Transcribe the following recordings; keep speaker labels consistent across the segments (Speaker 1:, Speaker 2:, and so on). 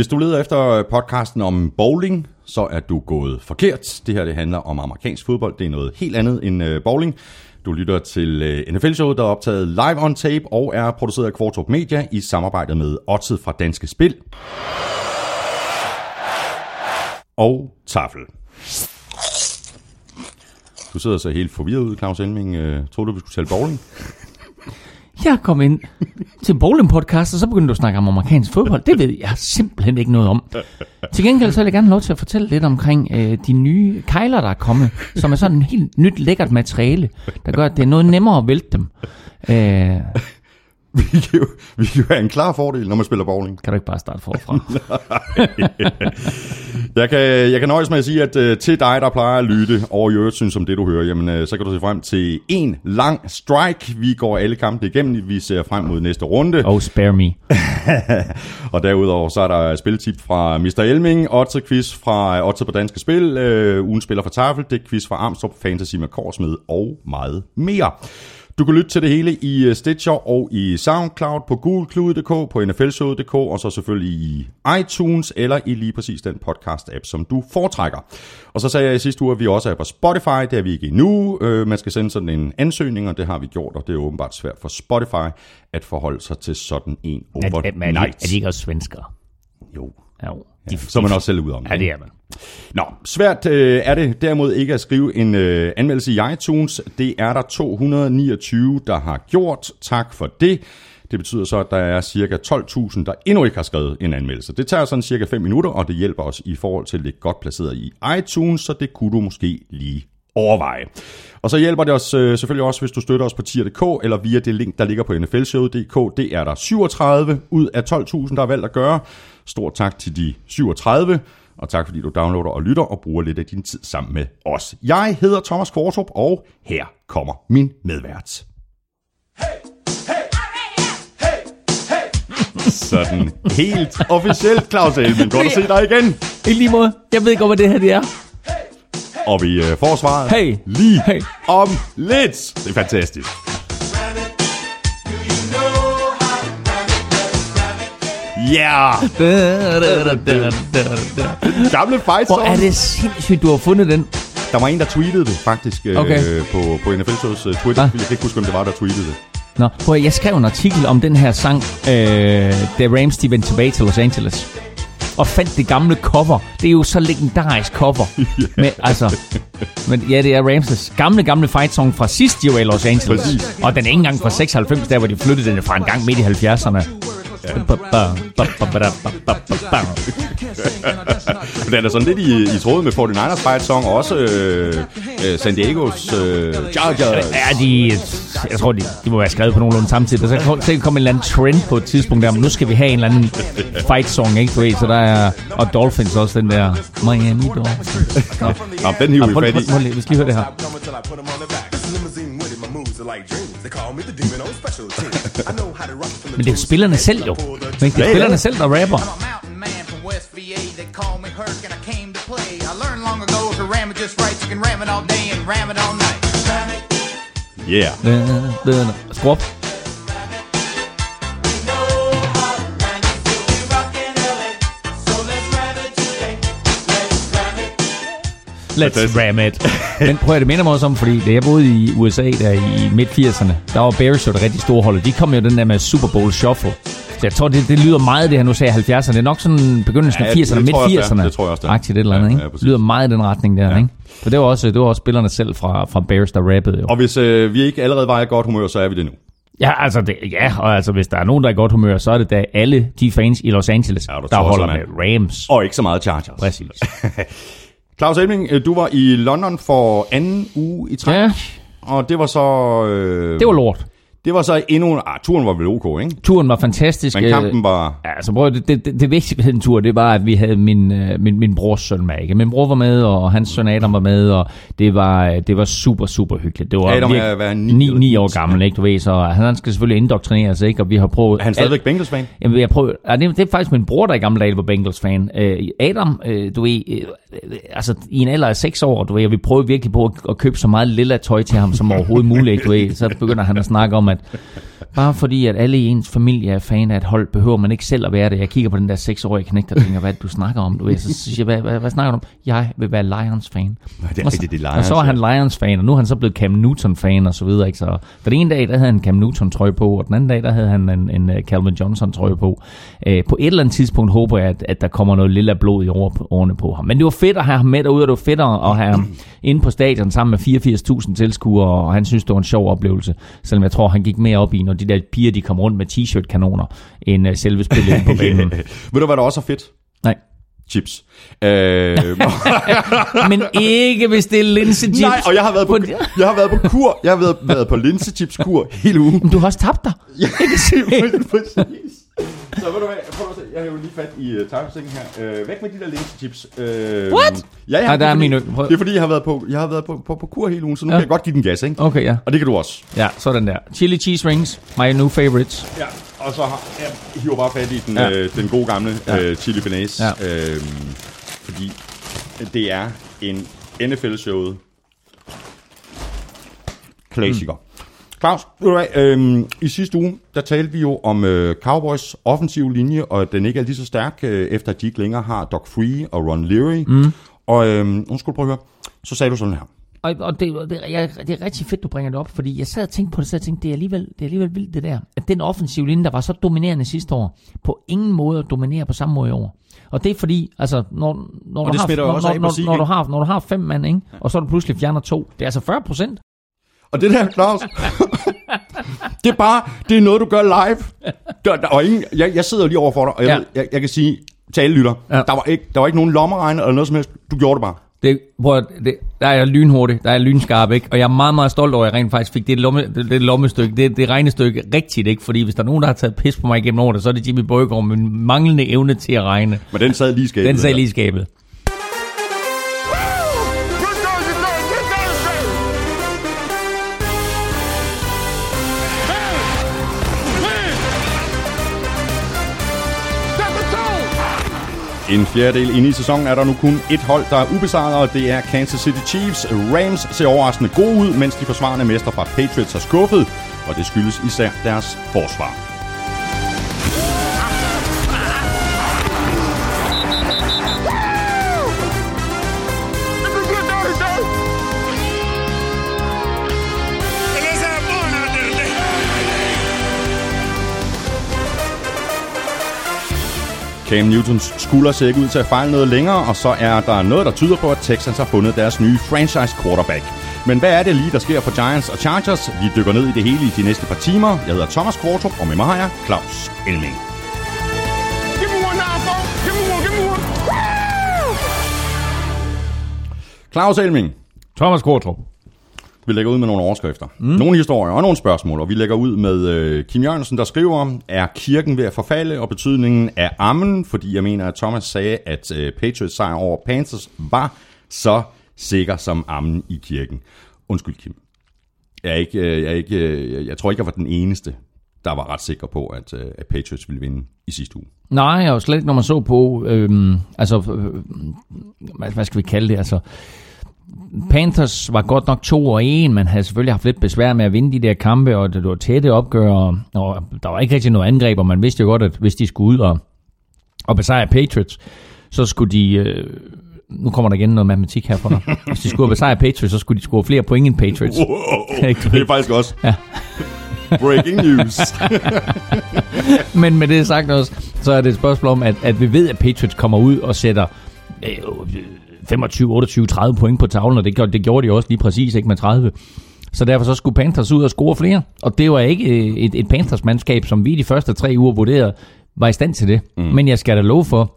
Speaker 1: Hvis du leder efter øh, podcasten om bowling, så er du gået forkert. Det her det handler om amerikansk fodbold. Det er noget helt andet end øh, bowling. Du lytter til øh, NFL-showet, der er optaget live on tape og er produceret af Kvartrup Media i samarbejde med Odset fra Danske Spil og Tafel. Du sidder så helt forvirret ud, Claus Elming. Øh, troede du, vi skulle tale bowling?
Speaker 2: Jeg kom ind til Bowling Podcast, og så begyndte du at snakke om amerikansk fodbold. Det ved jeg simpelthen ikke noget om. Til gengæld så vil jeg gerne have lov til at fortælle lidt omkring øh, de nye kejler, der er kommet, som er sådan en helt nyt lækkert materiale, der gør, at det er noget nemmere at vælte dem. Øh,
Speaker 1: Vi kan, jo, vi kan jo have en klar fordel, når man spiller bowling.
Speaker 2: kan du ikke bare starte forfra?
Speaker 1: Jeg kan, jeg kan nøjes med at sige, at uh, til dig, der plejer at lytte over i øvrigt synes om det, du hører, jamen, uh, så kan du se frem til en lang strike. Vi går alle kampe igennem. Vi ser frem mod næste runde.
Speaker 2: Oh, spare me.
Speaker 1: og derudover så er der spiltip fra Mr. Elming, Otze quiz fra Otze på Danske Spil, uh, ugen spiller fra Tafel, det er quiz fra Armstrong, Fantasy med Korsmed og meget mere. Du kan lytte til det hele i øh, Stitcher og i SoundCloud på googleklude.dk, på nflshowet.dk og så selvfølgelig i iTunes eller i lige præcis den podcast-app, som du foretrækker. Og så sagde jeg i sidste uge, at vi også er på Spotify. Det er vi ikke endnu. Øh, man skal sende sådan en ansøgning, og det har vi gjort, og det er åbenbart svært for Spotify at forholde sig til sådan en
Speaker 2: Er, er, er, de,
Speaker 1: overnight.
Speaker 2: er de ikke også svenskere?
Speaker 1: Jo,
Speaker 2: Jo.
Speaker 1: Ja, så er man også selv ud om
Speaker 2: Ja, det er man.
Speaker 1: Nå, svært øh, er det derimod ikke at skrive en øh, anmeldelse i iTunes. Det er der 229, der har gjort. Tak for det. Det betyder så, at der er cirka 12.000, der endnu ikke har skrevet en anmeldelse. Det tager sådan cirka 5 minutter, og det hjælper os i forhold til at ligge godt placeret i iTunes, så det kunne du måske lige overveje. Og så hjælper det os øh, selvfølgelig også, hvis du støtter os på tier.dk, eller via det link, der ligger på nflshowet.dk. Det er der 37 ud af 12.000, der har valgt at gøre. Stort tak til de 37, og tak fordi du downloader og lytter og bruger lidt af din tid sammen med os. Jeg hedder Thomas Kvartrup, og her kommer min medvært. Sådan helt officielt, Claus Elmen. Godt at se dig igen.
Speaker 2: I lige måde. Jeg ved ikke, hvad det her det er.
Speaker 1: Og vi øh, får svaret
Speaker 2: Hey.
Speaker 1: lige
Speaker 2: Hey.
Speaker 1: om lidt. Det er fantastisk. Yeah,
Speaker 2: Da, da, da,
Speaker 1: gamle fight
Speaker 2: Hvor er det sindssygt, du har fundet den.
Speaker 1: Der var en, der tweetede det faktisk øh,
Speaker 2: Okay.
Speaker 1: på, på NFL Shows øh, Twitter.
Speaker 2: Ah.
Speaker 1: Jeg kan ikke huske, om det var, der tweetede det.
Speaker 2: Nå, prøv at, jeg skrev en artikel om den her sang, øh, da Rams de vendte tilbage til Los Angeles. Og fandt det gamle cover. Det er jo så legendarisk cover. med, altså, men ja, det er Rams' gamle, gamle fight song fra sidste år i Los Angeles.
Speaker 1: Præcis.
Speaker 2: Og den er ikke engang fra 96, der hvor de flyttede den fra en gang midt i 70'erne.
Speaker 1: Men den er sådan lidt i, i tråd med 49ers fight song, og også øh, øh, San Diegos øh, Chargers.
Speaker 2: Ja, de, jeg tror, de, de må være skrevet på nogenlunde samtidig. Så kom, så kom en eller anden trend på et tidspunkt der, men nu skal vi have en eller anden fight song, ikke? Du ved, så der er, og Dolphins også, den der Miami Dolphins. Nå.
Speaker 1: Nå, den hiver vi fat i.
Speaker 2: vi skal lige høre det her. Men det er jo spillerne selv jo. Men det er
Speaker 1: Ja, ja.
Speaker 2: spillerne selv, der rapper.
Speaker 3: I'm a mountain
Speaker 2: Let's ram it. Men prøv at det minder mig også om, fordi da jeg boede i USA der i midt-80'erne, der var Bears jo et rigtig store hold, de kom jo den der med Super Bowl Shuffle. Så jeg tror, det, det lyder meget det her, nu sagde jeg 70'erne. Det er nok sådan begyndelsen af
Speaker 1: det
Speaker 2: 80'erne,
Speaker 1: tror jeg også, det
Speaker 2: midt-80'erne.
Speaker 1: Det tror jeg også, det.
Speaker 2: Aktivt et eller andet,
Speaker 1: Ja,
Speaker 2: ikke?
Speaker 1: ja,
Speaker 2: lyder meget i den retning der,
Speaker 1: Ja.
Speaker 2: ikke? For det var også, det var også spillerne selv fra, fra Bears, der rappede jo.
Speaker 1: Og hvis øh, vi ikke allerede var i godt humør, så er vi det nu.
Speaker 2: Ja, altså, det, ja, og altså, hvis der er nogen, der er i godt humør, så er det da alle de fans i Los Angeles,
Speaker 1: Ja,
Speaker 2: der holder med Rams.
Speaker 1: Og ikke så meget Chargers.
Speaker 2: Præcis.
Speaker 1: Claus Elming, øh, du var i London for anden uge i træk.
Speaker 2: Ja,
Speaker 1: Og det var så... Øh,
Speaker 2: det var lort.
Speaker 1: Det var så endnu... Ah, turen var vel ok, ikke?
Speaker 2: Turen var fantastisk.
Speaker 1: Men
Speaker 2: øh,
Speaker 1: kampen var...
Speaker 2: Ja, altså, prøv, det, det, det, det vigtige ved den tur, det var, at vi havde min, øh, min, min brors søn med. Ikke? Min bror var med, og hans søn Adam var med, og det var, øh, det var super, super hyggeligt. Det var
Speaker 1: Adam ni
Speaker 2: ni,
Speaker 1: eller
Speaker 2: ni
Speaker 1: ti?
Speaker 2: år gammel, ikke, du ved, så han skal selvfølgelig indoktrineres, ikke, og vi har prøvet...
Speaker 1: Er han stadigvæk Bengals-fan?
Speaker 2: Jamen, jeg prøver, ja, det, det er faktisk min bror, der i gamle dage var Bengals-fan. Øh, Adam, øh, du ved, øh, altså i en alder af 6 år, du ved, og vi prøver virkelig på at, at købe så meget lilla tøj til ham som overhovedet muligt, du ved. Så begynder han at snakke om, at Bare fordi, at alle i ens familie er fan af et hold, behøver man ikke selv at være det. Jeg kigger på den der seksårige knægt og tænker, hvad er du snakker om? Du ved, så siger jeg, hvad, hvad, hvad snakker du om? Jeg vil være Lions-fan.
Speaker 1: det er
Speaker 2: Og så-
Speaker 1: det er
Speaker 2: Og
Speaker 1: Lions,
Speaker 2: så var
Speaker 1: ja.
Speaker 2: han Lions-fan, og nu er han så blevet Cam Newton-fan og så videre. Ikke? Så den ene dag, der havde han Cam Newton-trøje på, og den anden dag, der havde han en, en øh, Calvin Johnson-trøje på. Øh, på et eller andet tidspunkt håber jeg, at, at der kommer noget lille blod i år- årene på ham. Men det var fedt at have ham med derude, og det var fedt at have ham inde på stadion sammen med 84.000 tilskuere, og han synes, det var en sjov oplevelse. Selvom jeg tror, han gik mere op i, når de der piger, de kom rundt med t-shirt-kanoner, end uh, selve spillet på banen.
Speaker 1: Ved du, hvad der også er fedt?
Speaker 2: Nej.
Speaker 1: Chips. Øh,
Speaker 2: Men ikke hvis det er linsechips.
Speaker 1: nej, og jeg har været på,
Speaker 2: På-
Speaker 1: jeg har været på kur. Jeg har været, været på linsechips-kur hele ugen.
Speaker 2: Men du har også tabt dig.
Speaker 1: Ja, præcis. Så ved du hvad, prøv at se, jeg har jo lige fat i uh, tarmsækken her. Uh, væk med de der linsechips. Uh,
Speaker 2: What?
Speaker 1: Ja, ja,
Speaker 2: Nej,
Speaker 1: det
Speaker 2: der er
Speaker 1: fordi,
Speaker 2: min ø- prøv-
Speaker 1: Det er fordi, jeg har været på, jeg har været på, på, på kur hele ugen, så nu
Speaker 2: Ja.
Speaker 1: kan jeg godt give den gas, ikke?
Speaker 2: Okay, ja.
Speaker 1: Og det kan du også.
Speaker 2: Ja, sådan der. Chili cheese rings, my new favorites.
Speaker 1: Ja, og så har jeg hiver bare fat i den,
Speaker 2: Ja.
Speaker 1: øh, den gode gamle
Speaker 2: Ja.
Speaker 1: øh, chili bearnaise.
Speaker 2: Ja.
Speaker 1: Øh, fordi det er en NFL-showet klassiker. Mm. Claus, øh, i sidste uge, der talte vi jo om øh, Cowboys offensiv linje, og at den ikke er lige så stærk, øh, efter at de ikke længere har Doc Free og Ron Leary. Mm. Og øh, nu skal du prøve at høre, så sagde du sådan her.
Speaker 2: Og, og det, det, jeg, det er rigtig fedt, du bringer det op, fordi jeg sad og tænkte på det, så jeg tænkte, det er alligevel, det er alligevel vildt det der, at den offensive linje, der var så dominerende sidste år, på ingen måde dominerer på samme måde i år. Og det er fordi, altså, når, når, du, har, når, når, når, når, du har, når du har fem mand, ikke? og så er du pludselig fjerner to, det er altså 40 procent.
Speaker 1: Og det der, Claus, det er bare, det er noget, du gør live. Der, der, og ingen, jeg, jeg sidder lige over for dig, og jeg,
Speaker 2: Ja.
Speaker 1: ved, jeg, jeg kan sige til alle lytter,
Speaker 2: Ja.
Speaker 1: der, var ikke, der var ikke nogen lommeregner eller noget som helst. Du gjorde det bare.
Speaker 2: Det, prøv, det, der er jeg lynhurtig, der er jeg lynskarp, ikke? Og jeg er meget, meget stolt over, at jeg rent faktisk fik det, lomme, det, det lommestykke, det, det regnestykke rigtigt, ikke? Fordi hvis der er nogen, der har taget pis på mig igennem året, så er det Jimmy Bøjgaard med en manglende evne til at regne.
Speaker 1: Men den sad lige skabet.
Speaker 2: Den sagde
Speaker 1: der.
Speaker 2: lige skabet.
Speaker 1: En fjerdedel inde i sæsonen er der nu kun et hold, der er ubesejret, og det er Kansas City Chiefs. Rams ser overraskende gode ud, mens de forsvarende mestre fra Patriots har skuffet, og det skyldes især deres forsvar. Cam Newtons skulder ser ikke ud til at fejle noget længere, og så er der noget, der tyder på, at Texans har fundet deres nye franchise quarterback. Men hvad er det lige, der sker for Giants og Chargers? Vi dykker ned i det hele i de næste par timer. Jeg hedder Thomas Kvartrup, og med mig har jeg Claus Elming. Claus Elming,
Speaker 2: Thomas Kortrup
Speaker 1: vi lægger ud med nogle overskrifter. Mm. Nogle historier og nogle spørgsmål, og vi lægger ud med øh, Kim Jørgensen, der skriver, er kirken ved at forfalde, og betydningen af ammen, fordi jeg mener, at Thomas sagde, at øh, Patriots sejr over Panthers var så sikker som ammen i kirken. Undskyld, Kim. Jeg, er ikke, øh, jeg, er ikke, øh, jeg- tror ikke, jeg var den eneste, der var ret sikker på, at, øh, at Patriots ville vinde i sidste uge.
Speaker 2: Nej, og slet ikke, når man så på, øh, altså, øh, hvad, hvad skal vi kalde det, altså, Panthers var godt nok 2 og 1, men havde selvfølgelig haft lidt besvær med at vinde de der kampe, og det var tætte opgør, og, og der var ikke rigtig noget angreb, og man vidste jo godt, at hvis de skulle ud og, og besejre Patriots, så skulle de, øh, nu kommer der igen noget matematik her for dig, hvis de skulle besejre Patriots, så skulle de score flere point end Patriots. Ikke?
Speaker 1: det er faktisk også
Speaker 2: Ja.
Speaker 1: breaking news.
Speaker 2: Men med det sagt også, så er det et spørgsmål om, at, at vi ved, at Patriots kommer ud og sætter øh, 25, 28, 30 point på tavlen, og det, gjorde- det gjorde de også lige præcis, ikke med 30. Så derfor så skulle Panthers ud og score flere, og det var ikke øh, et, et Panthers-mandskab, som vi de første tre uger vurderede, var i stand til det. Mm. Men jeg skal da love for,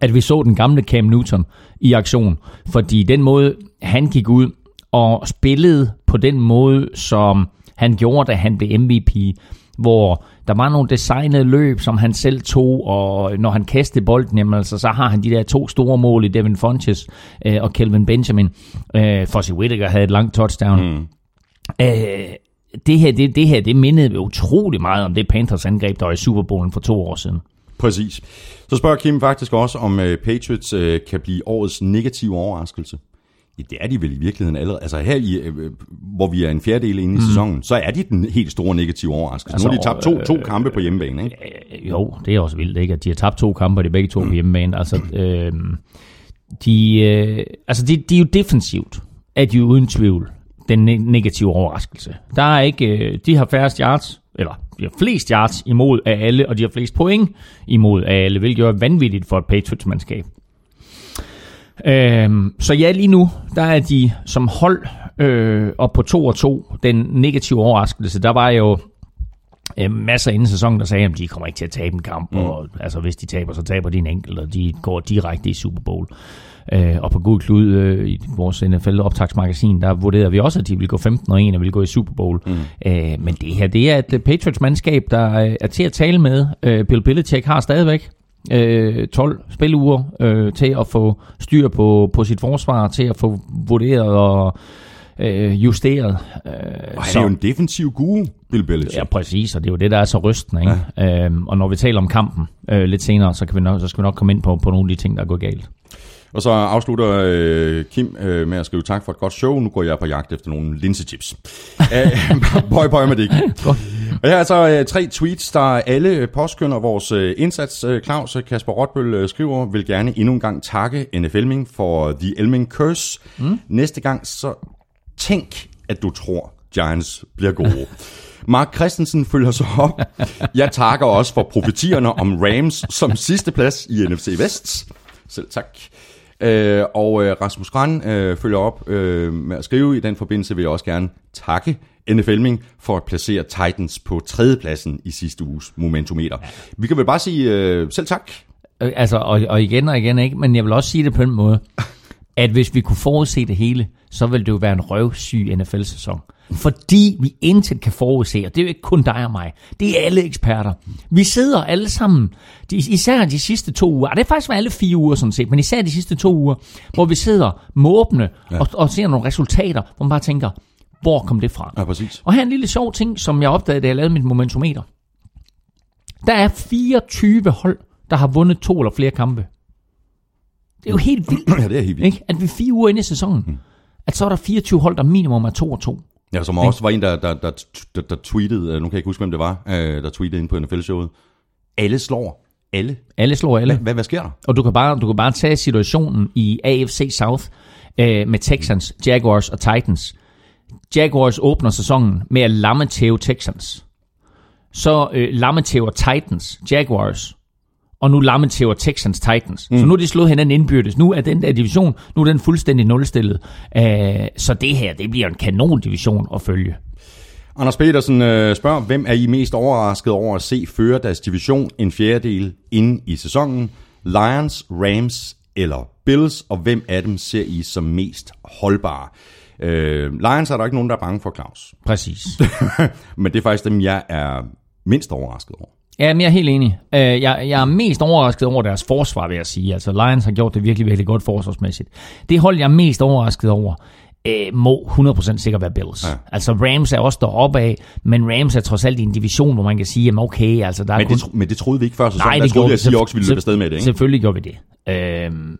Speaker 2: at vi så den gamle Cam Newton i aktion, fordi den måde, han gik ud og spillede på den måde, som han gjorde, da han blev MVP, hvor der var nogle designede løb, som han selv tog, og når han kastede bolden, jamen, altså, så har han de der to store mål i Devin Funches øh, og Kelvin Benjamin. Øh, Fossi Whittaker havde et langt touchdown. Mm. Øh, det her, det, det her, det mindede utrolig meget om det Panthers angreb, der var i Super Bowlen for to år siden.
Speaker 1: Præcis. Så spørger Kim faktisk også, om øh, Patriots øh, kan blive årets negative overraskelse. Ja, det er de vel i virkeligheden allerede. Altså her, i, øh, hvor vi er en fjerdedel inde i mm. sæsonen, så er de den helt store negative overraskelse. Altså, nu har de tabt to, to kampe på hjemmebane, ikke?
Speaker 2: Øh, Jo, det er også vildt, ikke? At de har tabt to kampe, og de begge to på hjemmebane. Altså, øh, de, øh, altså de, de er jo defensivt, er de jo uden tvivl den ne- negative overraskelse. Der er ikke, øh, de har færrest yards, eller de har flest yards imod af alle, og de har flest point imod af alle, hvilket jo er vanvittigt for et Patriots-mandskab. Øhm, så ja, lige nu, der er de som hold øh, op på 2 og 2. Den negative overraskelse, der var jo øh, masser inden sæsonen, der sagde, at de kommer ikke til at tabe en kamp, mm. og altså, hvis de taber, så taber de en enkelt, og de går direkte i Super Bowl. Øh, og på Gud Klud øh, i vores NFL-optagsmagasin, der vurderede vi også, at de ville gå 15 og 1 og ville gå i Super Bowl. Mm. Øh, men det her, det er et øh, Patriots-mandskab, der øh, er til at tale med. Øh, Bill Belichick har stadigvæk øh, 12 spiluger øh, til at få styr på, på sit forsvar, til at få vurderet og øh, justeret. Øh,
Speaker 1: Og han er jo en defensiv guru, Bill Belichick.
Speaker 2: Ja, præcis, og det er jo det, der er så rystende. Ikke? Ja. Øhm, og når vi taler om kampen øh, lidt senere, så, kan vi nok, så skal vi nok komme ind på, på nogle af de ting, der er gået galt.
Speaker 1: Og så afslutter øh, Kim øh, med at skrive tak for et godt show. Nu går jeg på jagt efter nogle linsechips. Øh, Bøj, bøj med det. Og her er så øh, tre tweets, der alle påskynder vores øh, indsats. Øh, Claus Kasper Rotbøl øh, skriver, vil gerne endnu en gang takke NFLming for The Elming Curse. Mm. Næste gang så tænk, at du tror, Giants bliver gode. Mark Christensen følger så op. Jeg takker også for profetierne om Rams som sidste plads i NFC Vest. Selv tak. Øh, og øh, Rasmus Gran øh, følger op øh, med at skrive, i den forbindelse vil jeg også gerne takke NFLming for at placere Titans på tredjepladsen i sidste uges momentometer. Vi kan vel bare sige øh, selv tak.
Speaker 2: Øh, altså, og, og igen og igen ikke, men jeg vil også sige det på en måde, at hvis vi kunne forudse det hele, så ville det jo være en røvsyg NFL-sæson. Fordi vi intet kan forudse, og det er jo ikke kun dig og mig. Det er alle eksperter. Vi sidder alle sammen, især de sidste to uger, og det er faktisk alle fire uger sådan set, men især de sidste to uger, hvor vi sidder måbne ja. og, og ser nogle resultater, hvor man bare tænker, hvor kom det fra?
Speaker 1: Ja, præcis.
Speaker 2: Og her er en lille sjov ting, som jeg opdagede, da jeg lavede mit momentometer. Der er 24 hold, der har vundet to eller flere kampe. Det er jo helt vildt,
Speaker 1: Ja, det er helt vildt.
Speaker 2: ikke? at vi fire uger inde i sæsonen, at så er der 24 hold, der minimum er 2 og 2.
Speaker 1: Ja, som også var en, der, der, der, der, der tweetede, øh, nu kan jeg ikke huske, hvem det var, øh, der tweetede ind på NFL-showet. Alle slår. Alle.
Speaker 2: Alle slår alle.
Speaker 1: Hvad, hvad sker der?
Speaker 2: Og du kan bare, du kan bare tage situationen i AFC South øh, med Texans, Jaguars og Titans. Jaguars åbner sæsonen med at lammetæve Texans. Så øh, lammetæver Titans, Jaguars. Og nu lammetæver Texans, Titans. Mm. Så nu er de slået hinanden indbyrdes. Nu er den der division, nu er den fuldstændig nulstillet. Øh, så det her, det bliver en kanon division at følge.
Speaker 1: Anders Petersen øh, spørger, hvem er I mest overrasket over at se føre deres division en fjerdedel inde i sæsonen? Lions, Rams eller Bills, og hvem af dem ser I som mest holdbare? Øh, Lions er der ikke nogen, der er bange for, Claus.
Speaker 2: Præcis.
Speaker 1: Men det er faktisk dem, jeg er mindst overrasket over.
Speaker 2: Ja, men jeg er helt enig. Øh, Jeg, jeg er mest overrasket over deres forsvar, vil jeg sige. Altså, Lions har gjort det virkelig, virkelig godt forsvarsmæssigt. Det hold, jeg er mest overrasket over, øh, må 100% sikkert være Bills.
Speaker 1: Ja.
Speaker 2: Altså, Rams er også deroppe af, men Rams er trods alt i en division, hvor man kan sige, jamen okay, altså der er
Speaker 1: Men
Speaker 2: kun...
Speaker 1: det, tro- men det troede vi ikke før sæsonen.
Speaker 2: Nej,
Speaker 1: Der
Speaker 2: det
Speaker 1: troede
Speaker 2: gjorde
Speaker 1: vi, at. Seahawks ville løbe afsted med det, ikke?
Speaker 2: Selvfølgelig gjorde vi det. Øhm,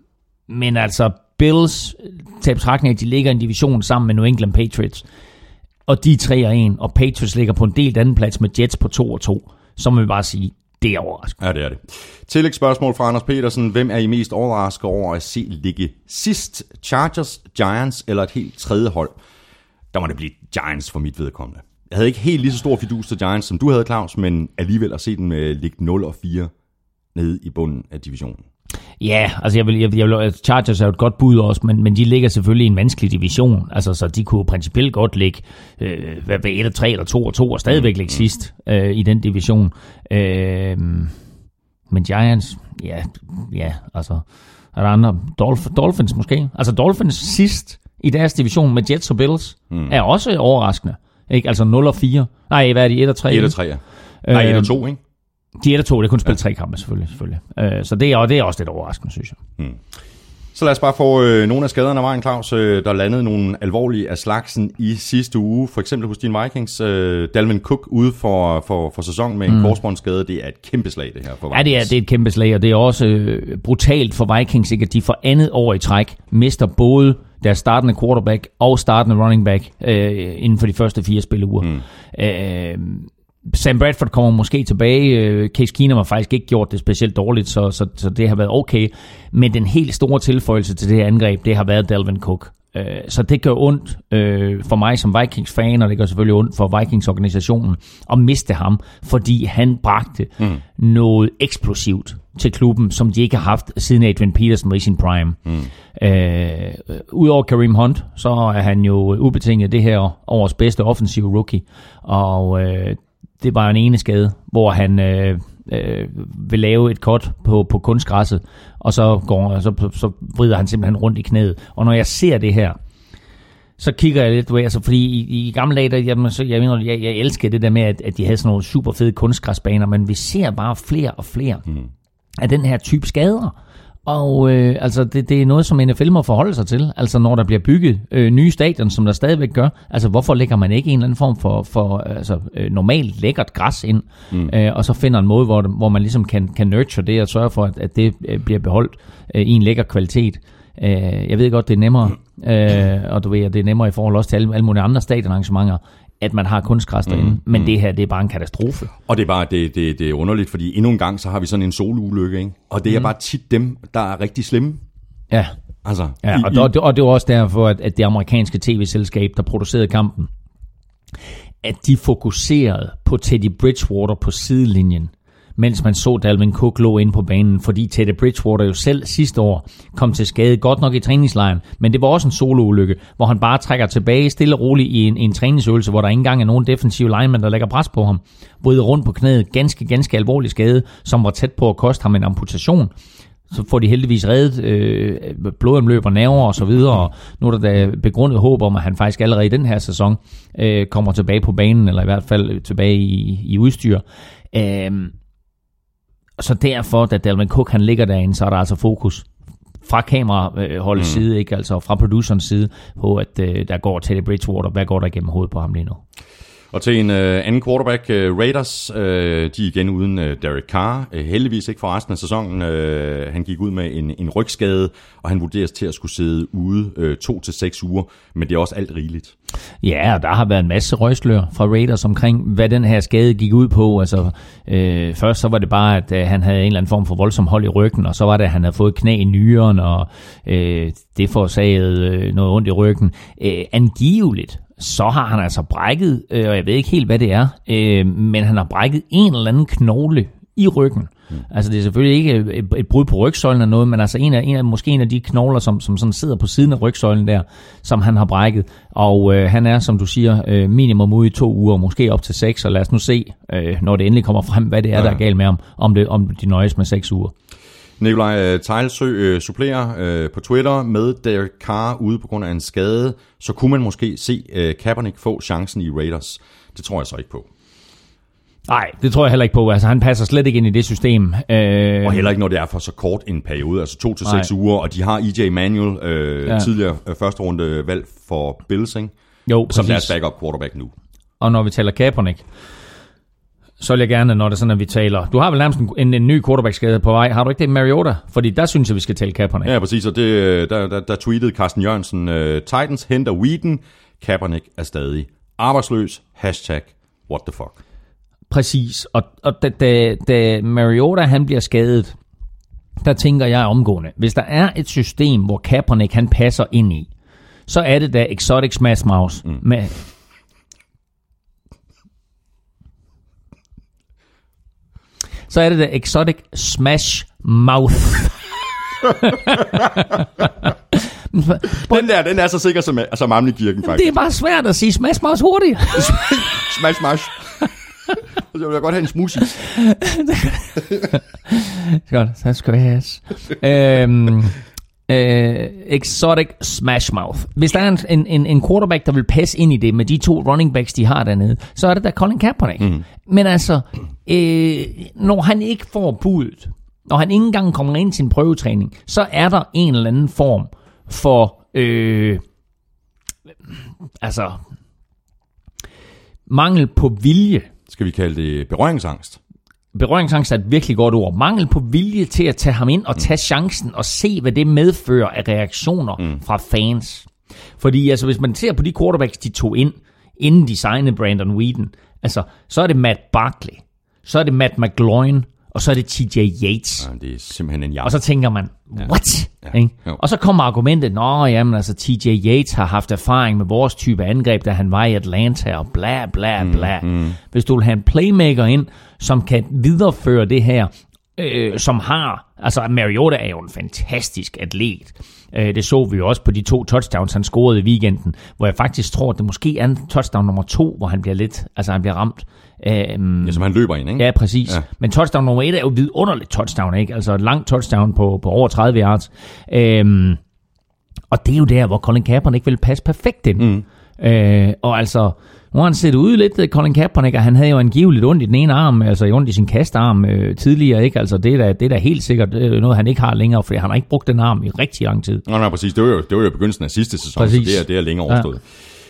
Speaker 2: men altså, Bills, til betragtning at de ligger i en division sammen med New England Patriots, og de er 3 og 1, og Patriots ligger på en del anden plads med Jets på 2 og 2, så må vi bare sige, det er overraskende.
Speaker 1: Ja, det er det. Tillægsspørgsmål fra Anders Petersen. Hvem er I mest overrasket over at se ligge sidst? Chargers, Giants eller et helt tredje hold? Der må det blive Giants for mit vedkommende. Jeg havde ikke helt lige så stor fidus til Giants, som du havde, Claus, men alligevel at se dem øh, ligge 0 og 4 nede i bunden af divisionen.
Speaker 2: Ja, altså jeg vil, jeg, jeg vil, Chargers er jo et godt bud også, men, men de ligger selvfølgelig i en vanskelig division. Altså, så de kunne principielt godt ligge øh, hvad ved 1 eller 3 eller 2 og 2 og stadigvæk ligge sidst øh, i den division. Øh, men Giants, ja, ja, altså er der andre? Dolph- Dolphins måske? Altså Dolphins sidst i deres division med Jets og Bills mm. er også overraskende. Ikke? Altså 0 og 4. Nej, hvad er de? 1 og 3?
Speaker 1: 1 og 3, ja. Nej, 1
Speaker 2: Øh,
Speaker 1: og 2, ikke?
Speaker 2: De er 1 og 2, det er kun spillet tre kampe selvfølgelig. selvfølgelig. Øh, så det er, det er også lidt overraskende, synes jeg.
Speaker 1: Så lad os bare få øh, nogle af skaderne af vejen, Claus. Øh, der landede nogle alvorlige af slagsen i sidste uge. For eksempel hos dine Vikings. Øh, Dalvin Cook ude for, for, for sæsonen med en mm. korsbåndsskade. Det er et kæmpe slag, det her for
Speaker 2: Ja, det er,
Speaker 1: Vikings.
Speaker 2: det er et kæmpe slag, og det er også øh, brutalt for Vikings, ikke, at de for andet år i træk mister både deres startende quarterback og startende running back øh, inden for de første fire spilleuger. Mm. Øh, Sam Bradford kommer måske tilbage. Øh, Case Keenum har faktisk ikke gjort det specielt dårligt, så, så, så det har været okay. Men den helt store tilføjelse til det her angreb, det har været Dalvin Cook. Øh, Så det gør ondt øh, for mig som Vikings-fan, og det gør selvfølgelig ondt for Vikings-organisationen at miste ham, fordi han bragte mm. noget eksplosivt til klubben, som de ikke har haft siden Adrian Peterson var i sin prime. Mm. Øh, Udover Kareem Hunt, så er han jo ubetinget det her års bedste offensive rookie, og øh, det var en ene skade, hvor han øh, øh, vil lave et cut på, på kunstgræsset, og så, går, så, så, så vrider han simpelthen rundt i knæet. Og når jeg ser det her, så kigger jeg lidt, altså, fordi i, i gamle dage, der, jamen, så, jeg, mener, jeg, jeg elsker det der med, at, at de havde sådan nogle super fede kunstgræsbaner, men vi ser bare flere og flere mm. af den her type skader. Og øh, altså, det, det er noget, som NFL må forholde sig til. Altså, når der bliver bygget øh, nye stadion, som der stadigvæk gør. Altså, hvorfor lægger man ikke en eller anden form for, for altså, øh, normalt lækkert græs ind, mm. øh, og så finder en måde, hvor, hvor man ligesom kan, kan nurture det, og sørge for, at, at det øh, bliver beholdt øh, i en lækker kvalitet. Øh, jeg ved godt, det er nemmere, øh, og du ved, at det er nemmere i forhold også til alle, alle mulige andre stadionarrangementer, at man har kunstgræs derinde. Mm. Men det her, det er bare en katastrofe.
Speaker 1: Og det er bare det, det, det er underligt, fordi endnu en gang, så har vi sådan en solulykke, ikke? Og det er mm. bare tit dem, der er rigtig slemme.
Speaker 2: Ja,
Speaker 1: Altså,
Speaker 2: Ja,
Speaker 1: i,
Speaker 2: og,
Speaker 1: i,
Speaker 2: og, det, og det var også derfor, at, at det amerikanske tv-selskab, der producerede kampen, at de fokuserede på Teddy Bridgewater på sidelinjen, mens man så Dalvin Cook lå inde på banen, fordi Teddy Bridgewater jo selv sidste år kom til skade, godt nok i træningslejren, men det var også en soloulykke, hvor han bare trækker tilbage stille og roligt i en, en træningsøvelse, hvor der ikke engang er nogen defensive lineman, der lægger pres på ham. Bryder rundt på knæet, ganske, ganske alvorlig skade, som var tæt på at koste ham en amputation så får de heldigvis reddet øh, blodomløb og nerver og så videre, og nu er der da begrundet håb om, at han faktisk allerede i den her sæson øh, kommer tilbage på banen, eller i hvert fald tilbage i, i udstyr. Øh, så derfor, da Dalvin Cook han ligger derinde, så er der altså fokus fra kameraholdets mm. side, ikke? altså fra producerens side, på at øh, der går Teddy Bridgewater, hvad går der igennem hovedet på ham lige nu?
Speaker 1: Og til en øh, anden quarterback, øh, Raiders, øh, de er igen uden øh, Derek Carr. Øh, heldigvis ikke for resten af sæsonen. Øh, han gik ud med en, en rygskade, og han vurderes til at skulle sidde ude øh, to til seks uger, men det er også alt rigeligt.
Speaker 2: Ja, og der har været en masse røgslør fra Raiders omkring, hvad den her skade gik ud på. Altså, øh, først så var det bare, at øh, han havde en eller anden form for voldsom hold i ryggen, og så var det, at han havde fået knæ i nyeren, og øh, det forårsagede øh, noget ondt i ryggen. Øh, angiveligt, så har han altså brækket, øh, og jeg ved ikke helt, hvad det er, øh, men han har brækket en eller anden knogle i ryggen. Mm. Altså det er selvfølgelig ikke et, et brud på rygsøjlen eller noget, men altså en af, en af, måske en af de knogler, som, som sådan sidder på siden af rygsøjlen der, som han har brækket. Og øh, han er, som du siger, øh, minimum ude i to uger, måske op til seks, og lad os nu se, øh, når det endelig kommer frem, hvad det er, der er galt med ham, om, det, om de nøjes med seks uger.
Speaker 1: Nikolaj øh, Tejlsø øh, supplerer øh, på Twitter med Derek Carr ude på grund af en skade, så kunne man måske se Kaepernick få chancen i Raiders. Det tror jeg så ikke på.
Speaker 2: Nej, det tror jeg heller ikke på. Altså, han passer slet ikke ind i det system. Øh,
Speaker 1: Og heller ikke, når det er for så kort en periode, altså to til seks uger, og de har EJ Manuel, øh,
Speaker 2: Ja.
Speaker 1: tidligere øh, første runde valg for Bills, ikke?
Speaker 2: jo,
Speaker 1: som deres backup quarterback nu.
Speaker 2: Og når vi taler Kaepernick, så vil jeg gerne, når det sådan, at vi taler... Du har vel nærmest en, en, en ny quarterback-skade på vej. Har du ikke det, Mariota? Fordi der synes jeg, vi skal tale Kaepernick.
Speaker 1: Ja, præcis, og det, øh, der, der, der tweetede Carsten Jørgensen, uh, Titans henter Whedon, Kaepernick er stadig arbejdsløs, hashtag what the fuck.
Speaker 2: Præcis. Og, og da, da, da Mariota han bliver skadet, der tænker jeg omgående, hvis der er et system, hvor Kaepernick han passer ind i, så er det da Exotic Smash Mouse mm. med... Så er det da Exotic Smash Mouth.
Speaker 1: Den der, den er så sikker som, som Amli-kirken,
Speaker 2: Det
Speaker 1: faktisk.
Speaker 2: er bare svært at sige Smash Mouth hurtigt.
Speaker 1: Smash, smash. Jeg vil godt have en smoothie.
Speaker 2: Godt, så skal vi have øhm, øh, Exotic Smash Mouth. Hvis der er en, en, en, quarterback, der vil passe ind i det med de to running backs, de har dernede, så er det da Colin Kaepernick. Mm. Men altså, øh, når han ikke får budet, når han ikke engang kommer ind til en prøvetræning, så er der en eller anden form for, øh, altså, mangel på vilje
Speaker 1: Skal vi kalde det berøringsangst?
Speaker 2: Berøringsangst er et virkelig godt ord. Mangel på vilje til at tage ham ind og tage chancen og se, hvad det medfører af reaktioner mm. fra fans. Fordi altså, hvis man ser på de quarterbacks, de tog ind, inden de signede Brandon Whedon, altså, så er det Matt Barkley, så er det Matt McGloin, og så er det TJ Yates.
Speaker 1: Ja, det er simpelthen en jam.
Speaker 2: Og så tænker man, what?
Speaker 1: Ja. Jo.
Speaker 2: Og så kommer argumentet, nå jamen altså TJ Yates har haft erfaring med vores type angreb, da han var i Atlanta, og bla bla bla. Mm, Hvis du vil have en playmaker ind, som kan videreføre det her, øh, som har, altså Mariota er jo en fantastisk atlet. Øh, det så vi jo også på de to touchdowns, han scorede i weekenden, hvor jeg faktisk tror, at det måske er touchdown nummer to, hvor han bliver lidt, altså han bliver ramt. Øh,
Speaker 1: ja, som han løber ind, ikke?
Speaker 2: Ja, præcis.
Speaker 1: Ja.
Speaker 2: Men touchdown nummer et er jo vidunderligt touchdown, ikke? Altså et langt touchdown på, på over 30 yards. Øhm, og det er jo der, hvor Colin Kaepernick vil passe perfekt ind. Mm. Øh, og altså, nu har han set ud lidt, øh, Colin Kaepernick, og han havde jo angiveligt ondt i den ene arm, altså ondt i sin kastarm øh, tidligere, ikke? Altså det er, da, det er da helt sikkert øh, noget, han ikke har længere, for han har ikke brugt den arm i rigtig lang tid.
Speaker 1: Nå, nej, præcis. Det var jo, det var jo begyndelsen af sidste sæson,
Speaker 2: Præcis.
Speaker 1: så det er, det er længere overstået. Ja.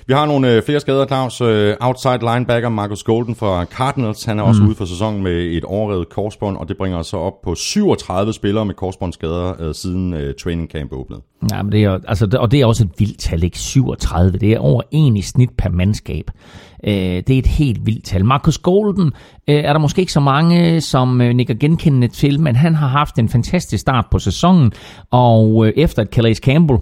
Speaker 1: Vi har nogle øh, flere skader, Claus. Øh, outside linebacker Marcus Golden fra Cardinals, han er også
Speaker 2: Mm.
Speaker 1: ude for sæsonen med et overrevet korsbånd, og det bringer os så op på 37 spillere med korsbåndsskader øh, siden øh, training camp åbnede.
Speaker 2: Ja, men det er, altså, og det er også et vildt tal, ikke? 37. Det er over en i snit per mandskab. Øh, det er et helt vildt tal. Marcus Golden øh, er der måske ikke så mange, som øh, nikker genkendende til, men han har haft en fantastisk start på sæsonen, og øh, efter at Calais Campbell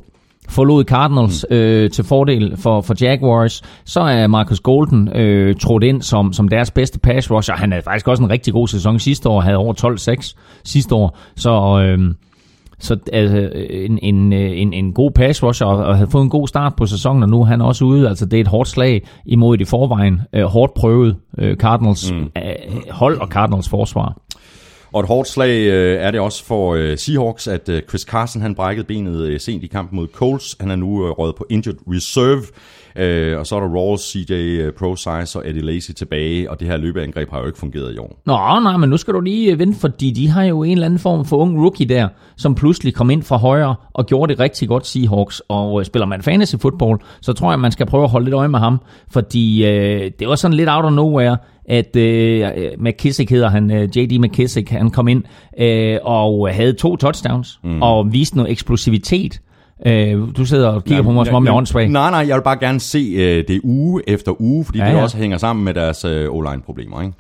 Speaker 2: forlod Cardinals øh, til fordel for, for Jaguars, så er Marcus Golden øh, trådt ind som, som deres bedste pass rusher. Han havde faktisk også en rigtig god sæson sidste år, havde over 12-6 sidste år, så... Øh, så altså, en, en, en, en god pass rusher og, og havde fået en god start på sæsonen, og nu er han også ude. Altså det er et hårdt slag imod et i forvejen øh, hårdt prøvet øh, Cardinals mm. øh, hold og Cardinals forsvar.
Speaker 1: Og et hårdt slag øh, er det også for øh, Seahawks, at øh, Chris Carson han brækkede benet øh, sent i kampen mod Colts. Han er nu øh, røget på injured reserve. Øh, og så er der Rawls, CJ øh, ProSize og Eddie Lacy tilbage, og det her løbeangreb har jo ikke fungeret i år.
Speaker 2: Nå, nej, men nu skal du lige øh, vente, fordi de har jo en eller anden form for ung rookie der, som pludselig kom ind fra højre og gjorde det rigtig godt Seahawks. Og øh, spiller man fantasy football, så tror jeg, man skal prøve at holde lidt øje med ham, fordi øh, det var sådan lidt out of nowhere, at øh, McKissick hedder han, J.D. McKissick, han kom ind øh, og havde to touchdowns mm. og viste noget eksplosivitet. Øh, du sidder og kigger på mig, som om jeg er åndssvag.
Speaker 1: Nej, nej, jeg vil bare gerne se øh, det uge efter uge, fordi
Speaker 2: Ja,
Speaker 1: ja, det
Speaker 2: ja.
Speaker 1: også hænger sammen med deres øh, O-line-problemer, ikke?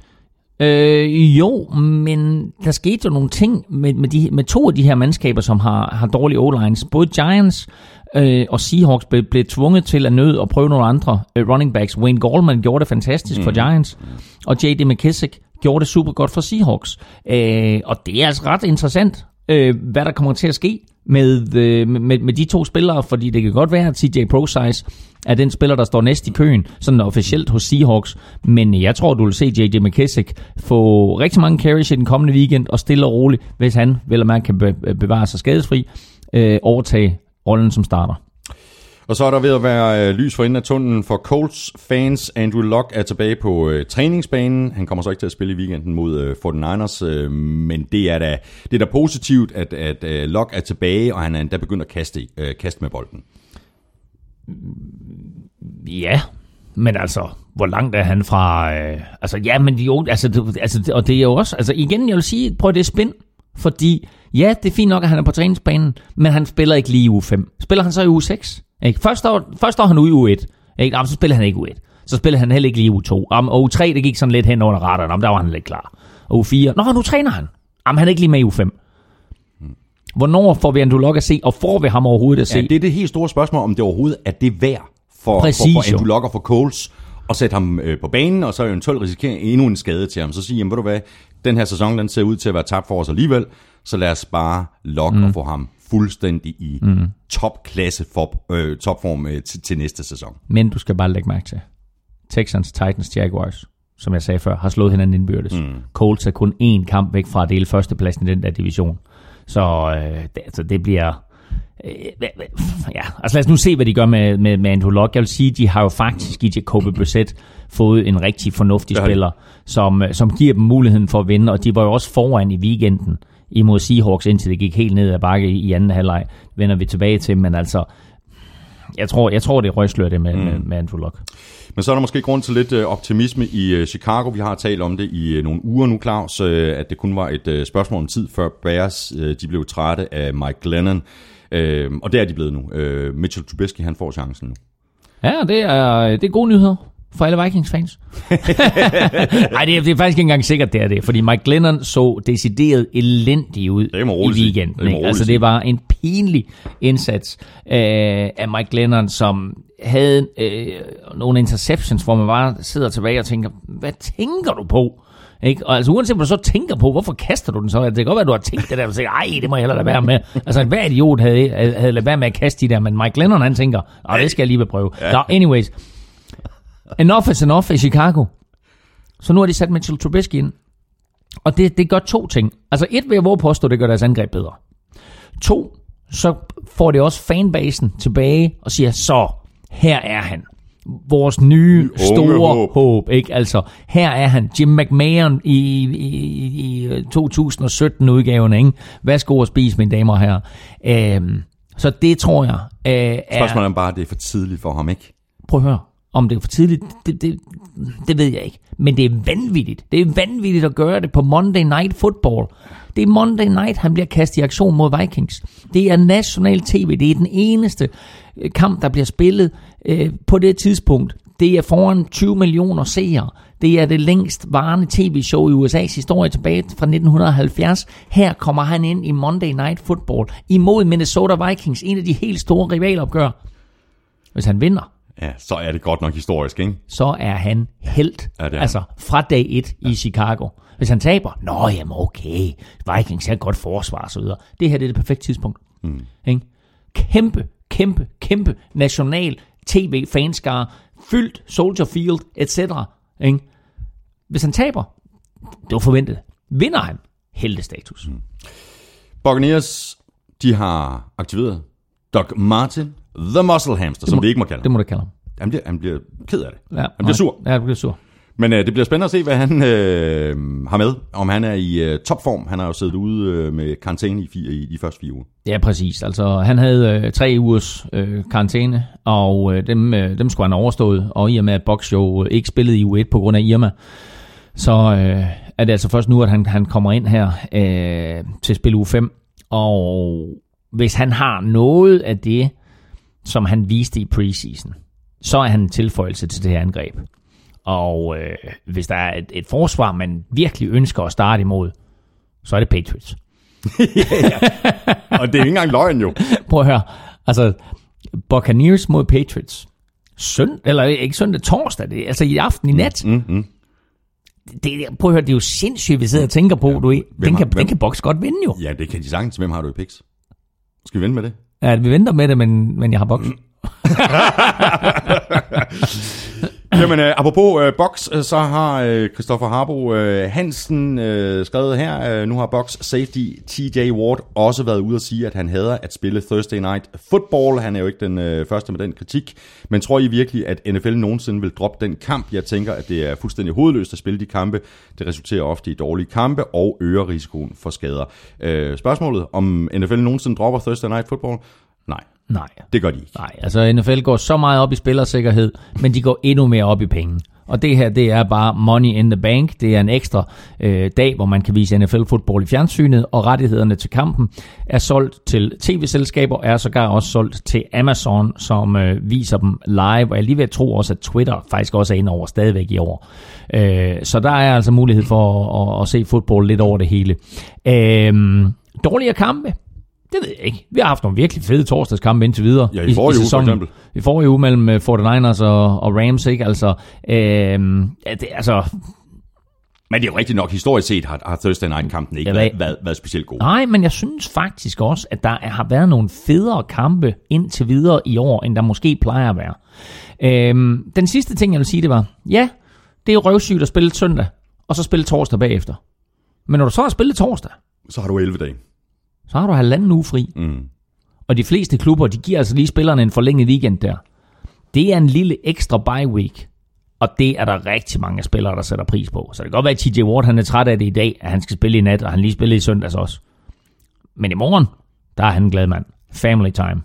Speaker 2: Øh, jo, men der skete jo nogle ting med, med, de, med to af de her mandskaber, som har, har dårlige O-lines. Både Giants øh, og Seahawks blev, blev tvunget til at nøde og prøve nogle andre øh, running backs. Wayne Gallman gjorde det fantastisk mm. for Giants, og J.D. McKissick gjorde det super godt for Seahawks. Øh, og det er altså ret interessant, øh, hvad der kommer til at ske med, øh, med, med de to spillere, fordi det kan godt være, at CJ ProSize er den spiller, der står næst i køen, sådan officielt hos Seahawks, men jeg tror, du vil se J.J. McKissick få rigtig mange carries i den kommende weekend, og stille og roligt, hvis han vel og mærke kan bevare sig skadesfri, øh, overtage rollen som starter.
Speaker 1: Og så er der ved at være øh, lys for enden af tunnelen for Colts fans. Andrew Luck er tilbage på øh, træningsbanen. Han kommer så ikke til at spille i weekenden mod øh, 49ers, øh, men det er da, det er da positivt, at, at øh, Luck er tilbage, og han er endda begyndt at kaste, øh, kaste med bolden.
Speaker 2: Ja, men altså, hvor langt er han fra... Øh, altså, ja, men jo, altså, det, altså, og det er jo også... Altså, igen, jeg vil sige, prøv det er spænd, fordi ja, det er fint nok, at han er på træningsbanen, men han spiller ikke lige i uge 5. Spiller han så i uge 6? Ikke? Først, år, først år han ude i uge 1. Ikke? Jamen, så spiller han ikke i uge 1. Så spiller han heller ikke lige i uge 2. Jamen, og uge 3, det gik sådan lidt hen under radaren. Jamen, der var han lidt klar. Og uge 4, nå, nu træner han. Jamen, han er ikke lige med i uge 5. Hvornår får vi Andrew Luck at se, og får vi ham overhovedet at se?
Speaker 1: Ja, det er det helt store spørgsmål, om det overhovedet er det værd for,
Speaker 2: Præcis,
Speaker 1: for, for. Andrew og for Colts at sætte ham øh, på banen, og så eventuelt risikere endnu en skade til ham. Så sige, jamen ved du hvad, den her sæson den ser ud til at være tabt for os alligevel, så lad os bare lokke mm. og få ham fuldstændig i mm. topklasse for, øh, topform øh, til, til næste sæson.
Speaker 2: Men du skal bare lægge mærke til. Texans, Titans, Jaguars, som jeg sagde før, har slået hinanden indbyrdes. Mm. Colts er kun én kamp væk fra at dele førstepladsen i den der division. Så øh, det, altså, det bliver... Øh, ja, altså lad os nu se, hvad de gør med, med, med Andrew Luck. Jeg vil sige, de har jo faktisk i Jacoby Brissett fået en rigtig fornuftig spiller, som, øh, som giver dem muligheden for at vinde, og de var jo også foran i weekenden imod Seahawks, indtil det gik helt ned ad bakke i, anden halvleg. Vender vi tilbage til, men altså, Jeg tror, jeg tror det er røgslør det med, mm. med, med Andrew Luck.
Speaker 1: Men så er der måske grund til lidt øh, optimisme i øh, Chicago. Vi har talt om det i øh, nogle uger nu, Claus, at det kun var et spørgsmål om tid, før Bears de blev trætte af Mike Glennon. Og det er de blevet nu. Mitchell Trubisky, han får chancen nu.
Speaker 2: Ja, det er, det er gode nyheder for alle Vikings-fans. Nej, det, er, det er faktisk ikke engang sikkert, det er det. Fordi Mike Glennon så decideret elendig ud
Speaker 1: Det
Speaker 2: i weekenden.
Speaker 1: Det
Speaker 2: ikke? altså, det var en pinlig indsats øh, af Mike Glennon, som havde øh, nogle interceptions, hvor man bare sidder tilbage og tænker, hvad tænker du på? Ikke? Og altså uanset hvad du så tænker på, hvorfor kaster du den så? Det kan godt være, at du har tænkt det der, og tænker, ej, det må jeg hellere lade være med. Altså hver idiot havde, havde ladet være med at kaste de der, men Mike Glennon han tænker, Åh, det skal jeg lige prøve. Ja. Nå, anyways. Enough is enough i Chicago. Så nu har de sat Mitchell Trubisky ind. Og det, det gør to ting. Altså et vil jeg våge påstå, det gør deres angreb bedre. To, så får det også fanbasen tilbage og siger, så her er han. Vores nye store
Speaker 1: håb.
Speaker 2: håb. Ikke? Altså, her er han. Jim McMahon i, i, i 2017-udgaven. Ikke? Værsgo og spis, mine damer og herrer. Øhm, så det tror jeg øh, er...
Speaker 1: Spørgsmålet er bare, at det er for tidligt for ham, ikke?
Speaker 2: Prøv at høre. Om det er for tidligt, det, det, det ved jeg ikke. Men det er vanvittigt. Det er vanvittigt at gøre det på Monday Night Football. Det er Monday Night, han bliver kastet i aktion mod Vikings. Det er national tv. Det er den eneste øh, kamp, der bliver spillet øh, på det tidspunkt. Det er foran 20 millioner seere. Det er det længst varende tv-show i USA's historie tilbage fra 1970. Her kommer han ind i Monday Night Football imod Minnesota Vikings, en af de helt store rivalopgør. Hvis han vinder,
Speaker 1: Ja, så er det godt nok historisk, ikke?
Speaker 2: så er han helt.
Speaker 1: Ja, det er
Speaker 2: altså fra dag 1 ja. i Chicago. Hvis han taber, nå jamen okay, Vikings et godt forsvar og så videre. Det her det er det perfekte tidspunkt. Mm. Ikke? Kæmpe, kæmpe, kæmpe national tv-fanskare, fyldt Soldier Field, etc. Ikke? Hvis han taber, det var forventet. Vinder han, heldestatus. Mm.
Speaker 1: Buccaneers, de har aktiveret Doug Martin, The Muscle Hamster, som vi ikke må kalde
Speaker 2: Det
Speaker 1: ham.
Speaker 2: må du kalde ham.
Speaker 1: Han bliver, han bliver ked af det.
Speaker 2: Ja,
Speaker 1: han bliver sur.
Speaker 2: Ja, han bliver sur.
Speaker 1: Men øh, det bliver spændende at se, hvad han øh, har med. Om han er i øh, topform. Han har jo siddet ude øh, med karantæne i, fire, i de første fire uger.
Speaker 2: Ja, præcis. Altså, han havde øh, tre ugers øh, karantæne, og øh, dem, øh, dem skulle han overstået. Og i og med, at Box jo ikke spillede i U1 på grund af Irma, så øh, er det altså først nu, at han, han kommer ind her øh, til spil u 5. Og hvis han har noget af det, som han viste i preseason, så er han en tilføjelse til det her angreb. Og øh, hvis der er et, et forsvar, man virkelig ønsker at starte imod, så er det Patriots.
Speaker 1: Og det er ikke engang løgn jo.
Speaker 2: Prøv at høre. Altså, Buccaneers mod Patriots. Sønd, eller ikke søndag, torsdag. Det, er altså i aften i nat.
Speaker 1: Mm, mm.
Speaker 2: Det, prøv at høre, det er jo sindssygt, vi sidder og tænker på. Du, ved. den,
Speaker 1: har-
Speaker 2: kan,
Speaker 1: hvem-
Speaker 2: den kan Box godt vinde jo.
Speaker 1: Ja, det kan de sagtens. Hvem har du i picks? Skal vi vende med det?
Speaker 2: Ja, vi venter med det, men, men jeg har Box.
Speaker 1: Jamen, øh, apropos øh, Box, øh, så har øh, Christoffer Harbo øh, Hansen øh, skrevet her, øh, nu har Box safety TJ Ward også været ude at sige, at han hader at spille Thursday Night Football. Han er jo ikke den øh, første med den kritik, men tror I virkelig, at NFL nogensinde vil droppe den kamp? Jeg tænker, at det er fuldstændig hovedløst at spille de kampe. Det resulterer ofte i dårlige kampe og øger risikoen for skader. Øh, spørgsmålet, om NFL nogensinde dropper Thursday Night Football? Nej,
Speaker 2: Nej.
Speaker 1: det gør de ikke.
Speaker 2: Nej, altså NFL går så meget op i spillersikkerhed, men de går endnu mere op i penge. Og det her, det er bare money in the bank. Det er en ekstra øh, dag, hvor man kan vise NFL-fodbold i fjernsynet, og rettighederne til kampen er solgt til tv-selskaber, er sågar også solgt til Amazon, som øh, viser dem live. Og jeg lige ved at tro også, at Twitter faktisk også er inde over stadigvæk i år. Øh, så der er altså mulighed for at, at, at se fodbold lidt over det hele. Øh, dårligere kampe? Det ved jeg ikke. Vi har haft nogle virkelig fede torsdagskampe indtil videre.
Speaker 1: Ja, i forrige uge, for
Speaker 2: sæsonen.
Speaker 1: eksempel.
Speaker 2: I forrige uge mellem øh, 49ers og, og Rams, ikke? Altså, øhm, ja, det, altså,
Speaker 1: Men det er jo rigtigt nok, historisk set har, har Thursday Night-kampen ikke
Speaker 2: Ja,
Speaker 1: været, været, været specielt god.
Speaker 2: nej, men jeg synes faktisk også, at der har været nogle federe kampe indtil videre i år, end der måske plejer at være. Øhm, den sidste ting, jeg vil sige, det var, ja, det er jo røvsygt at spille søndag, og så spille torsdag bagefter. Men når du så har spillet torsdag,
Speaker 1: Så har du 11 dage.
Speaker 2: Så har du halvanden uge fri.
Speaker 1: Mm.
Speaker 2: Og de fleste klubber, de giver altså lige spillerne en forlænget weekend der. Det er en lille ekstra bye week. Og det er der rigtig mange spillere, der sætter pris på. Så det kan godt være, at TJ Ward han er træt af det i dag, at han skal spille i nat, og han lige spillede i søndags også. Men i morgen, der er han en glad mand. Family time.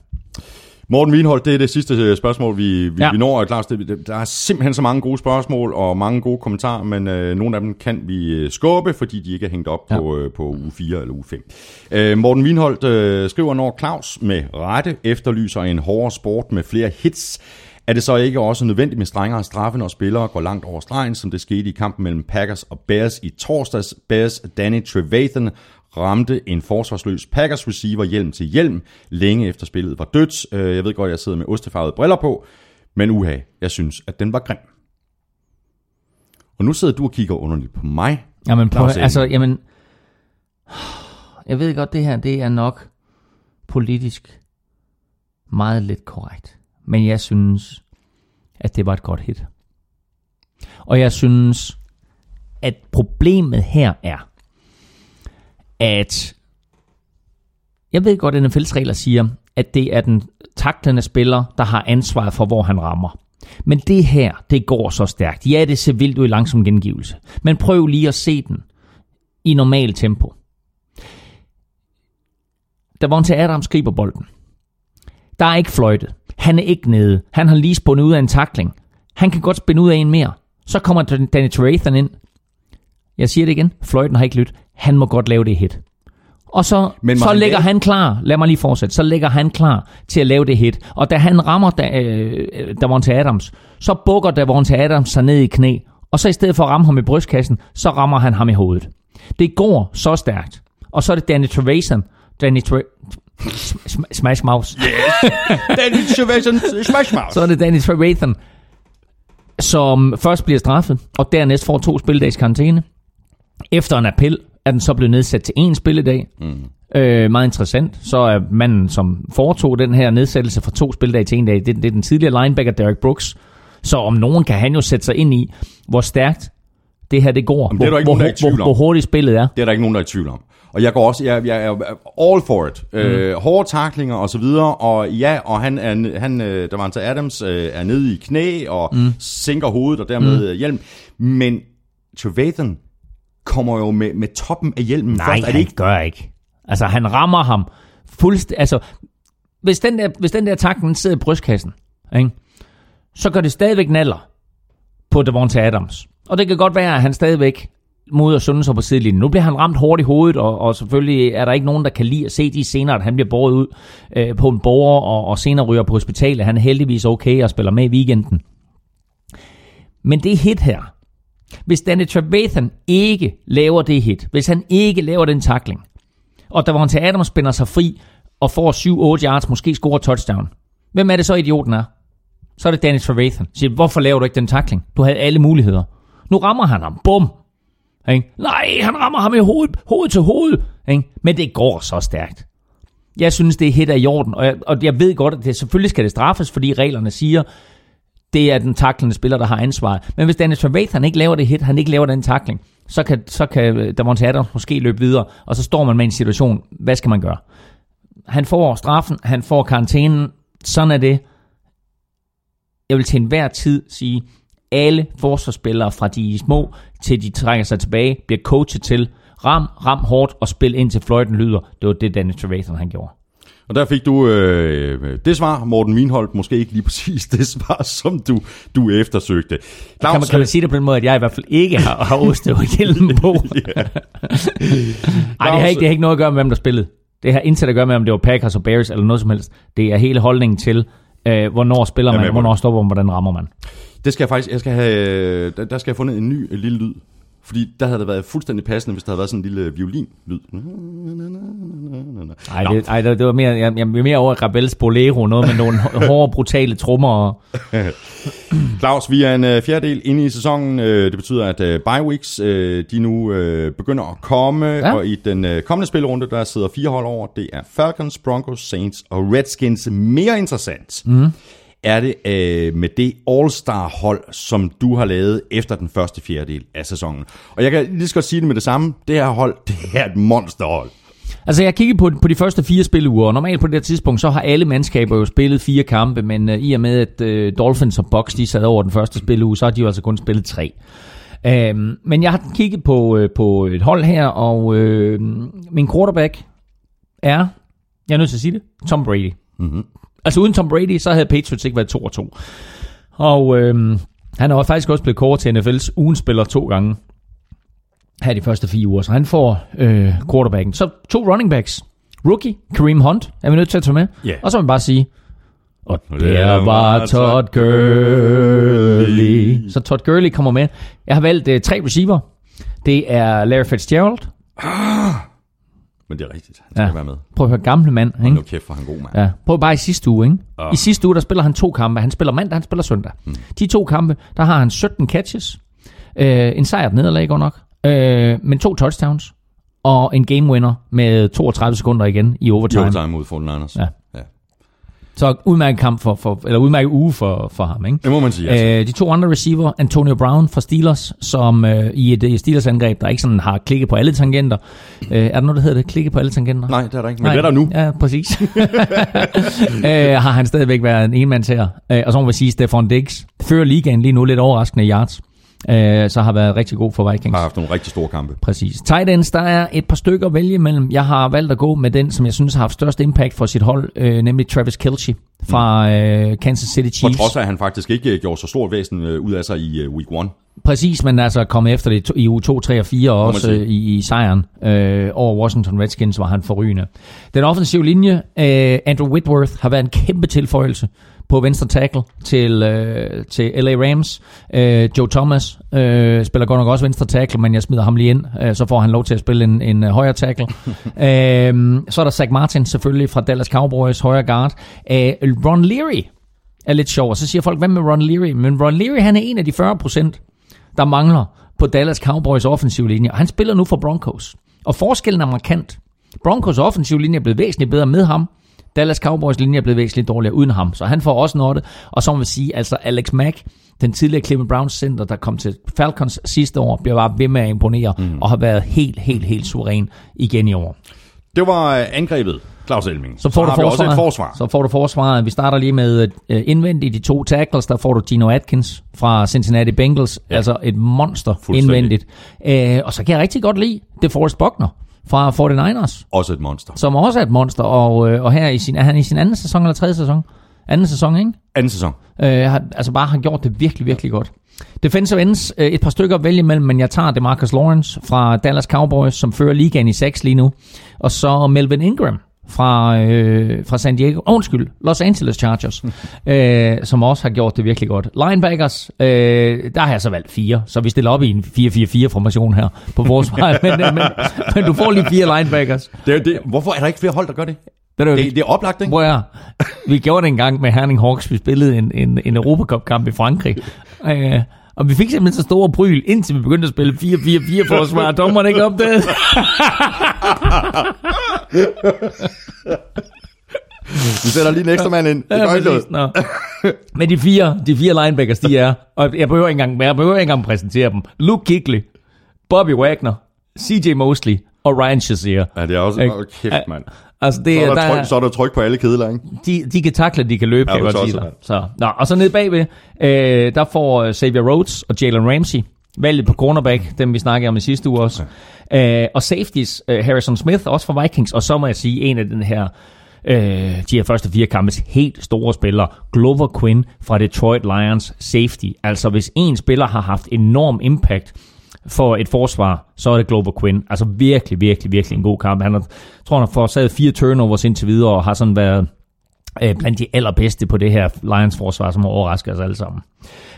Speaker 1: Morten Wienholdt, det er det sidste øh, spørgsmål, vi, vi,
Speaker 2: Ja.
Speaker 1: vi når. Det, det, der er simpelthen så mange gode spørgsmål og mange gode kommentarer, men øh, nogle af dem kan vi øh, skubbe, fordi de ikke er hængt op
Speaker 2: Ja.
Speaker 1: på, øh, på uge 4 eller uge 5. Øh, Morten Wienholdt øh, skriver, når Claus med rette efterlyser en hårdere sport med flere hits, er det så ikke også nødvendigt med strengere straffe, når spillere går langt over stregen, som det skete i kampen mellem Packers og Bears i torsdags? Bears Danny Trevathan ramte en forsvarsløs Packers receiver hjelm til hjelm, længe efter spillet var dødt. Øh, Jeg ved godt, jeg sidder med ostefarvede briller på, men uha, jeg synes, at den var grim. Og nu sidder du og kigger underligt på mig.
Speaker 2: Jamen, prøv, altså, jamen, jeg ved godt, det her, det er nok politisk meget lidt korrekt. Men jeg synes, at det var et godt hit. Og jeg synes, at problemet her er, at jeg ved godt, at NFL's regler siger, at det er den taktende spiller, der har ansvaret for, hvor han rammer. Men det her, det går så stærkt. Ja, det ser vildt ud i langsom gengivelse. Men prøv lige at se den i normal tempo. Da Adams griber bolden. Der er ikke fløjtet. Han er ikke nede. Han har lige spundet ud af en takling. Han kan godt spænde ud af en mere. Så kommer Danny Trevathan ind. Jeg siger det igen. Fløjten har ikke lyttet. Han må godt lave det hit. Og så,
Speaker 1: Men
Speaker 2: så
Speaker 1: han
Speaker 2: lægger
Speaker 1: lave-
Speaker 2: han klar, lad mig lige fortsætte, så lægger han klar til at lave det hit. Og da han rammer da, øh, Davonte Adams, så bukker Davonte Adams sig ned i knæ. Og så i stedet for at ramme ham i brystkassen, så rammer han ham i hovedet. Det går så stærkt. Og så er det Danny Trevathan, Danny Tre... Sm- Smash Mouse.
Speaker 1: Danny Trevathan, smash mouth.
Speaker 2: Så er det Danny Trevathan, som først bliver straffet, og dernæst får to spilledags karantæne. Efter en appel er den så blevet nedsat til en spilledag. Mm. Øh, meget interessant. Så er manden, som foretog den her nedsættelse fra to spilledage til en dag, det, det er den tidligere linebacker Derek Brooks. Så om nogen kan han jo sætte sig ind i, hvor stærkt det her det går.
Speaker 1: Jamen, det er der
Speaker 2: hvor,
Speaker 1: ikke
Speaker 2: hvor,
Speaker 1: nogen, der er
Speaker 2: hvor,
Speaker 1: om.
Speaker 2: hvor hurtigt spillet er.
Speaker 1: Det er der ikke nogen, der er i tvivl om. Og jeg går også, jeg, jeg er all for it. Mm. Øh, hårde taklinger og så videre, og ja, og han er, han, øh, der var til Adams, øh, er nede i knæ og mm. sænker hovedet og dermed mm. hjelm. Men Trevathan kommer jo med, med toppen af hjelmen
Speaker 2: Nej,
Speaker 1: først. Er
Speaker 2: han
Speaker 1: det ikke?
Speaker 2: gør ikke. Altså, han rammer ham fuldstændig... Altså, hvis den der, hvis den der takling den sidder i brystkassen, ikke? så gør det stadigvæk naller på Devonta Adams. Og det kan godt være, at han stadigvæk mod at sunde sig på sidelinjen. Nu bliver han ramt hårdt i hovedet, og, og selvfølgelig er der ikke nogen, der kan lide at se de scener, at han bliver båret ud øh, på en borger, og, og senere ryger på hospitalet. Han er heldigvis okay og spiller med i weekenden. Men det hit her, hvis Danny Trevathan ikke laver det hit, hvis han ikke laver den takling, og der var han til Adams spænder sig fri og får 7-8 yards, måske scorer touchdown, hvem er det så idioten er? Så er det Danny Trevathan. Siger, hvorfor laver du ikke den takling? Du havde alle muligheder. Nu rammer han ham. Bum. Ikke? Nej, han rammer ham i hovedet, hoved til hoved. Ikke? Men det går så stærkt. Jeg synes, det hit er i jorden. og jeg, og jeg ved godt, at det, selvfølgelig skal det straffes, fordi reglerne siger, det er den taklende spiller, der har ansvaret. Men hvis Dennis Trevathan ikke laver det hit, han ikke laver den takling, så kan, så kan øh, Davante Adams måske løbe videre, og så står man med en situation, hvad skal man gøre? Han får straffen, han får karantænen, sådan er det. Jeg vil til enhver tid sige, alle forsvarsspillere fra de små til de trækker sig tilbage, bliver coachet til, ram, ram hårdt og spil ind til fløjten lyder. Det var det, Dennis Trevathan han gjorde.
Speaker 1: Og der fik du øh, det svar, Morten Wienholdt, måske ikke lige præcis det svar, som du, du eftersøgte. Claus,
Speaker 2: Kan man, kan man sige det på den måde, at jeg i hvert fald ikke har, har oste og hjelm på? Nej, det har, ikke, det har ikke noget at gøre med, hvem der spillede. Det har intet at gøre med, om det var Packers og Bears eller noget som helst. Det er hele holdningen til, øh, hvornår spiller
Speaker 1: er
Speaker 2: man,
Speaker 1: på
Speaker 2: hvornår stopper man, hvordan rammer man.
Speaker 1: Det skal jeg faktisk, jeg skal have, der, der skal jeg fundet en ny øh, lille lyd. Fordi der havde det været fuldstændig passende, hvis der havde været sådan en lille violin-lyd.
Speaker 2: Nej, det, ej, det, var mere, jeg, jeg er mere over Rabels Bolero, noget med nogle hårde, brutale trommer.
Speaker 1: Claus, vi er en øh, fjerdedel inde i sæsonen. Øh, det betyder, at øh, bye weeks, øh, de nu øh, begynder at komme.
Speaker 2: Ja.
Speaker 1: Ja. Og i den øh, kommende spillerunde, der sidder fire hold over. Det er Falcons, Broncos, Saints og Redskins. Mere interessant mm. Er det øh, med det All-Star-hold, som du har lavet efter den første fjerdedel af sæsonen. Og jeg kan lige så godt sige det med det samme. Det her hold, det er et monsterhold.
Speaker 2: altså, jeg kiggede på, på de første fire spilleuger, og normalt på det her tidspunkt, så har alle mandskaber jo spillet fire kampe, men øh, i og med, at øh, Dolphins og Bucks, de sad over den første spilleuge, så har de jo altså kun spillet tre. Øhm, men jeg har kigget på, øh, på et hold her, og øh, min quarterback er, jeg er nødt til at sige det, Tom Brady.
Speaker 1: Mm-hmm.
Speaker 2: Altså uden Tom Brady, så havde Patriots ikke været 2 og 2. Og øhm, han har faktisk også blevet kåret til NFL's ugenspiller to gange her de første fire uger. Så han får øh, quarterbacken. Så to running backs. Rookie, Kareem Hunt, er vi nødt til at tage med.
Speaker 1: Ja.
Speaker 2: Og så vil man bare sige, og
Speaker 1: det
Speaker 2: der
Speaker 1: var
Speaker 2: Todd Gurley. Så Todd Gurley kommer med. Jeg har valgt øh, tre receiver. Det er Larry Fitzgerald.
Speaker 1: Men det er rigtigt. Han skal
Speaker 2: Ja.
Speaker 1: være med.
Speaker 2: Prøv at høre, gamle mand. Ikke?
Speaker 1: Nu kæft for han god, mand.
Speaker 2: Ja, prøv bare i sidste uge, ikke?
Speaker 1: Ah.
Speaker 2: I sidste uge, der spiller han to kampe. Han spiller mandag, han spiller søndag. Mm. De to kampe, der har han 17 catches. Øh, en sejr nederlag godt nok. Øh, men to touchdowns. Og en game winner med 32 sekunder igen i overtime.
Speaker 1: Overtime mod 49ers.
Speaker 2: Ja. Så udmærket kamp for, for, eller udmærket uge for, for ham, ikke?
Speaker 1: Det må man sige, altså.
Speaker 2: Øh, de to andre receiver, Antonio Brown fra Steelers, som øh, i et øh, Steelers-angreb, der ikke sådan har klikket på alle tangenter. Øh, er der noget, der hedder det? Klikke på alle tangenter?
Speaker 1: Nej, det er der ikke. Men det er der nu.
Speaker 2: Ja, præcis. øh, har han stadigvæk været en enmandsherre. Øh, og så må vi sige, Stefan Diggs fører ligaen lige nu lidt overraskende i yards. Øh, så har været rigtig god for Vikings.
Speaker 1: Har haft nogle rigtig store kampe.
Speaker 2: Præcis. Tight ends, der er et par stykker at vælge imellem. Jeg har valgt at gå med den, som jeg synes har haft størst impact for sit hold, øh, nemlig Travis Kelce fra øh, Kansas City
Speaker 1: På
Speaker 2: Chiefs.
Speaker 1: trods af, at han faktisk ikke øh, gjorde så stort væsen øh, ud af sig i øh, week 1.
Speaker 2: Præcis, men altså kommet efter det i uge 2, 3 og 4, og
Speaker 1: man
Speaker 2: også øh, i, i sejren øh, over Washington Redskins var han forrygende. Den offensive linje, øh, Andrew Whitworth, har været en kæmpe tilføjelse på venstre tackle til, øh, til LA Rams. Øh, Joe Thomas øh, spiller godt nok også venstre tackle, men jeg smider ham lige ind, øh, så får han lov til at spille en, en øh, højre tackle. øh, så er der Zach Martin selvfølgelig fra Dallas Cowboys, højre guard. Øh, Ron Leary er lidt sjov, og så siger folk, hvad med Ron Leary? Men Ron Leary, han er en af de 40 procent, der mangler på Dallas Cowboys offensiv linje. Og han spiller nu for Broncos. Og forskellen er markant. Broncos offensiv linje er blevet væsentligt bedre med ham. Dallas Cowboys linje er blevet væsentligt dårligere uden ham. Så han får også noget. Og så må vi sige, altså Alex Mack, den tidligere Cleveland Browns center, der kom til Falcons sidste år, bliver bare ved med at imponere, mm. og har været helt, helt, helt suveræn igen i år.
Speaker 1: Det var øh, angrebet, Claus Elming.
Speaker 2: Så får, du
Speaker 1: har vi også
Speaker 2: forsvaret.
Speaker 1: et forsvar.
Speaker 2: så får du forsvaret. Vi starter lige med uh, indvendigt de to tackles. Der får du Gino Atkins fra Cincinnati Bengals. Ja. Altså et monster indvendigt. Uh, og så kan jeg rigtig godt lide det Forrest Buckner fra 49ers,
Speaker 1: Også et monster.
Speaker 2: som også er et monster. Og, uh, og her i sin, er han i sin anden sæson eller tredje sæson? Anden sæson, ikke?
Speaker 1: Anden sæson.
Speaker 2: Øh, har, altså bare har gjort det virkelig, virkelig godt. Defensive ends, øh, et par stykker at vælge imellem, men jeg tager DeMarcus Lawrence fra Dallas Cowboys, som fører ligaen i 6 lige nu. Og så Melvin Ingram fra, øh, fra San Diego, oh, undskyld, Los Angeles Chargers, øh, som også har gjort det virkelig godt. Linebackers, øh, der har jeg så valgt fire, så vi stiller op i en 4-4-4-formation her på forsvaret, men, øh, men, men du får lige fire linebackers.
Speaker 1: Det, det, hvorfor er der ikke flere hold, der gør det?
Speaker 2: Det er,
Speaker 1: Det, det er oplagt, ikke?
Speaker 2: At høre. Vi gjorde det engang med Herning Hawks. Vi spillede en, en, en Europacup-kamp i Frankrig. Øh, og vi fik simpelthen så store bryl, indtil vi begyndte at spille 4-4-4 forsvar. Dommeren ikke opdaget.
Speaker 1: Vi sætter lige en ekstra mand ind. Det
Speaker 2: Ja, præcis. Nå. Men de fire, de fire linebackers, de er, og jeg behøver ikke engang, jeg behøver ikke engang præsentere dem. Luke Kigley, Bobby Wagner, CJ Mosley og Ryan Shazier.
Speaker 1: Ja, det er også... Åh, kæft, mand.
Speaker 2: Altså, det,
Speaker 1: Så er,
Speaker 2: der,
Speaker 1: der tryk, så er der tryk på alle kedler, ikke?
Speaker 2: de, de kan takle, de kan løbe,
Speaker 1: Ja,
Speaker 2: kan godt sige. Så, nå, og så nede bagved, øh, der får øh, Xavier Rhodes og Jalen Ramsey valget på cornerback, dem vi snakkede om i sidste uge også. Øh, og safeties, øh, Harrison Smith, også fra Vikings, og så må jeg sige, en af den her, øh, de her første fire kampes helt store spillere, Glover Quinn fra Detroit Lions safety. Altså hvis en spiller har haft enorm impact for et forsvar, så er det Glover Quinn. Altså virkelig, virkelig, virkelig en god kamp. Han har, tror, han har forårsaget fire turnovers indtil videre, og har sådan været øh, blandt de allerbedste på det her Lions forsvar, som har overrasket os alle sammen.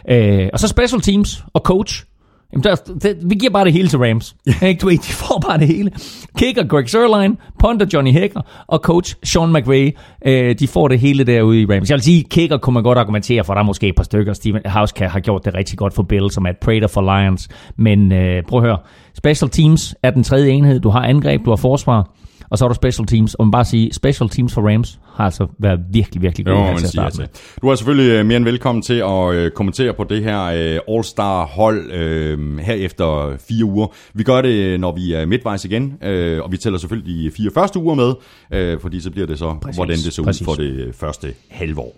Speaker 2: Øh, og så special teams og coach. Jamen, der, der, vi giver bare det hele til Rams. Ikke, du ved, de får bare det hele. Kicker Greg Sørlein, punter Johnny Hecker og coach Sean McVay, øh, de får det hele derude i Rams. Jeg vil sige, kicker kunne man godt argumentere for, der er måske et par stykker. Steven House har gjort det rigtig godt for Bills, som er et Prater for Lions. Men øh, prøv at høre, special teams er den tredje enhed. Du har angreb, du har forsvar, og så er der special teams. Og man bare sige, special teams for Rams har altså været virkelig, virkelig gode her til at starte med.
Speaker 1: til. Du er selvfølgelig øh, mere end velkommen til at øh, kommentere på det her øh, All-Star hold øh, her efter fire uger. Vi gør det, når vi er midtvejs igen, øh, og vi tæller selvfølgelig de fire første uger med, øh, fordi så bliver det så,
Speaker 2: Præcis,
Speaker 1: hvordan det så ud
Speaker 2: præcis.
Speaker 1: for det første halvår.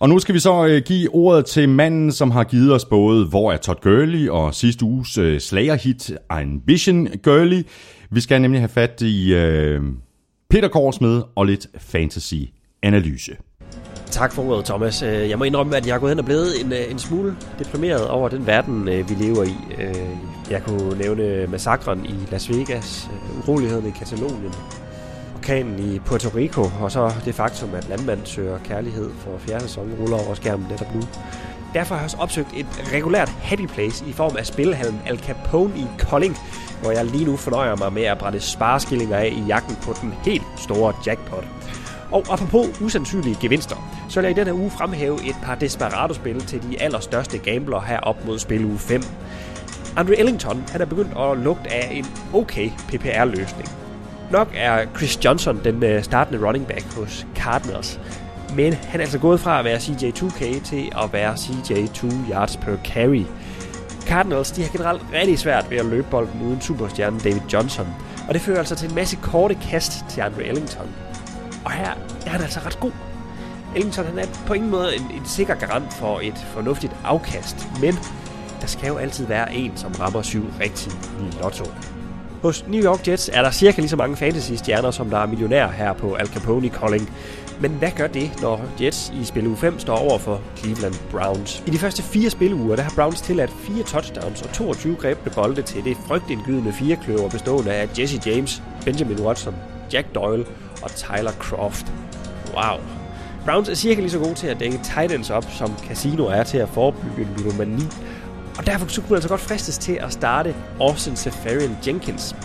Speaker 1: Og nu skal vi så give ordet til manden, som har givet os både Hvor er Todd Gurley og sidste uges slagerhit Ambition Gurley. Vi skal nemlig have fat i øh, Peter Korsmed og lidt fantasy-analyse.
Speaker 4: Tak for ordet, Thomas. Øh, jeg må indrømme, at jeg er gået hen og blevet en, øh, en smule deprimeret over den verden, øh, vi lever i. Jeg kunne nævne massakren i Las Vegas, uroligheden i Katalonien, orkanen i Puerto Rico, og så det faktum, at landmand søger kærlighed for fjerde sæson ruller over skærmen netop nu. Derfor har jeg også opsøgt et regulært happy place i form af spillehallen Al Capone i Kolding, hvor jeg lige nu fornøjer mig med at brænde spareskillinger af i jagten på den helt store jackpot. Og apropos usandsynlige gevinster, så vil jeg i denne uge fremhæve et par Desperado-spil til de allerstørste gambler her op mod spil uge 5. Andre Ellington han er begyndt at lugte af en okay PPR-løsning. Nok er Chris Johnson den øh, startende running back hos Cardinals, men han er altså gået fra at være CJ2K til at være CJ2 yards per carry. Cardinals de har generelt rigtig svært ved at løbe bolden uden superstjernen David Johnson, og det fører altså til en masse korte kast til Andre Ellington. Og her er han altså ret god. Ellington han er på ingen måde en, en sikker garant for et fornuftigt afkast, men der skal jo altid være en, som rammer syv rigtigt i lotto. Hos New York Jets er der cirka lige så mange fantasy-stjerner, som der er millionærer her på Al Capone Calling. Men hvad gør det, når Jets i spil uge 5 står over for Cleveland Browns? I de første fire spiluger, der har Browns tilladt fire touchdowns og 22 grebne bolde til det frygtindgydende firekløver bestående af Jesse James, Benjamin Watson, Jack Doyle og Tyler Croft. Wow. Browns er cirka lige så gode til at dække Titans op, som Casino er til at forebygge ludomani. Og derfor kunne man altså godt fristes til at starte Austin Safarian Jenkins.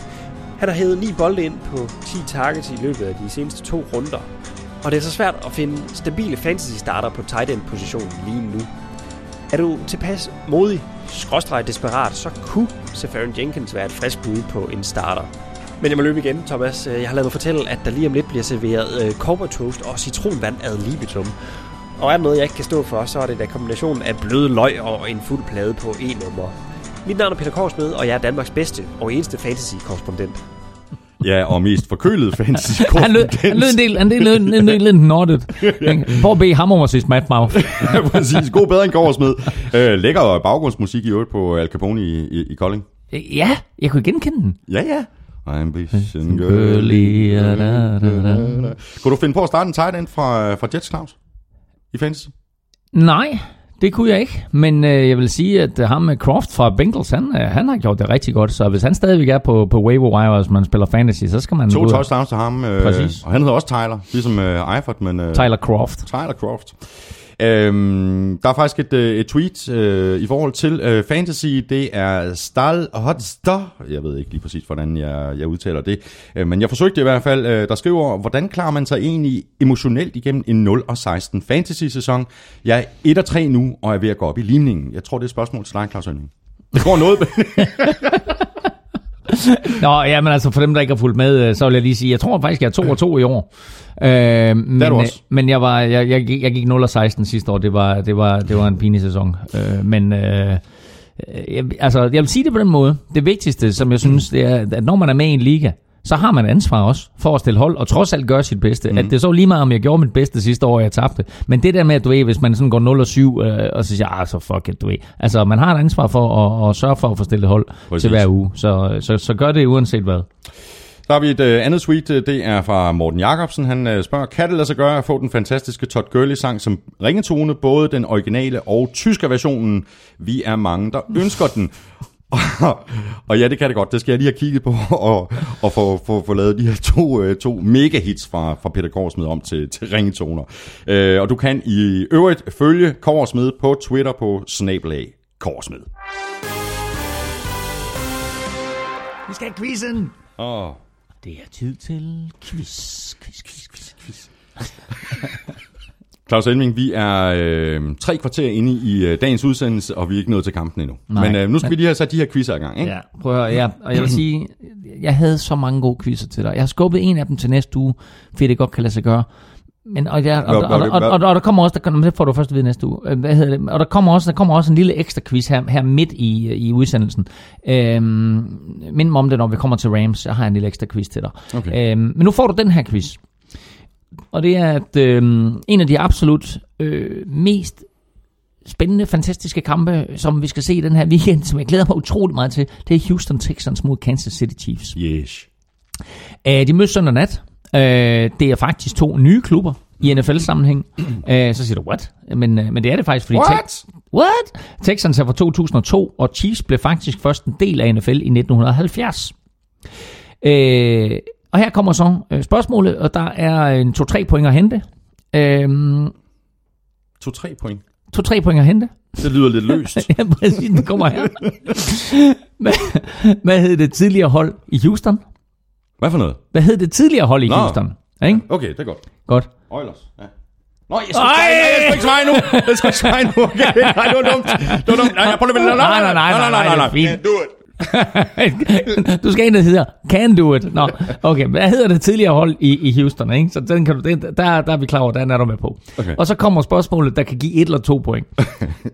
Speaker 4: Han har hævet ni bolde ind på 10 targets i løbet af de seneste to runder. Og det er så svært at finde stabile fantasy starter på tight end positionen lige nu. Er du tilpas modig, skråstrej desperat, så kunne Safarian Jenkins være et frisk bud på en starter. Men jeg må løbe igen, Thomas. Øh, jeg har lavet mig fortælle, at der lige om lidt bliver serveret øh, cowboy toast og citronvand ad libitum. Og er der noget, jeg ikke kan stå for, så er det da kombinationen af bløde løg og en fuld plade på en nummer. Mit navn er Peter Korsmed, og jeg er Danmarks bedste og eneste fantasy-korrespondent.
Speaker 1: Ja, og mest forkølet fantasy
Speaker 2: Han lød, han lød en del, han lød en, en, en, lidt nottet. Prøv at bede ham om at se Smash Mouth.
Speaker 1: ja, præcis. God bedring Korsmed. Øh, lækker baggrundsmusik i øvrigt på Al Capone i, i, i Kolding.
Speaker 2: Ja, jeg kunne genkende den.
Speaker 1: Ja, ja. Ambition
Speaker 2: Girlie, da, da, da.
Speaker 1: Kunne du finde på at starte en tight end fra, fra Jets, Claus? I fantasy?
Speaker 2: Nej, det kunne jeg ikke. Men øh, jeg vil sige, at øh, ham med Croft fra Bengals, han, øh, han har gjort det rigtig godt. Så hvis han stadigvæk er på, på waiver wire, hvis man spiller fantasy, så skal man...
Speaker 1: To touchdowns til ham. Øh,
Speaker 2: Præcis.
Speaker 1: Og han hedder også Tyler, ligesom øh, Eifert, men... Øh,
Speaker 2: Tyler Croft.
Speaker 1: Tyler Croft. Øhm, der er faktisk et, øh, et tweet øh, i forhold til øh, fantasy. Det er Stal Hotster. Jeg ved ikke lige præcis, hvordan jeg, jeg udtaler det. Øh, men jeg forsøgte i hvert fald. Øh, der skriver, hvordan klarer man sig egentlig emotionelt igennem en 0-16 fantasy-sæson? Jeg er 1 3 nu, og er ved at gå op i limningen. Jeg tror, det er et spørgsmål til dig, Claus Hønning. Det går noget...
Speaker 2: Nå, ja, men altså for dem, der ikke har fulgt med, øh, så vil jeg lige sige, jeg tror faktisk, jeg er 2 og 2 i år. Øh, men, øh,
Speaker 1: også.
Speaker 2: men jeg, var, jeg, jeg, gik- jeg gik 0 og 16 sidste år. Det var, det var, det var en pinlig sæson. Øh, men øh, øh, jeg, altså, jeg vil sige det på den måde. Det vigtigste, som jeg synes, det er, at når man er med i en liga, så har man ansvar også for at stille hold, og trods alt gøre sit bedste. Mm. At det er så lige meget, om jeg gjorde mit bedste sidste år, og jeg tabte. Men det der med, at du ved, hvis man sådan går 0 og 7, øh, og så siger, ah, så fuck it, du ved. Altså, man har et ansvar for at, at sørge for at få stillet hold
Speaker 1: Præcis.
Speaker 2: Præcis. til hver uge. Så, så, så gør det uanset hvad.
Speaker 1: Der har vi et øh, andet tweet, øh, det er fra Morten Jacobsen. Han øh, spørger, kan det lade sig gøre at få den fantastiske Todd Gurley-sang som ringetone, både den originale og tyske versionen? Vi er mange, der ønsker den. Og ja, det kan det godt. Det skal jeg lige have kigget på og, og få, få, få lavet de her to, øh, to mega-hits fra, fra Peter Korsmed om til, til ringetoner. Øh, og du kan i øvrigt følge Korsmed på Twitter på snabelag Korsmed.
Speaker 2: Vi skal have quizzen.
Speaker 1: Åh,
Speaker 2: Det er tid til quiz, quiz, quiz, quiz, quiz.
Speaker 1: Claus Elming, vi er øh, tre kvarter inde i øh, dagens udsendelse, og vi er ikke nået til kampen endnu.
Speaker 2: Nej.
Speaker 1: Men øh, nu skal vi lige have sat de her quizzer i gang, ikke?
Speaker 2: Ja, prøv at høre, ja, og jeg vil sige, jeg havde så mange gode quizzer til dig. Jeg har skubbet en af dem til næste uge, fordi det godt kan lade sig gøre. Men, og, jeg, og, og, og, og, og, og, der kommer også, der, det får du først at vide næste uge. Øh, Hvad hedder det? Og der kommer også, der kommer også en lille ekstra quiz her, her midt i, i udsendelsen. Øhm, mind mig om det, når vi kommer til Rams. Jeg har en lille ekstra quiz til dig.
Speaker 1: Okay.
Speaker 2: Øhm, men nu får du den her quiz. Og det er, at øhm, en af de absolut øh, mest spændende, fantastiske kampe, som vi skal se i den her weekend, som jeg glæder mig utrolig meget til, det er Houston Texans mod Kansas City Chiefs.
Speaker 1: Yes.
Speaker 2: Uh, de mødes søndag nat. Øh, det er faktisk to nye klubber i NFL-sammenhæng. Øh, så siger du, what? Men, øh, men det er det faktisk, fordi...
Speaker 1: What?
Speaker 2: What? Texans er fra 2002, og Chiefs blev faktisk først en del af NFL i 1970. Øh, og her kommer så øh, spørgsmålet, og der er en 2-3 point at hente. Øh,
Speaker 1: To-tre point.
Speaker 2: 2-3 point at hente.
Speaker 1: Det lyder lidt løst.
Speaker 2: Ja, præcis, den kommer her. hvad, hvad hed det tidligere hold i Houston?
Speaker 1: Hvad for noget?
Speaker 2: Hvad hed det tidligere hold i
Speaker 1: Nå.
Speaker 2: Houston? Ikke?
Speaker 1: Okay, det er godt.
Speaker 2: Godt.
Speaker 1: Oilers, ja. Nå, jeg skal, nej, jeg skal ikke svare nu. Jeg skal ikke svare nu. Okay, nej, det var dumt. Det var dumt. Nej, jeg prøver lige. Nej, nej, nej, nej, nej, nej, nej.
Speaker 2: det er
Speaker 5: Can't do it.
Speaker 2: fint. du skal ind og hedder Can do it. Nå, okay. Hvad hedder det tidligere hold i, i Houston? Ikke? Så den kan du, den, der, der er vi klar over, den er du med på.
Speaker 1: Okay.
Speaker 2: Og så kommer spørgsmålet, der kan give et eller to point.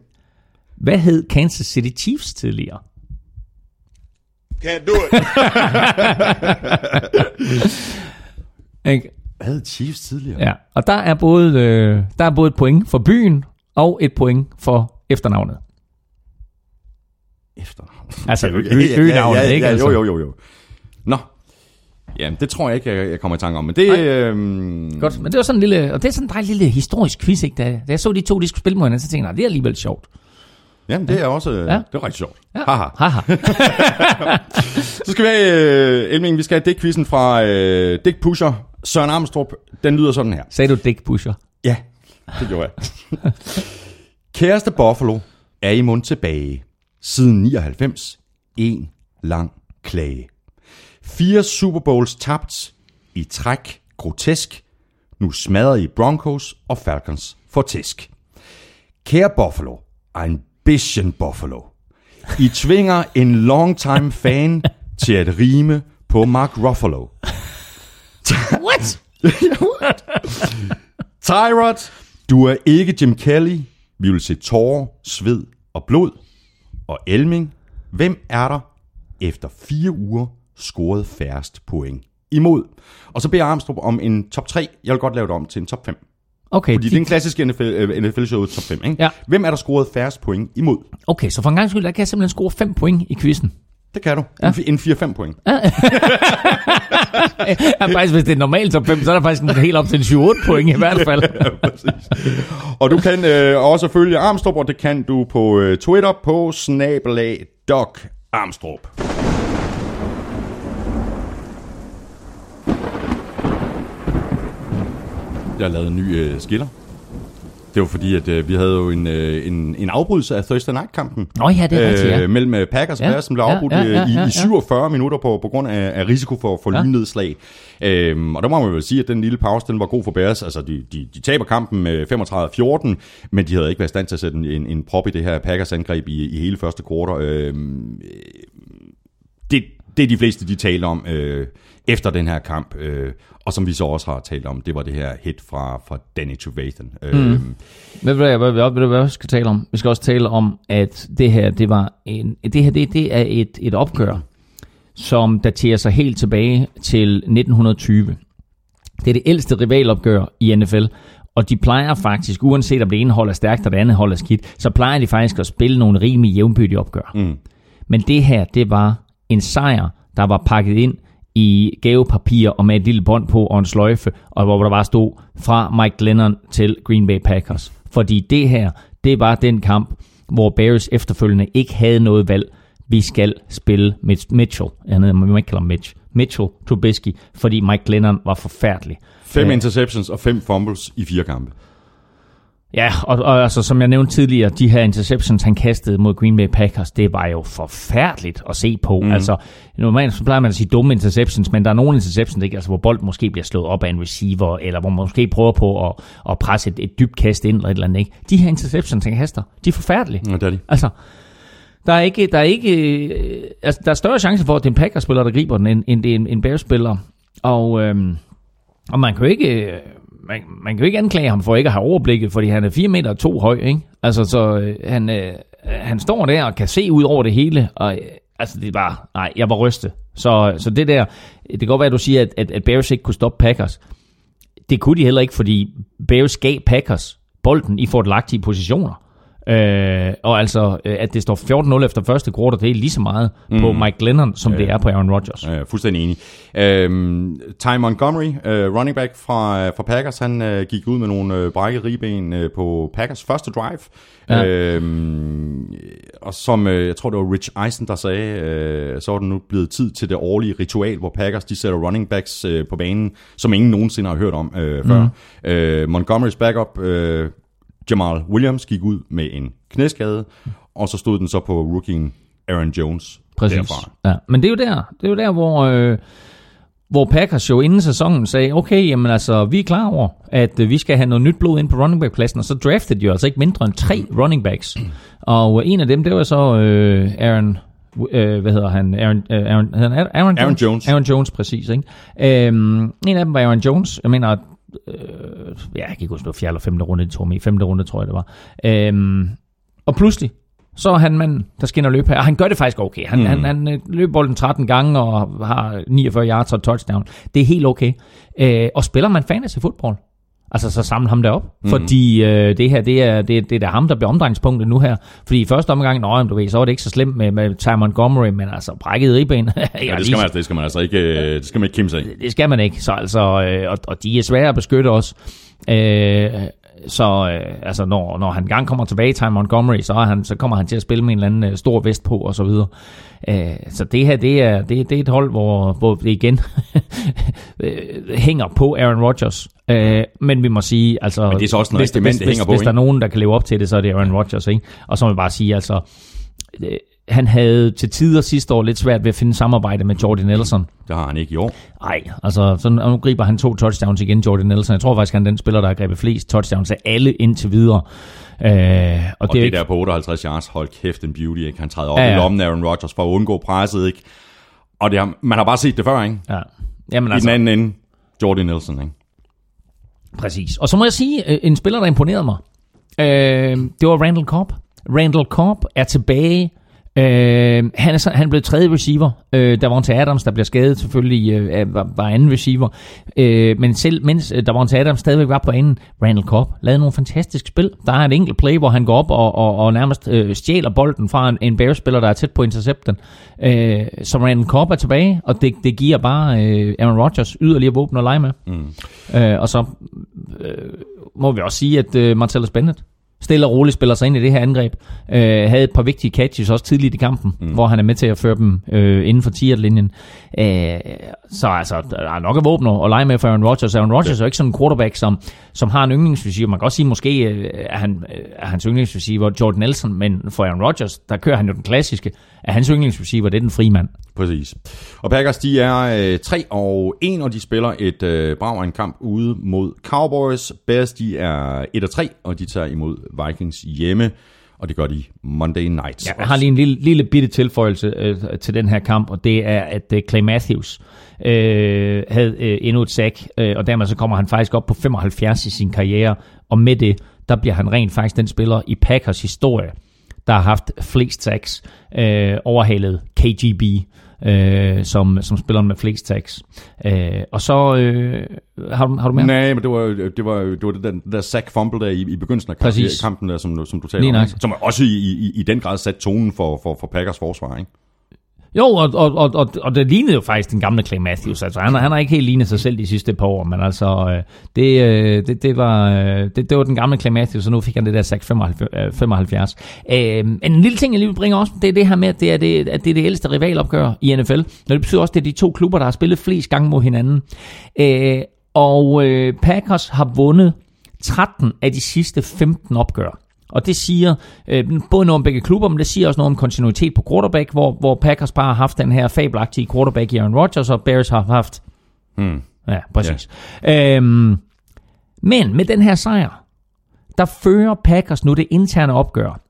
Speaker 2: Hvad hed Kansas City Chiefs tidligere?
Speaker 5: Can't do it.
Speaker 2: Ikke?
Speaker 1: Hvad havde Chiefs tidligere?
Speaker 2: Ja, og der er, både, øh, der er både et point for byen og et point for efternavnet.
Speaker 1: Efternavn.
Speaker 2: Altså, ø- øgenavnet,
Speaker 1: ja, ja,
Speaker 2: ikke?
Speaker 1: Ja,
Speaker 2: Altså.
Speaker 1: jo, jo, jo, jo. Nå. Ja, det tror jeg ikke, jeg, jeg kommer i tanke om. Men det... Øhm,
Speaker 2: Godt, men det var sådan en lille, og det er sådan en dejlig lille historisk quiz, ikke? Da, da jeg så de to, de skulle spille mod hinanden, så tænkte jeg, "Nej, det er alligevel sjovt.
Speaker 1: Jamen, det er også... Ja. Det er rigtig sjovt.
Speaker 2: Ja.
Speaker 1: Haha.
Speaker 2: Haha.
Speaker 1: Så skal vi have, øh, Elming, vi skal have dækquizzen fra øh, Dick Pusher, Søren Armstrong. Den lyder sådan her.
Speaker 2: Sagde du Dick Pusher?
Speaker 1: Ja, det gjorde jeg. Kæreste Buffalo er i mund tilbage. Siden 99. En lang klage. Fire Super Bowls tabt. I træk. Grotesk. Nu smadrer I Broncos og Falcons for tæsk. Kære Buffalo, ambition Buffalo. I tvinger en longtime fan til at rime på Mark Ruffalo.
Speaker 2: What?
Speaker 1: Tyrod, du er ikke Jim Kelly. Vi vil se tårer, sved og blod. Og Elming, hvem er der efter fire uger scoret færrest point imod? Og så beder Armstrong om en top 3. Jeg vil godt lave det om til en top 5.
Speaker 2: Okay,
Speaker 1: Fordi det er en klassisk NFL, øh, NFL-show top 5. Ikke?
Speaker 2: Ja.
Speaker 1: Hvem er der scoret færrest point imod?
Speaker 2: okay, så for en gang skyld, der kan jeg simpelthen score 5 point i quizzen.
Speaker 1: Det kan du. Ja. En 4-5 point.
Speaker 2: Ja, faktisk, hvis det er normalt top 5, så er der faktisk en helt op til en 7-8 point i hvert fald.
Speaker 1: Og du kan øh, også følge Armstrong, og det kan du på øh, Twitter på snabelag Doc Armstrong. Jeg har lavet en ny øh, skiller. Det var fordi, at øh, vi havde jo en, øh, en, en afbrydelse af Thursday Night-kampen.
Speaker 2: Nå ja, det er rigtigt, ja.
Speaker 1: Mellem øh, Packers og
Speaker 2: Ja,
Speaker 1: Bears, som blev
Speaker 2: ja,
Speaker 1: afbrudt
Speaker 2: ja,
Speaker 1: øh,
Speaker 2: ja,
Speaker 1: i,
Speaker 2: ja, ja.
Speaker 1: i 47 minutter på, på grund af, af risiko for, for
Speaker 2: ja.
Speaker 1: lynnedslag. Øhm, og der må man vel sige, at den lille pause, den var god for Bears. Altså, de, de, de taber kampen med 35-14, men de havde ikke været i stand til at sætte en, en, en prop i det her Packers-angreb i, i hele første kvartal. Øhm, det, det er de fleste, de taler om øh, efter den her kamp. Øh, og som vi så også har talt om, det var det her hit fra, fra Danny Trevathan. Øh,
Speaker 2: Ved du, hvad, hvad, hvad, hvad, hvad vi skal tale om? Vi skal også tale om, at det her, det var en, det her, det, det er et, et opgør, som daterer sig helt tilbage til 1920. Det er det ældste rivalopgør i NFL, og de plejer faktisk, uanset om det ene hold er stærkt og det andet hold er skidt, så plejer de faktisk at spille nogle rimelig jævnbyrdige opgør.
Speaker 1: Mm.
Speaker 2: Men det her, det var en sejr, der var pakket ind i gavepapir og med et lille bånd på og en sløjfe, og hvor der bare stod fra Mike Glennon til Green Bay Packers. Fordi det her, det var den kamp, hvor Bears efterfølgende ikke havde noget valg. Vi skal spille Mitch Mitchell. Han hedder, man ikke kalde ham Mitch. Mitchell Trubisky, fordi Mike Glennon var forfærdelig.
Speaker 1: Fem
Speaker 2: Øh,
Speaker 1: interceptions og fem fumbles i fire kampe.
Speaker 2: Ja, og, og altså, som jeg nævnte tidligere, de her interceptions, han kastede mod Green Bay Packers, det var jo forfærdeligt at se på. Mm. Altså, normalt så plejer man at sige dumme interceptions, men der er nogle interceptions, ikke? Altså, hvor bolden måske bliver slået op af en receiver, eller hvor man måske prøver på at, at presse et, et dybt kast ind, eller et eller andet, ikke? De her interceptions, han kaster, de er forfærdelige.
Speaker 1: Ja, det er de.
Speaker 2: Altså, der er ikke, der er ikke, øh, altså, der er større chance for, at det er en Packers-spiller, der griber den, end, end det er en, en Bears-spiller. Og, øhm, og man kan jo ikke, øh, man, man kan jo ikke anklage ham for ikke at have overblikket, fordi han er 4 meter og to høj, ikke? Altså, så øh, han, øh, han står der og kan se ud over det hele, og øh, altså, det er bare, nej, jeg var rystet. Så, så det der, det kan godt være, at du siger, at, at, at Bears ikke kunne stoppe Packers. Det kunne de heller ikke, fordi Bears gav Packers bolden i fordelagtige positioner. Øh, og altså, øh, at det står 14-0 efter første quarter, det er lige så meget mm. på Mike Glennon, som det er på Aaron Rodgers.
Speaker 1: Ja, fuldstændig enig. Øhm, Ty Montgomery, øh, running back fra, fra Packers, han øh, gik ud med nogle øh, brækket ribben øh, på Packers første drive. Ja. Øhm, og som, øh, jeg tror det var Rich Eisen, der sagde, øh, så er det nu blevet tid til det årlige ritual, hvor Packers de sætter running backs øh, på banen, som ingen nogensinde har hørt om øh, før. Mm. Øh, Montgomerys backup, øh, Jamal Williams, gik ud med en knæskade, og så stod den så på rookien Aaron Jones
Speaker 2: Præcis.
Speaker 1: derfra.
Speaker 2: Ja. Men det er jo der, det er jo der hvor, øh, hvor Packers jo inden sæsonen sagde, okay, jamen altså, vi er klar over, at øh, vi skal have noget nyt blod ind på running back pladsen, og så draftede de jo altså ikke mindre end tre running backs. Og en af dem, det var så øh, Aaron, øh, hvad hedder han? Aaron, øh, Aaron, han Aaron,
Speaker 1: Aaron Jones.
Speaker 2: Aaron Jones, præcis. Ikke? Øhm, en af dem var Aaron Jones. Jeg mener, øh, ja, jeg kan ikke huske, det var fjerde eller femte runde, de tog med. Femte runde, tror jeg, det var. Øhm, og pludselig, så er han manden, der skinner løb her. Og han gør det faktisk okay. Han, mm. han, han øh, løber bolden 13 gange og har 49 yards og touchdown. Det er helt okay. Øh, og spiller man fantasy fodbold, altså så samle ham derop. Mm. Fordi øh, det her, det er, det, det er da ham, der bliver omdrejningspunktet nu her. Fordi i første omgang, nå, du ved, så var det ikke så slemt med, med Ty Montgomery, men altså brækket ribben.
Speaker 1: Ja, det skal, man, det skal man altså ikke, øh, det skal man ikke kimse af.
Speaker 2: det skal man ikke. Så altså, øh, og, og de er svære at beskytte også. Øh, så øh, altså, når, når han gang kommer tilbage til Montgomery, så, er han, så kommer han til at spille med en eller anden øh, stor vest på og så videre. Øh, så det her, det er, det, det er et hold, hvor, hvor det igen øh, hænger på Aaron Rodgers. Øh, men vi må sige, altså,
Speaker 1: Men det er så også noget
Speaker 2: hvis, hvis, hvis,
Speaker 1: på,
Speaker 2: hvis der er nogen, der kan leve op til det, så er det Aaron Rodgers. Ikke? Og så må vi bare sige, altså, øh, han havde til tider sidste år lidt svært ved at finde samarbejde med Jordan Nelson.
Speaker 1: Det har han ikke i år.
Speaker 2: Nej, altså så nu griber han to touchdowns igen, Jordan Nelson. Jeg tror faktisk, han er den spiller, der har grebet flest touchdowns af alle indtil videre. Øh, og,
Speaker 1: Og,
Speaker 2: det
Speaker 1: det
Speaker 2: ikke,
Speaker 1: der på 58 yards, hold kæft en beauty, ikke? Han træder op
Speaker 2: Ja,
Speaker 1: ja,
Speaker 2: ja.
Speaker 1: i lommen af Aaron Rodgers for at undgå presset, ikke? Og det har, man har bare set det før, ikke?
Speaker 2: ja. Jamen,
Speaker 1: I
Speaker 2: altså,
Speaker 1: den anden ende, Jordan Nelson, ikke?
Speaker 2: Præcis. Og så må jeg sige, øh, en spiller, der imponerede mig, øh, det var Randall Cobb. Randall Cobb er tilbage. Øh, han, er så, han blev tredje receiver. Øh, der var til Adams, der blev skadet selvfølgelig, øh, var, var anden receiver. Øh, men selv mens øh, der var til Adams stadigvæk var på anden, Randall Cobb lavede nogle fantastiske spil. Der er et enkelt play, hvor han går op og, og, og nærmest øh, stjæler bolden fra en, en Bears-spiller, der er tæt på intercepten. Øh, så Randall Cobb er tilbage, og det, det giver bare øh, Aaron Rodgers yderligere våben at lege med. Mm. Øh, og så øh, må vi også sige, at øh, Martellus Bennett stille og roligt spiller sig ind i det her angreb. Øh, havde et par vigtige catches også tidligt i kampen, mm. hvor han er med til at føre dem øh, inden for 10-linjen. Øh, så altså, der er nok af våben at lege med for Aaron Rodgers. Aaron Rodgers er jo ikke sådan en quarterback, som, som har en yndlingsreceiver. Man kan også sige, måske øh, er, han, øh, er hans yndlingsreceiver Jordan Nelson, men for Aaron Rodgers, der kører han jo den klassiske. Er hans yndlingsreceiver, det er den frie mand.
Speaker 1: Præcis. Og Packers, de er øh, 3 og 1, og de spiller et øh, brav en kamp ude mod Cowboys. Bears, de er 1 og 3, og de tager imod Vikings hjemme, og det gør de Monday night.
Speaker 2: Ja, jeg har lige en lille, lille bitte tilføjelse øh, til den her kamp, og det er, at øh, Clay Matthews øh, havde øh, endnu et sack, øh, og dermed så kommer han faktisk op på 75 i sin karriere, og med det, der bliver han rent faktisk den spiller i Packers historie, der har haft flest sacks, øh, overhalet KGB, øh, som, som spiller med flest sacks. Øh, og så, øh, har, du, har du mere?
Speaker 1: Nej, men det var, det var, det var det der, det der sack fumble der i, i begyndelsen af kampen,
Speaker 2: Præcis.
Speaker 1: kampen der, som, som du taler om, ikke? som også i, i, i den grad sat tonen for, for, for Packers forsvar. Ikke?
Speaker 2: Jo, og, og, og, og, og det lignede jo faktisk den gamle Clay Matthews. Altså, han, han har ikke helt lignet sig selv de sidste par år, men altså, øh, det, øh, det, det, var, øh, det, det var den gamle Clay Matthews, og nu fik han det der sagt 75. 75. Øh, øhm, en lille ting, jeg lige vil bringe også, det er det her med, at det er det, at det, er det ældste rivalopgør i NFL. Men det betyder også, at det er de to klubber, der har spillet flest gange mod hinanden. Øh, og øh, Packers har vundet 13 af de sidste 15 opgør. Og det siger øh, både noget om begge klubber, men det siger også noget om kontinuitet på quarterback, hvor, hvor Packers bare har haft den her fabelagtige quarterback i Aaron Rodgers, og Bears har haft...
Speaker 1: Hmm.
Speaker 2: Ja, præcis. Ja. Øhm, men med den her sejr, der fører Packers nu det interne opgør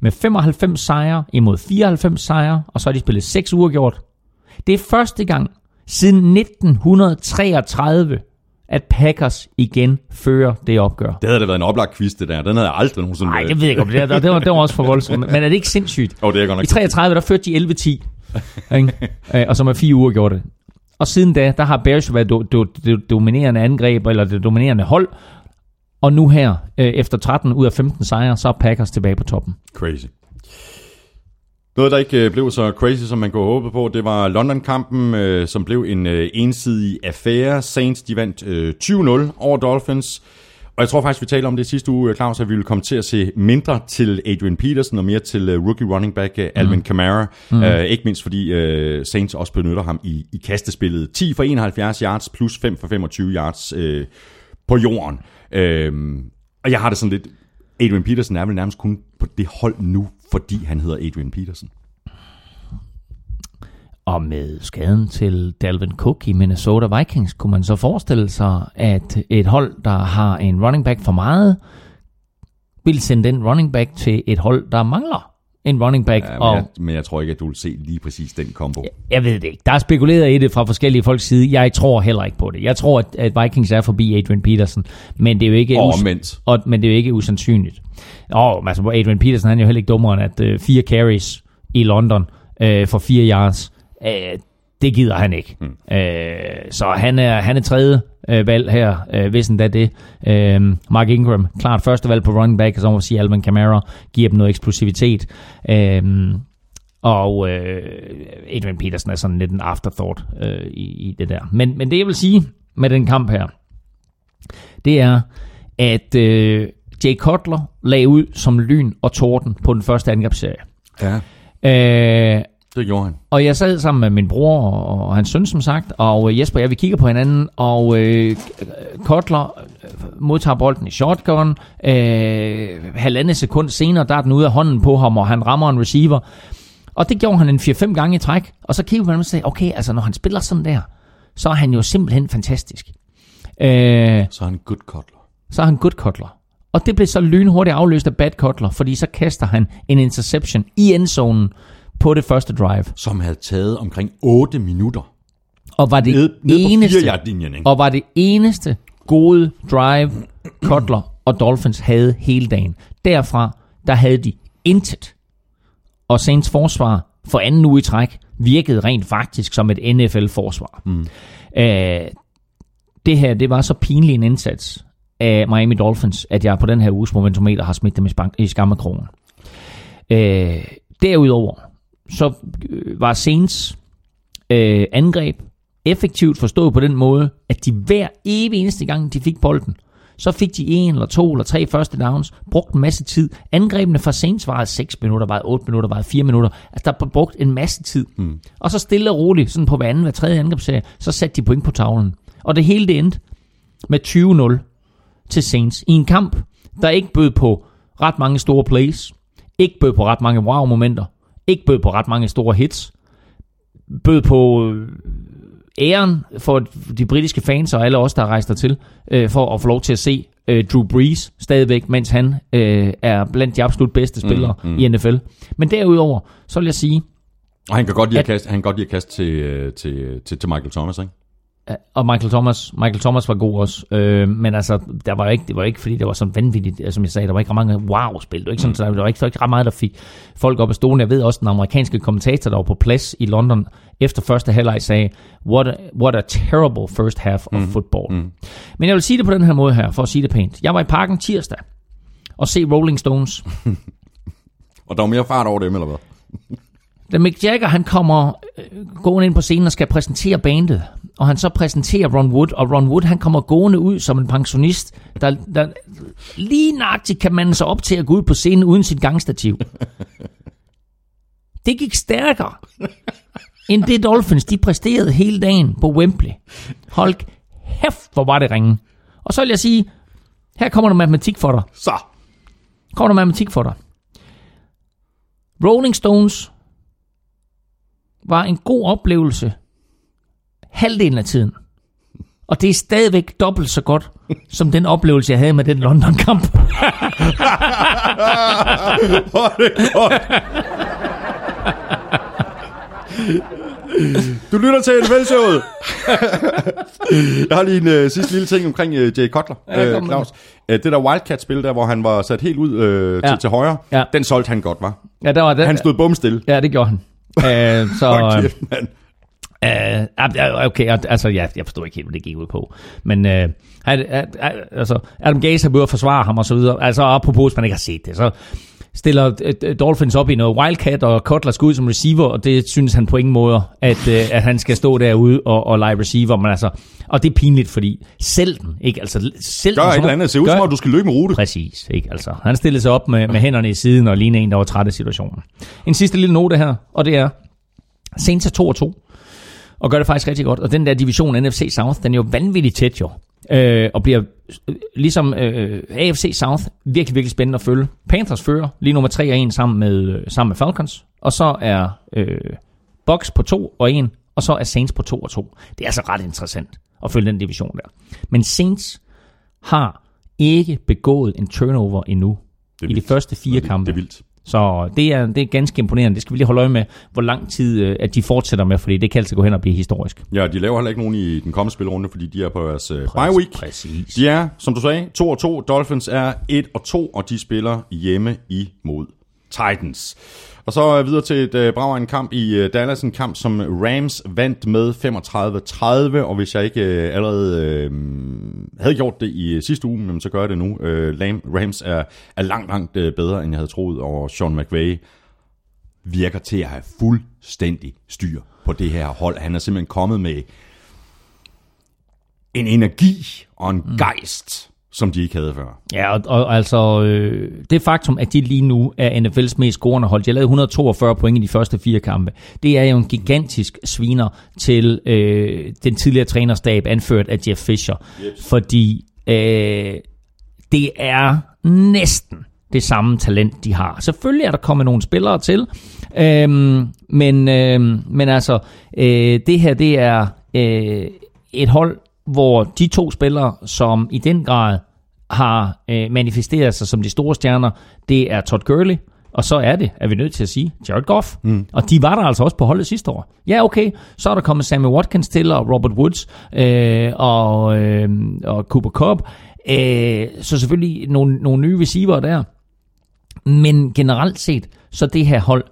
Speaker 2: med 95 sejre imod 94 sejre, og så har de spillet 6 uger gjort. Det er første gang siden 1933, at Packers igen fører det opgør.
Speaker 1: Det havde da været en oplagt quiz, det der. Den havde jeg aldrig nogensinde...
Speaker 2: Nej, det ved jeg ikke, om det, er. det, var, det var også for voldsomt. Men er det ikke sindssygt?
Speaker 1: Åh, det er godt nok.
Speaker 2: I 33, der førte de 11-10, ikke? Øh, og som er fire uger gjort det. Og siden da, der har Bears været do, do, do, dominerende angreb, eller det dominerende hold, Og nu her, øh, efter 13 ud af 15 sejre, så er Packers tilbage på toppen.
Speaker 1: Crazy. Noget, der ikke øh, blev så crazy, som man kunne håbe på, det var London-kampen, øh, som blev en øh, ensidig affære. Saints, de vandt øh, 20-0 over Dolphins. Og jeg tror faktisk, vi talte om det sidste uge, Claus, at vi ville komme til at se mindre til Adrian Peterson og mere til uh, rookie running back uh, Alvin mm. Kamara. Mm. Uh, ikke mindst fordi uh, Saints også benytter ham i, i kastespillet. 10 for 71 yards plus 5 for 25 yards uh, på jorden. Uh, og jeg har det sådan lidt... Adrian Peterson er vel nærmest kun på det hold nu, fordi han hedder Adrian Peterson.
Speaker 2: Og med skaden til Dalvin Cook i Minnesota Vikings, kunne man så forestille sig, at et hold, der har en running back for meget, vil sende den running back til et hold, der mangler en running back.
Speaker 1: Ja, men,
Speaker 2: og
Speaker 1: jeg, men jeg tror ikke, at du vil se lige præcis den kombo.
Speaker 2: jeg ved det ikke. Der er spekuleret i det fra forskellige folks side. Jeg tror heller ikke på det. Jeg tror, at, at Vikings er forbi Adrian Peterson, men det er jo ikke,
Speaker 1: Og
Speaker 2: us- og, men det er jo ikke usandsynligt. Og altså, Adrian Peterson han er jo heller ikke dummere end at øh, fire carries i London øh, for fire yards. Øh, det gider han ikke. Mm. Øh, så han er, han er tredje øh, valg her, øh, hvis endda det. Øh, Mark Ingram, klart første valg på running back, og så må man sige, Alvin Kamara giver dem noget eksplosivitet. Øh, og øh, Adrian Peterson er sådan lidt en afterthought øh, i, i det der. Men, men det jeg vil sige med den kamp her, det er, at øh, Jay Cutler lagde ud som lyn og torden på den første angrebsserie.
Speaker 1: Ja,
Speaker 2: Øh,
Speaker 1: det gjorde han.
Speaker 2: og jeg sad sammen med min bror og, og hans søn, som sagt, og øh, Jesper og jeg, vi kigger på hinanden, og øh, Kotler øh, modtager bolden i shotgun. Øh, halvandet sekund senere, der er den ude af hånden på ham, og han rammer en receiver. Og det gjorde han en 4-5 gange i træk. Og så på ham og siger, okay, altså når han spiller sådan der, så er han jo simpelthen fantastisk. Øh,
Speaker 1: Så er han good cuddler.
Speaker 2: så er han good Cutler. Og det blev så lynhurtigt afløst af bad Cutler, fordi så kaster han en interception i endzonen på det første drive.
Speaker 1: Som havde taget omkring 8 minutter.
Speaker 2: Og var det
Speaker 1: Ned,
Speaker 2: eneste,
Speaker 1: 4 linjen ikke?
Speaker 2: og var det eneste gode drive, Cutler og Dolphins havde hele dagen. Derfra, der havde de intet. Og Saints forsvar for anden uge i træk virkede rent faktisk som et NFL-forsvar. Mm. Øh, det her, det var så pinlig en indsats af Miami Dolphins, at jeg på den her uges momentometer har smidt dem i, spank- i skammekrogen. Øh, derudover, så øh, var Saints øh, angreb effektivt forstået på den måde, at de hver evig eneste gang, de fik bolden, så fik de en eller to eller tre første downs, brugte en masse tid. Angrebene fra Saints varede 6 minutter, varede 8 minutter, varede 4 minutter. Altså der brugt en masse tid. Mm. Og så stille og roligt, sådan på hver anden, hver tredje angrebsserie, så satte de point på tavlen. Og det hele det endte med 20-0 til Saints i en kamp, der ikke bød på ret mange store plays, ikke bød på ret mange wow-momenter, ikke bød på ret mange store hits, bød på øh, æren for de britiske fans og alle os, der rejser til, øh, for at få lov til at se øh, Drew Brees stadigvæk, mens han øh, er blandt de absolut bedste spillere mm, mm. i NFL. Men derudover, så vil jeg sige,
Speaker 1: Og han kan godt lide at
Speaker 2: At-
Speaker 1: kaste, han kan godt lide at kaste til, øh, til, til, til Michael Thomas, ikke?
Speaker 2: Ja, og Michael Thomas, Michael Thomas var god også, øh, men altså, der var ikke, det var ikke, fordi det var så vanvittigt, øh, som jeg sagde, der var ikke ret mange wow-spil, det var ikke sådan, så der var ikke, der var ikke ret meget, der fik folk op af stolen. Jeg ved også, den amerikanske kommentator, der var på plads i London efter første halvleg, sagde, what a, what a terrible first half of football. Mm. Men jeg vil sige det på den her måde her, for at sige det pænt. Jeg var i parken tirsdag, og se Rolling Stones,
Speaker 1: Og der var mere fart over dem, eller hvad?
Speaker 2: Da Mick Jagger han kommer øh, gående ind på scenen og skal præsentere bandet, og han så præsenterer Ron Wood, og Ron Wood han kommer gående ud som en pensionist, der, der lige nøjagtigt kan mande sig op til at gå ud på scenen uden sit gangstativ. Det gik stærkere end det Dolphins, de præsterede hele dagen på Wembley. Hold hæft, hvor var det ringe. Og så vil jeg sige, her kommer der matematik for dig.
Speaker 1: Så!
Speaker 2: Kommer der matematik for dig. Rolling Stones var en god oplevelse halvdelen af tiden. Og det er stadigvæk dobbelt så godt, som den oplevelse, jeg havde med den London-kamp.
Speaker 1: Hvor er det godt! Du lytter til NFL-showet. jeg har lige en uh, sidste lille ting omkring uh, Jay Cutler,
Speaker 2: Ja, med
Speaker 1: Claus. Uh, det der Wildcat-spil der, hvor han var sat helt ud ja.
Speaker 2: Ja.
Speaker 1: til, til højre,
Speaker 2: Ja.
Speaker 1: den solgte han godt, var.
Speaker 2: Ja, der var det.
Speaker 1: Han stod bumstille.
Speaker 2: Ja, det gjorde han. Uh, så øh. Uh, okay, altså ja, jeg forstår ikke helt, hvad det gik ud på. Men uh, altså, Adam Gaze har begyndt at forsvare ham og så videre. Altså apropos, hvis man ikke har set det, så stiller uh, Dolphins op i noget Wildcat, og Cutler skal ud som receiver, og det synes han på ingen måde, at, uh, at han skal stå derude og, og lege receiver. Men altså, og det er pinligt, fordi selv den, ikke? Altså, selv
Speaker 1: Gør et eller andet. Se ud som om, du skal løbe en rute.
Speaker 2: Præcis, ikke? Altså, han stillede sig op med, med hænderne i siden og lignede en, der var træt af situationen. En sidste lille note her, og det er, Saints er 2 og 2, og gør det faktisk rigtig godt. Og den der division NFC South, den er jo vanvittigt tæt jo. Øh, og bliver øh, ligesom øh, AFC South virkelig, virkelig spændende at følge. Panthers fører lige nummer 3 og 1 sammen med, øh, sammen med Falcons. Og så er øh, Bucks på 2 og 1, og så er Saints på 2 og 2. Det er altså ret interessant at følge den division der. Men Saints har ikke begået en turnover endnu i de første fire
Speaker 1: Det
Speaker 2: kampe.
Speaker 1: Det er vildt.
Speaker 2: Så det er, det er ganske imponerende. Det skal vi lige holde øje med, hvor lang tid øh, at de fortsætter med, fordi det kan altså gå hen og blive historisk.
Speaker 1: Ja, de laver heller ikke nogen i den kommende spilrunde, fordi de er på deres uh, bye week.
Speaker 2: Præcis.
Speaker 1: De er, som du sagde, 2 og 2. Dolphins er 1 og 2, og de spiller hjemme imod Titans. Og så øh, videre til et brav en kamp i uh, Dallas, en kamp som Rams vandt med 35-30, og hvis jeg ikke uh, allerede uh, havde gjort det i uh, sidste uge, men så gør jeg det nu. Uh, Rams er, er langt, langt uh, bedre, end jeg havde troet, og Sean McVay virker til at have fuldstændig styr på det her hold. Han er simpelthen kommet med en energi og en gejst, som de ikke havde før.
Speaker 2: Ja, og, og altså øh, det faktum, at de lige nu er NFL's mest scorende hold, de har lavet 142 point i de første fire kampe, det er jo en gigantisk sviner til øh, den tidligere trænerstab, anført af Jeff Fisher. Yes. Fordi øh, det er næsten det samme talent, de har. Selvfølgelig er der kommet nogle spillere til, øhm, men, øhm, men altså, øh, det her, det er øh, et hold, hvor de to spillere, som i den grad har øh, manifesteret sig som de store stjerner, det er Todd Gurley, og så er det, er vi nødt til at sige, Jared Goff. Mm. Og de var der altså også på holdet sidste år. Ja, okay, så er der kommet Sammy Watkins til, og Robert Woods, øh, og, øh, og Cooper Cup. Øh, så selvfølgelig nogle, nogle nye receiver der. Men generelt set, så det her hold,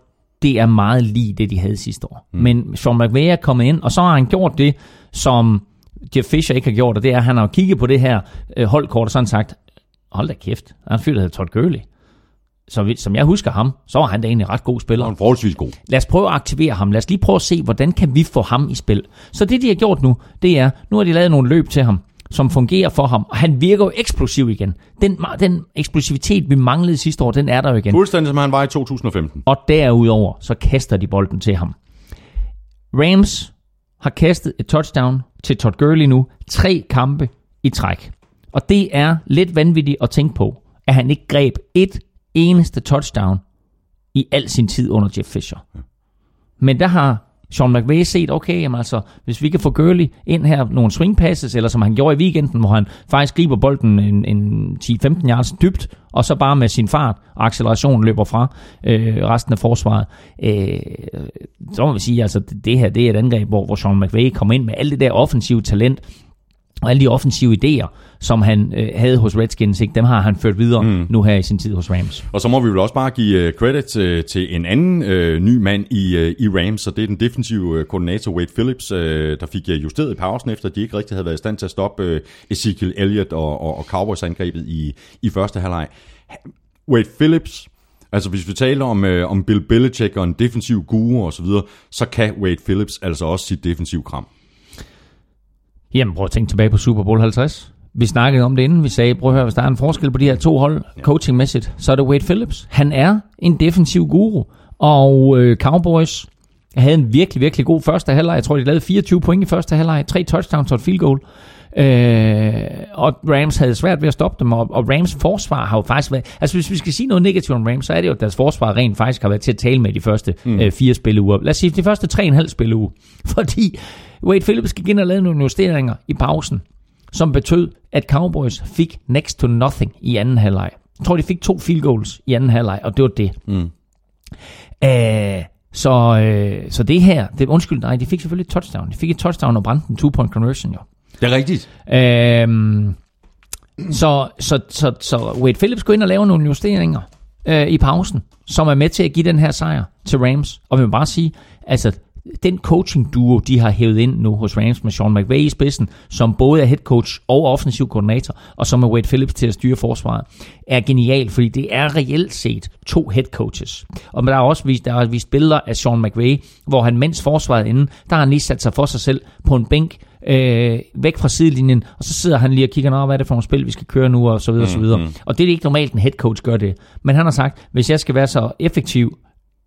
Speaker 2: det er meget lige det, de havde sidste år. Mm. Men Sean McVay er kommet ind, og så har han gjort det, som Jeff Fisher ikke har gjort, og det er, at han har kigget på det her øh, holdkort og sådan sagt, hold da kæft, han fyldte hedder Todd Gurley. Så som jeg husker ham, så var han da egentlig en ret god spiller
Speaker 1: en forholdsvis god.
Speaker 2: lad os prøve at aktivere ham. Lad os lige prøve at se, hvordan kan vi få ham i spil. Så det, de har gjort nu, det er, nu har de lavet nogle løb til ham, som fungerer for ham, og han virker jo eksplosiv igen. Den, den eksplosivitet, vi manglede sidste år, den er der jo igen.
Speaker 1: Fuldstændig som han var i 2015.
Speaker 2: Og derudover, så kaster de bolden til ham. Rams har kastet et touchdown til Todd Gurley nu, tre kampe i træk. Og det er lidt vanvittigt at tænke på, at han ikke greb et eneste touchdown i al sin tid under Jeff Fisher. Men der har Sean McVay set, okay, jamen altså, hvis vi kan få Gurley ind her, nogle swing passes, eller som han gjorde i weekenden, hvor han faktisk griber bolden en, en 10-15 yards dybt, og så bare med sin fart og acceleration løber fra øh, resten af forsvaret. Øh, så må vi sige, altså, det her det er et angreb, hvor, hvor Sean McVay kommer ind med alt det der offensive talent, og alle de offensive idéer, som han øh, havde hos Redskins, ikke, dem har han ført videre mm. nu her i sin tid hos Rams.
Speaker 1: Og så må vi vel også bare give uh, credit til, til en anden uh, ny mand i, uh, i Rams, og det er den defensive uh, koordinator Wade Phillips, uh, der fik uh, justeret i pausen, efter at de ikke rigtig havde været i stand til at stoppe uh, Ezekiel Elliott og, og, og Cowboys-angrebet i, i første halvleg. Wade Phillips, altså hvis vi taler om, uh, om Bill Belichick og en defensiv guru og så videre, så kan Wade Phillips altså også sit defensiv kram.
Speaker 2: Jamen, prøv at tænke tilbage på Super Bowl 50. Vi snakkede om det inden, vi sagde, prøv at høre, hvis der er en forskel på de her to hold, ja. coachingmæssigt, så er det Wade Phillips. Han er en defensiv guru, og øh, Cowboys havde en virkelig, virkelig god første halvleg. Jeg tror, de lavede 24 point i første halvleg, tre touchdowns og et field goal. Øh, og Rams havde svært ved at stoppe dem, og, og Rams forsvar har jo faktisk været... Altså, hvis vi skal sige noget negativt om Rams, så er det jo, at deres forsvar rent faktisk har været til at tale med de første mm. øh, fire spilleuger. Lad os sige, de første tre og en halv spilleuge. Fordi Wade Phillips gik ind og lavede nogle justeringer i pausen, som betød, at Cowboys fik next to nothing i anden halvleg. Jeg tror, de fik to field goals i anden halvleg, og det var det. Mm. Æh, så, øh, så det her, det, undskyld, nej, de fik selvfølgelig et touchdown. De fik et touchdown og brændte en two-point conversion, jo.
Speaker 1: Det er rigtigt.
Speaker 2: Øhm, så, så, så, så Wade Phillips går ind og laver nogle justeringer øh, i pausen, som er med til at give den her sejr til Rams. Og vi vil bare sige, altså den coaching duo, de har hævet ind nu hos Rams med Sean McVay i spidsen, som både er head coach og offensiv koordinator, og som er Wade Phillips til at styre forsvaret, er genial, fordi det er reelt set to head coaches. Og der er også vist, der er vist billeder af Sean McVay, hvor han mens forsvaret inden, der har han lige sat sig for sig selv på en bænk, øh, væk fra sidelinjen, og så sidder han lige og kigger, Nå, hvad er det for nogle spil, vi skal køre nu, og så videre, mm, og så videre. Og det er ikke normalt, en head coach gør det. Men han har sagt, hvis jeg skal være så effektiv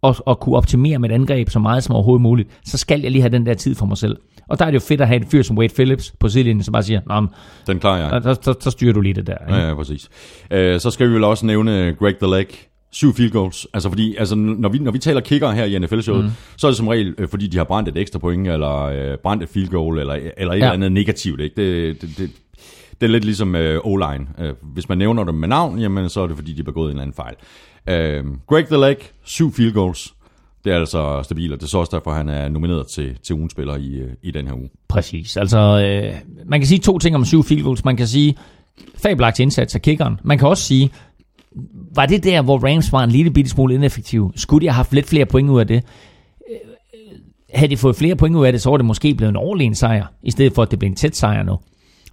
Speaker 2: og, og kunne optimere mit angreb så meget som overhovedet muligt, så skal jeg lige have den der tid for mig selv. Og der er det jo fedt at have en fyr som Wade Phillips på sidelinjen, som bare siger, Nå,
Speaker 1: Den klarer jeg.
Speaker 2: der, der, der styrer du lige det der. Ikke?
Speaker 1: Ja, ja, præcis. Øh, så skal vi vel også nævne Greg the Leg. Syv field goals. Altså fordi, altså, når, vi, når vi taler kicker her i NFL-showet, mm. så er det som regel, øh, fordi de har brændt et ekstra point, eller øh, brændt et field goal, eller, eller et
Speaker 2: Ja.
Speaker 1: eller andet negativt. Ikke? Det, det, det, det er lidt ligesom øh, O-line. Øh, hvis man nævner dem med navn, jamen, så er det fordi, de har begået en eller anden fejl. Øh, Greg the Lake, syv field goals. Det er altså stabilt, og det er så også derfor, han er nomineret til, til ugens spiller i, øh, i den her uge.
Speaker 2: Præcis. Altså, øh, man kan sige to ting om syv field goals. Man kan sige, fabelagt indsats af kickeren. Man kan også sige, var det der, hvor Rams var en lille bitte smule ineffektiv? Skulle de have haft lidt flere point ud af det? Øh, havde de fået flere point ud af det, så var det måske blevet en overlegen sejr, i stedet for at det blev en tæt sejr nu.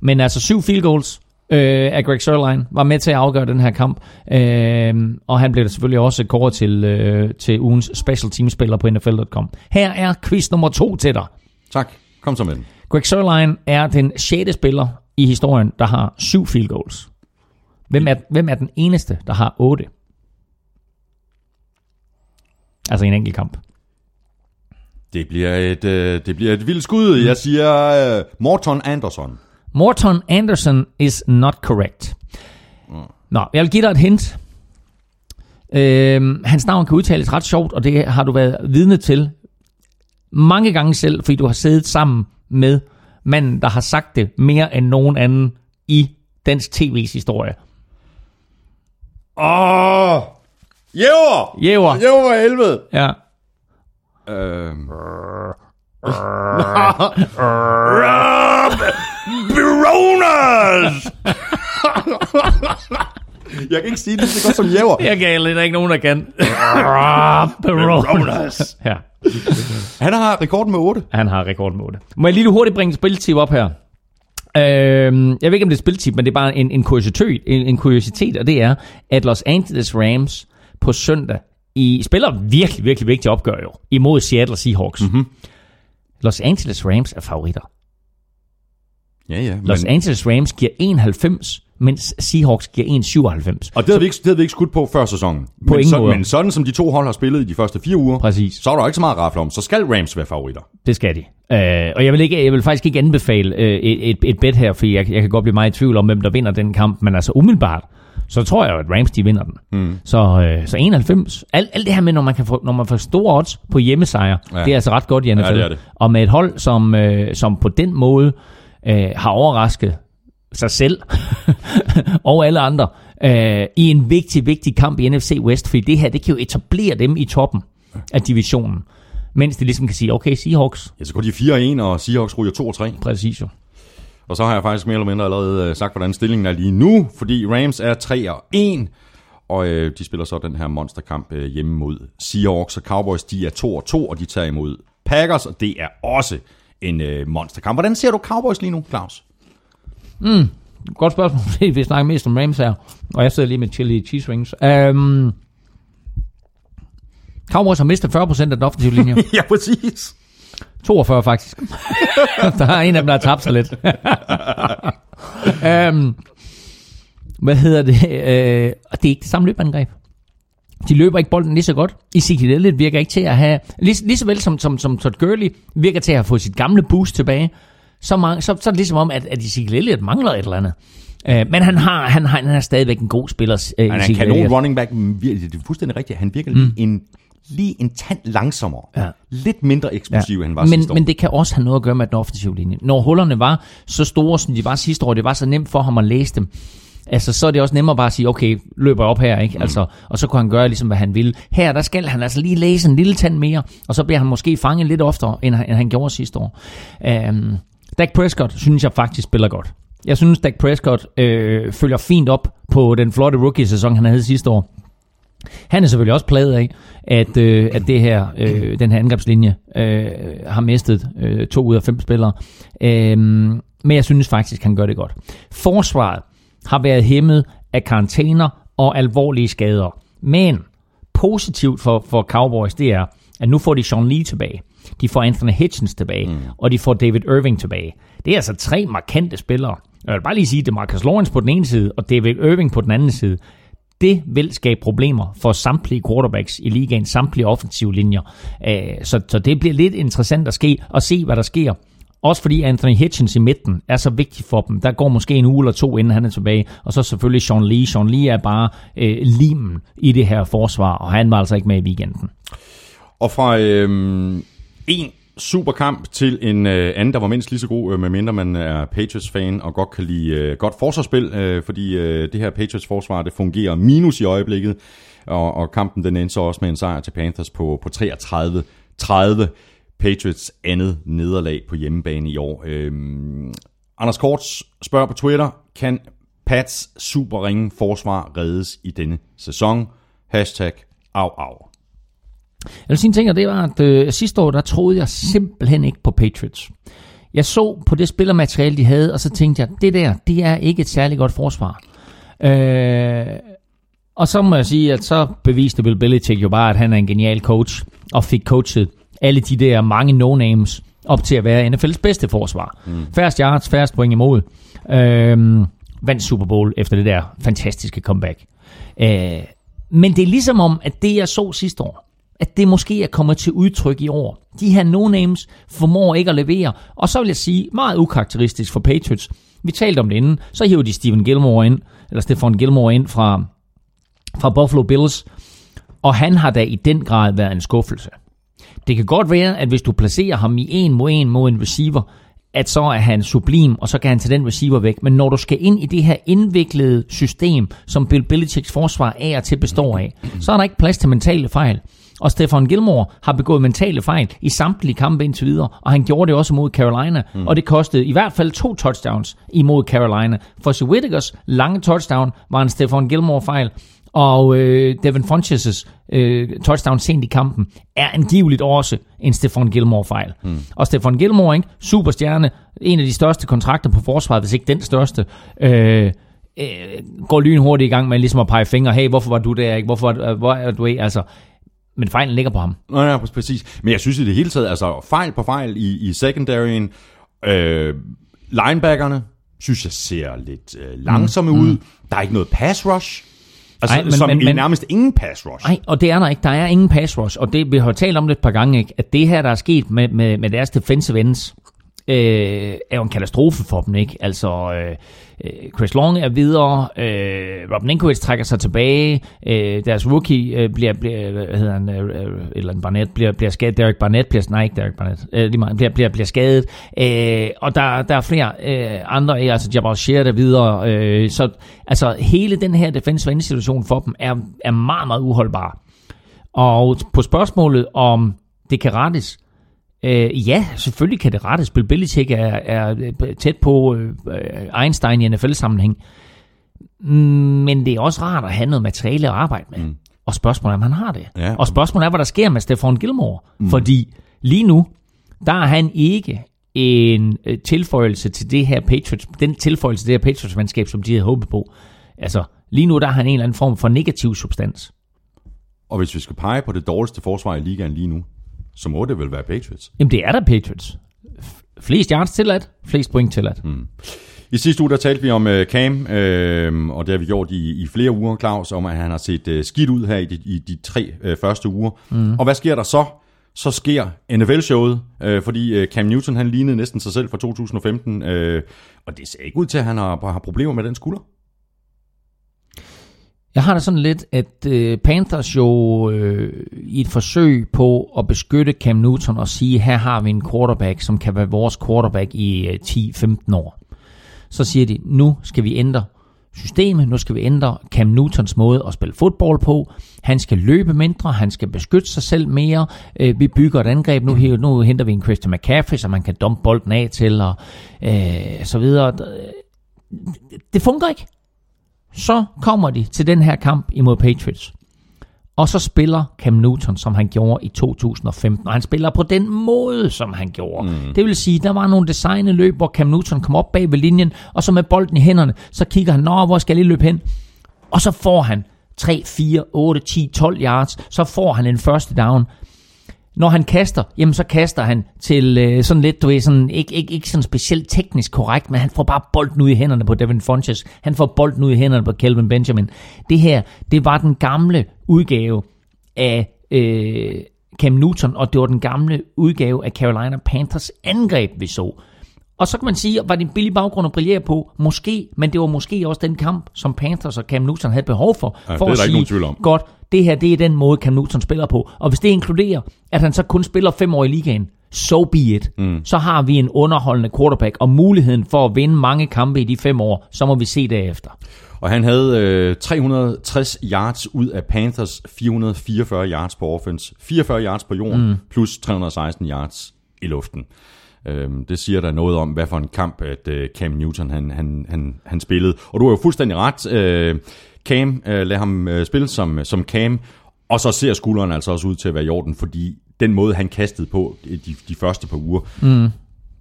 Speaker 2: Men altså syv field goals øh, af Greg Sørlein var med til at afgøre den her kamp. Øh, og han blev selvfølgelig også kåret til, øh, til ugens special team spiller på NFL.com. Her er quiz nummer to til dig.
Speaker 1: Tak. Kom så med den.
Speaker 2: Greg Sørlein er den sjette spiller i historien, der har syv field goals. Hvem er, hvem er den eneste, der har otte? Altså en enkelt kamp.
Speaker 1: Det bliver et, øh, det bliver et vildt skud. Jeg siger øh, Morton Anderson.
Speaker 2: Morton Anderson is not correct. Nå, jeg vil give dig et hint. Øhm, hans navn kan udtales ret sjovt, og det har du været vidne til mange gange selv, fordi du har siddet sammen med manden, der har sagt det mere end nogen anden i dansk tv's historie.
Speaker 1: Åh! Oh, Jæver!
Speaker 2: Jæver.
Speaker 1: Jæver for helvede!
Speaker 2: Ja.
Speaker 1: Øhm. Baronas! Jeg kan ikke sige det så godt som jæver.
Speaker 2: Jeg lidt, der er ikke nogen, der kan. Baronas. ja,
Speaker 1: Han har rekorden med 8.
Speaker 2: han har rekord med 8. Må jeg lige hurtigt bringe et spiltip op her? Øhm, jeg ved ikke, om det er et spiltip, men det er bare en, en, kuriositet, en, en kuriositet, og det er, at Los Angeles Rams på søndag i spiller virkelig, virkelig vigtigt opgør jo, imod Seattle Seahawks. Mm-hmm. Los Angeles Rams er favoritter.
Speaker 1: Ja, ja.
Speaker 2: Los
Speaker 1: Men,
Speaker 2: Angeles Rams giver 91, mens Seahawks giver 1,97.
Speaker 1: og det havde, vi ikke, det havde vi ikke skudt på før sæsonen.
Speaker 2: På
Speaker 1: men, så, men sådan som de to hold har spillet i de første fire uger,
Speaker 2: Præcis.
Speaker 1: så er der ikke så meget at om. Så skal Rams være favoritter.
Speaker 2: Det skal de. Øh, og jeg vil, ikke, jeg vil faktisk ikke anbefale øh, et, et, et bet her, fordi jeg, jeg kan godt blive meget i tvivl om, hvem der vinder den kamp. Men altså umiddelbart, så tror jeg jo, at Rams de vinder den. Mm. Så, øh, så 91. Alt, alt det her med, når man, kan få, når man får store odds på hjemmesejre,
Speaker 1: Ja.
Speaker 2: det er altså ret godt i NFL.
Speaker 1: Ja, det det.
Speaker 2: Og med et hold, som, øh, som på den måde øh, har overrasket sig selv og alle andre øh, i en vigtig, vigtig kamp i NFC West, fordi det her, det kan jo etablere dem i toppen af divisionen. Mens de ligesom kan sige, okay, Seahawks,
Speaker 1: Ja, så går de 4-1, og Seahawks ryger 2-3.
Speaker 2: præcis jo.
Speaker 1: Og så har jeg faktisk mere eller mindre allerede øh, sagt, hvordan stillingen er lige nu, fordi Rams er 3-1, og øh, de spiller så den her monsterkamp øh, hjemme mod Seahawks, og Cowboys de er 2-2, og de tager imod Packers, og det er også en øh, monsterkamp. Hvordan ser du Cowboys lige nu, Claus?
Speaker 2: Godt spørgsmål, fordi vi snakker mest om Rams her, og jeg sidder lige med chili cheese rings. Um, Cowboys har mistet 40% af den offensive linje.
Speaker 1: ja, præcis.
Speaker 2: 42 faktisk. der er en af dem, der har tabt sig lidt. um, hvad hedder det? Uh, det er ikke det samme løbeangreb. De løber ikke bolden lige så godt. Ezekiel Elliott virker ikke til at have... Lige, lige så vel som, som, som Todd Gurley virker til at have fået sit gamle boost tilbage. Så, mange, så, så er det ligesom om, at, at Ezekiel Elliott mangler et eller andet. Uh, men han har, han, har, han er stadigvæk en god spiller. Uh,
Speaker 1: Han er en kanon running back, det er fuldstændig rigtigt. Han virker lige en lige en tand langsommere.
Speaker 2: Ja.
Speaker 1: Lidt mindre eksplosiv, ja. end han var
Speaker 2: men,
Speaker 1: sidste år.
Speaker 2: men det kan også have noget at gøre med den offensive linje. Når hullerne var så store, som de var sidste år, det var så nemt for ham at læse dem, altså så er det også nemmere bare at sige, okay, løber op her, ikke? Mm. Altså, og så kunne han gøre ligesom, hvad han ville. Her, der skal han altså lige læse en lille tand mere, og så bliver han måske fanget lidt oftere, end, han- end han gjorde sidste år. Um, Dak Prescott synes jeg faktisk spiller godt. Jeg synes, Dak Prescott øh, følger fint op på den flotte rookie-sæson, han havde sidste år. Han er selvfølgelig også plaget af, at, øh, at det her, øh, den her angrebslinje øh, har mistet øh, to ud af fem spillere. Øh, men jeg synes faktisk, han gør det godt. Forsvaret har været hæmmet af karantæner og alvorlige skader. Men positivt for, for Cowboys, det er, at nu får de Sean Lee tilbage. De får Anthony Hitchens tilbage, mm. og de får David Irving tilbage. Det er altså tre markante spillere. Jeg vil bare lige sige, det er Marcus Lawrence på den ene side, og David Irving på den anden side. Det vil skabe problemer for samtlige quarterbacks i ligaen, samtlige offensive linjer. Øh, Så, så det bliver lidt interessant at, ske, at se, hvad der sker. Også fordi Anthony Hitchens i midten er så vigtig for dem. Der går måske en uge eller to, inden han er tilbage. Og så selvfølgelig Sean Lee. Sean Lee er bare øh, limen i det her forsvar, og han var altså ikke med i weekenden.
Speaker 1: Og fra øh, en superkamp til en øh, anden, der var mindst lige så god, øh, medmindre man er Patriots-fan og godt kan lide øh, godt forsvarsspil, øh, fordi øh, det her Patriots-forsvar, det fungerer minus i øjeblikket, og, og kampen den endte så også med en sejr til Panthers på, på 33-30. Patriots andet nederlag på hjemmebane i år. Øh, Anders Korts spørger på Twitter, kan Pats superringe forsvar reddes i denne sæson? Hashtag au au.
Speaker 2: Jeg vil sige en ting, og det var, at øh, sidste år, der troede jeg simpelthen ikke på Patriots. Jeg så på det spillermateriale, de havde, og så tænkte jeg, det der, det er ikke et særligt godt forsvar. Øh, og så må jeg sige, at så beviste Bill Belichick jo bare, at han er en genial coach, og fik coachet alle de der mange no-names op til at være NFL's bedste forsvar. Mm. Færrest yards, færrest point imod. Øh, vandt Super Bowl efter det der fantastiske comeback. Øh, men det er ligesom om, at det jeg så sidste år, at det måske er kommet til udtryk i år. De her no-names formår ikke at levere, og så vil jeg sige, meget ukarakteristisk for Patriots. Vi talte om det inden, så hiver de Steven Gilmore ind, eller Stefan Gilmore ind fra, fra Buffalo Bills, og han har da i den grad været en skuffelse. Det kan godt være, at hvis du placerer ham i en mod en mod en receiver, at så er han sublim, og så kan han tage den receiver væk. Men når du skal ind i det her indviklede system, som Bill Belichicks forsvar er og til består af, så er der ikke plads til mentale fejl. Og Stefan Gilmore har begået mentale fejl i samtlige kampe indtil videre, og han gjorde det også mod Carolina, mm. og det kostede i hvert fald to touchdowns imod Carolina. For Whittakers lange touchdown var en Stefan Gilmore-fejl, og øh, Devin Funches' øh, touchdown sent i kampen er angiveligt også en Stefan Gilmore-fejl. Mm. Og Stefan Gilmore, ikke? superstjerne, en af de største kontrakter på forsvaret, hvis ikke den største, øh, øh, går lynhurtigt i gang med ligesom at pege fingre, hey, hvorfor var du der, ikke? Hvorfor var, hvor er du ikke? Altså, men fejlen ligger på ham.
Speaker 1: Nå ja, præcis. Men jeg synes i det hele taget, altså fejl på fejl i, i secondaryen. Øh, linebackerne, synes jeg ser lidt øh, langsomme mm. ud. Der er ikke noget pass rush. Altså,
Speaker 2: Ej, men-
Speaker 1: som
Speaker 2: men,
Speaker 1: men- nærmest ingen pass rush.
Speaker 2: Nej, og det er der ikke. Der er ingen pass rush, og det, vi har talt om det et par gange, ikke? at det her, der er sket med, med, med deres defensive ends, øh, er jo en katastrofe for dem, ikke? Altså, øh, øh Chris Long er videre, øh, Rob Ninkovich trækker sig tilbage, øh, deres rookie øh, bliver, bliver, hvad hedder han, øh, øh eller en Barnett, bliver, bliver skadet, Derek Barnett bliver, nej ikke Derek Barnett, øh, lige meget, bliver, bliver, bliver skadet, øh, og der, der er flere øh, andre, øh, altså Jabal Shear der videre, øh, så altså hele den her defensive end situation for dem er, er meget, meget uholdbar. Og på spørgsmålet om det kan rettes, øh, ja, selvfølgelig kan det rettes. Bill Belichick er, er tæt på øh, Einstein i NFL-sammenhæng. Mm, Men det er også rart at have noget materiale at arbejde med. Mm. Og spørgsmålet er, om han har det.
Speaker 1: Ja.
Speaker 2: Og spørgsmålet er, hvad der sker med Stefan Gilmore. Mm. Fordi lige nu, der er han ikke en øh, tilføjelse til det her Patriots, den tilføjelse til det her Patriots-mandskab, som de havde håbet på. Altså, lige nu der er han en eller anden form for negativ substans.
Speaker 1: Og hvis vi skal pege på det dårligste forsvar i ligaen lige nu, så må det vel være Patriots.
Speaker 2: Jamen, det er der Patriots. Flest yards tilladt, flest point tilladt. Mm.
Speaker 1: I sidste uge, der talte vi om uh, Cam, øh, og det har vi gjort i, i flere uger, Claus, om at han har set uh, skidt ud her i de, i de tre uh, første uger. Mm. Og hvad sker der så? Så sker NFL-showet, øh, fordi øh, Cam Newton han lignede næsten sig selv fra 2015, øh, og det ser ikke ud til, at han har, har problemer med den skulder.
Speaker 2: Jeg har det sådan lidt, at øh, Panthers jo øh, i et forsøg på at beskytte Cam Newton og sige, her har vi en quarterback, som kan være vores quarterback i øh, 10-15 år. Så siger de, nu skal vi ændre systemet, nu skal vi ændre Cam Newtons måde at spille fodbold på. Han skal løbe mindre, han skal beskytte sig selv mere. Øh, vi bygger et angreb, nu, her- nu henter vi en Christian McCaffrey, så man kan dumpe bolden af til, og øh, så videre. Det fungerer ikke så kommer de til den her kamp imod Patriots. og så spiller Cam Newton, som han gjorde i 2015. Og han spiller på den måde, som han gjorde. Mm. Det vil sige, der var nogle designede løb, hvor Cam Newton kom op bag ved linjen, og så med bolden i hænderne, så kigger han, nå, hvor skal jeg lige løbe hen? Og så får han 3, 4, 8, 10, 12 yards, så får han en første down. Når han kaster, jamen så kaster han til øh, sådan lidt, du ved, sådan, ikke, ikke, ikke sådan specielt teknisk korrekt, men han får bare bolden ud i hænderne på Devin Funches. Han får bolden ud i hænderne på Kelvin Benjamin. Det her, det var den gamle udgave af øh, Cam Newton, og det var den gamle udgave af Carolina Panthers angreb, vi så. Og så kan man sige, var det en billig baggrund at brillere på? Måske, men det var måske også den kamp, som Panthers og Cam Newton havde behov for.
Speaker 1: Ja,
Speaker 2: for
Speaker 1: det er
Speaker 2: at
Speaker 1: der ikke
Speaker 2: sige,
Speaker 1: nogen tvivl om.
Speaker 2: godt, det her det er den måde, Cam Newton spiller på. Og hvis det inkluderer, at han så kun spiller fem år i ligaen, so be it. Mm. Så har vi en underholdende quarterback, og muligheden for at vinde mange kampe i de fem år, så må vi se derefter.
Speaker 1: Og han havde øh, 360 yards ud af Panthers 444 yards på offense, 44 yards på jorden, mm. plus 316 yards i luften. Øhm, det siger der noget om, hvad for en kamp, at øh, Cam Newton han, han, han, han spillede. Og du har jo fuldstændig ret. Øh, Cam, øh, lad ham øh, spille som, som Cam, og så ser skulderen altså også ud til at være i orden, fordi den måde, han kastede på de, de første par uger, mm.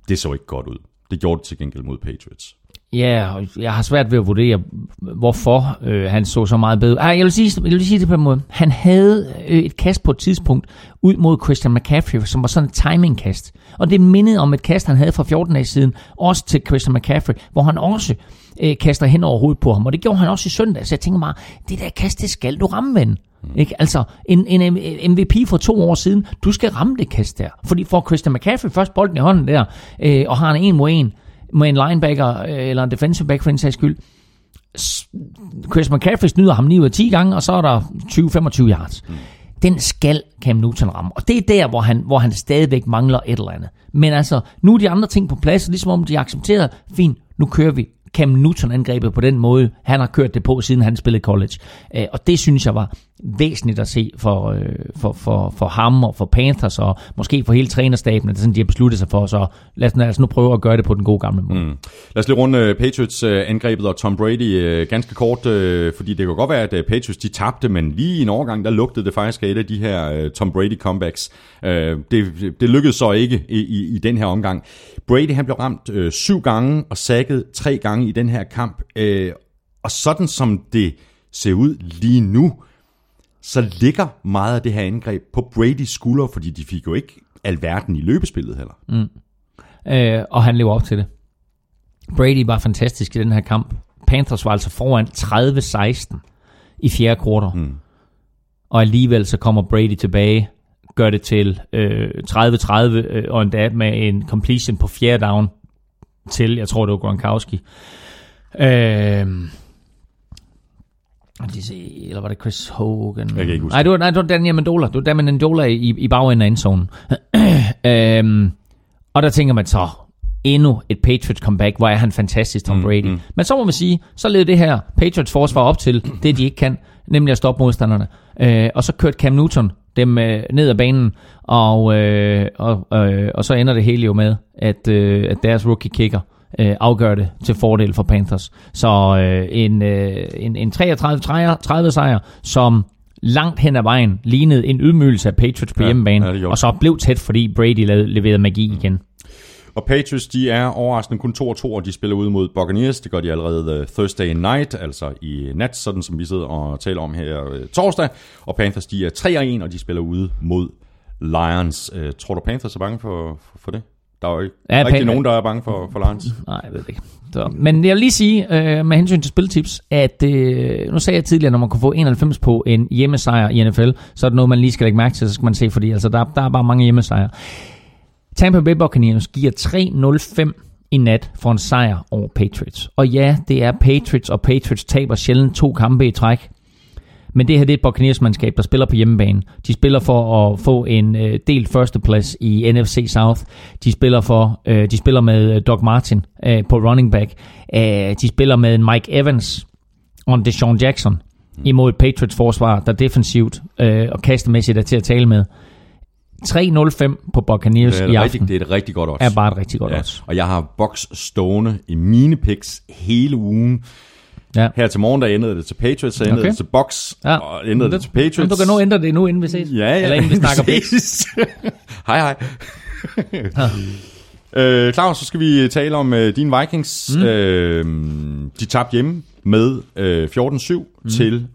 Speaker 1: det så ikke godt ud. Det gjorde det til gengæld mod Patriots.
Speaker 2: Ja, og jeg har svært ved at vurdere, hvorfor øh, han så så meget bedre. Ah, jeg, vil sige, jeg vil sige det på en måde. Han havde øh, et kast på et tidspunkt ud mod Christian McCaffrey, som var sådan et timingkast. Og det mindede om et kast, han havde for 14 dage siden, også til Christian McCaffrey, hvor han også øh, kaster hen over hovedet på ham. Og det gjorde han også i søndag, så jeg tænker mig, det der kast, det skal du ramme, ven. Ikke? Altså, en, en MVP for to år siden, du skal ramme det kast der. Fordi får Christian McCaffrey først bolden i hånden der, øh, og har en en mod en, med en linebacker øh, eller en defensive back for en sags skyld. Chris McCaffrey snyder ham 9 ud af 10 gange, og så er der 20-25 yards. Mm. Den skal Cam Newton ramme. Og det er der, hvor han, hvor han stadigvæk mangler et eller andet. Men altså, nu er de andre ting på plads, og ligesom om de accepterer, fint, nu kører vi Cam Newton-angrebet på den måde, han har kørt det på, siden han spillede college. Øh, og det synes jeg var væsentligt at se for, øh, for, for, for ham og for Panthers, og måske for hele trænerstaben, at sådan, de har besluttet sig for, så lad os, lad altså os nu prøve at gøre det på den gode gamle måde. Mm.
Speaker 1: Lad os lige runde øh, Patriots-angrebet øh, og Tom Brady øh, ganske kort, øh, fordi det kan godt være, at Patriots de tabte, men lige i en overgang, der lugtede det faktisk af et af de her øh, Tom Brady-comebacks. Øh, det, det lykkedes så ikke i, i, i den her omgang. Brady han blev ramt øh, syv gange og sækket tre gange i den her kamp. Øh, og sådan som det ser ud lige nu, så ligger meget af det her angreb på Bradys skuldre, fordi de fik jo ikke alverden i løbespillet heller.
Speaker 2: Øh, og han lever op til det. Brady var fantastisk i den her kamp. Panthers var altså foran 30-16 i fjerde kvartal. Mm. Og alligevel så kommer Brady tilbage, gør det til øh, 30-30, øh, og endda med en completion på fjerde down til, jeg tror det var Gronkowski. Øh, de se, eller var det Chris Hogan?
Speaker 1: Jeg kan ikke huske
Speaker 2: Nej, det var, nej, det var Daniel Mendola. Det var Daniel Mendola i, i bagenden af endzonen. øhm, og der tænker man så, endnu et Patriots comeback, hvor er han fantastisk, Tom Brady. Mm, mm. Men så må man sige, så led det her Patriots forsvar op til det, de ikke kan, nemlig at stoppe modstanderne. Øh, og så kørte Cam Newton dem øh, ned ad banen, og, øh, og, øh, og så ender det hele jo med, at, øh, at deres rookie kicker øh, afgør det til fordel for Panthers. Så øh, en, øh, en, en 33-30 sejr, som langt hen ad vejen lignede en ydmygelse af Patriots på
Speaker 1: Ja,
Speaker 2: hjemmebane,
Speaker 1: ja,
Speaker 2: og så blev tæt, fordi Brady leverede magi igen.
Speaker 1: Og Patriots, de er overraskende kun 2 og 2, og de spiller ud mod Buccaneers. Det gør de allerede uh, Thursday night, altså i nat, sådan som vi sidder og taler om her uh, torsdag. Og Panthers, de er 3 og 1, og de spiller ude mod Lions. Uh, tror du, Panthers er bange for, for, for det? Der er jo ikke
Speaker 2: Ja,
Speaker 1: rigtig
Speaker 2: Pan-
Speaker 1: nogen, der er bange for, for Lions.
Speaker 2: Nej, jeg ved det ikke. Så, men jeg vil lige sige, øh, med hensyn til spiltips, at øh, nu sagde jeg tidligere, når man kunne få 91 på en hjemmesejr i NFL, så er det noget, man lige skal lægge mærke til, så skal man se, fordi altså, der, der er bare mange hjemmesejre. Tampa Bay Buccaneers giver 3-0-5 i nat for en sejr over Patriots. Og ja, det er Patriots, og Patriots taber sjældent to kampe i træk. Men det her det er et Buccaneers-mandskab, der spiller på hjemmebane. De spiller for at få en øh, delt førsteplads i NFC South. De spiller for, øh, de spiller med øh, Doug Martin øh, på running back. Øh, de spiller med Mike Evans og Deshaun Jackson imod et Patriots forsvar, der defensivt øh, og kastemæssigt er til at tale med. 3-0-5 på Buccaneers
Speaker 1: Det er,
Speaker 2: i aften
Speaker 1: rigtig, det er et rigtig godt odds.
Speaker 2: er bare et rigtig godt
Speaker 1: ja.
Speaker 2: odds.
Speaker 1: Og jeg har box stående i mine picks hele ugen.
Speaker 2: Ja.
Speaker 1: Her til morgen, der ændrede det til Patriots, så ændrede
Speaker 2: Okay.
Speaker 1: det til Bucks,
Speaker 2: Ja.
Speaker 1: og ændrede det til Patriots.
Speaker 2: Men du kan nu ændre det nu, inden vi ses.
Speaker 1: Ja, ja.
Speaker 2: Eller inden vi snakker.
Speaker 1: Præcis. hej, hej. øh, Claus, så skal vi tale om øh, dine Vikings. Mm. Øh, de tabte hjemme med øh, 14-7 mm. til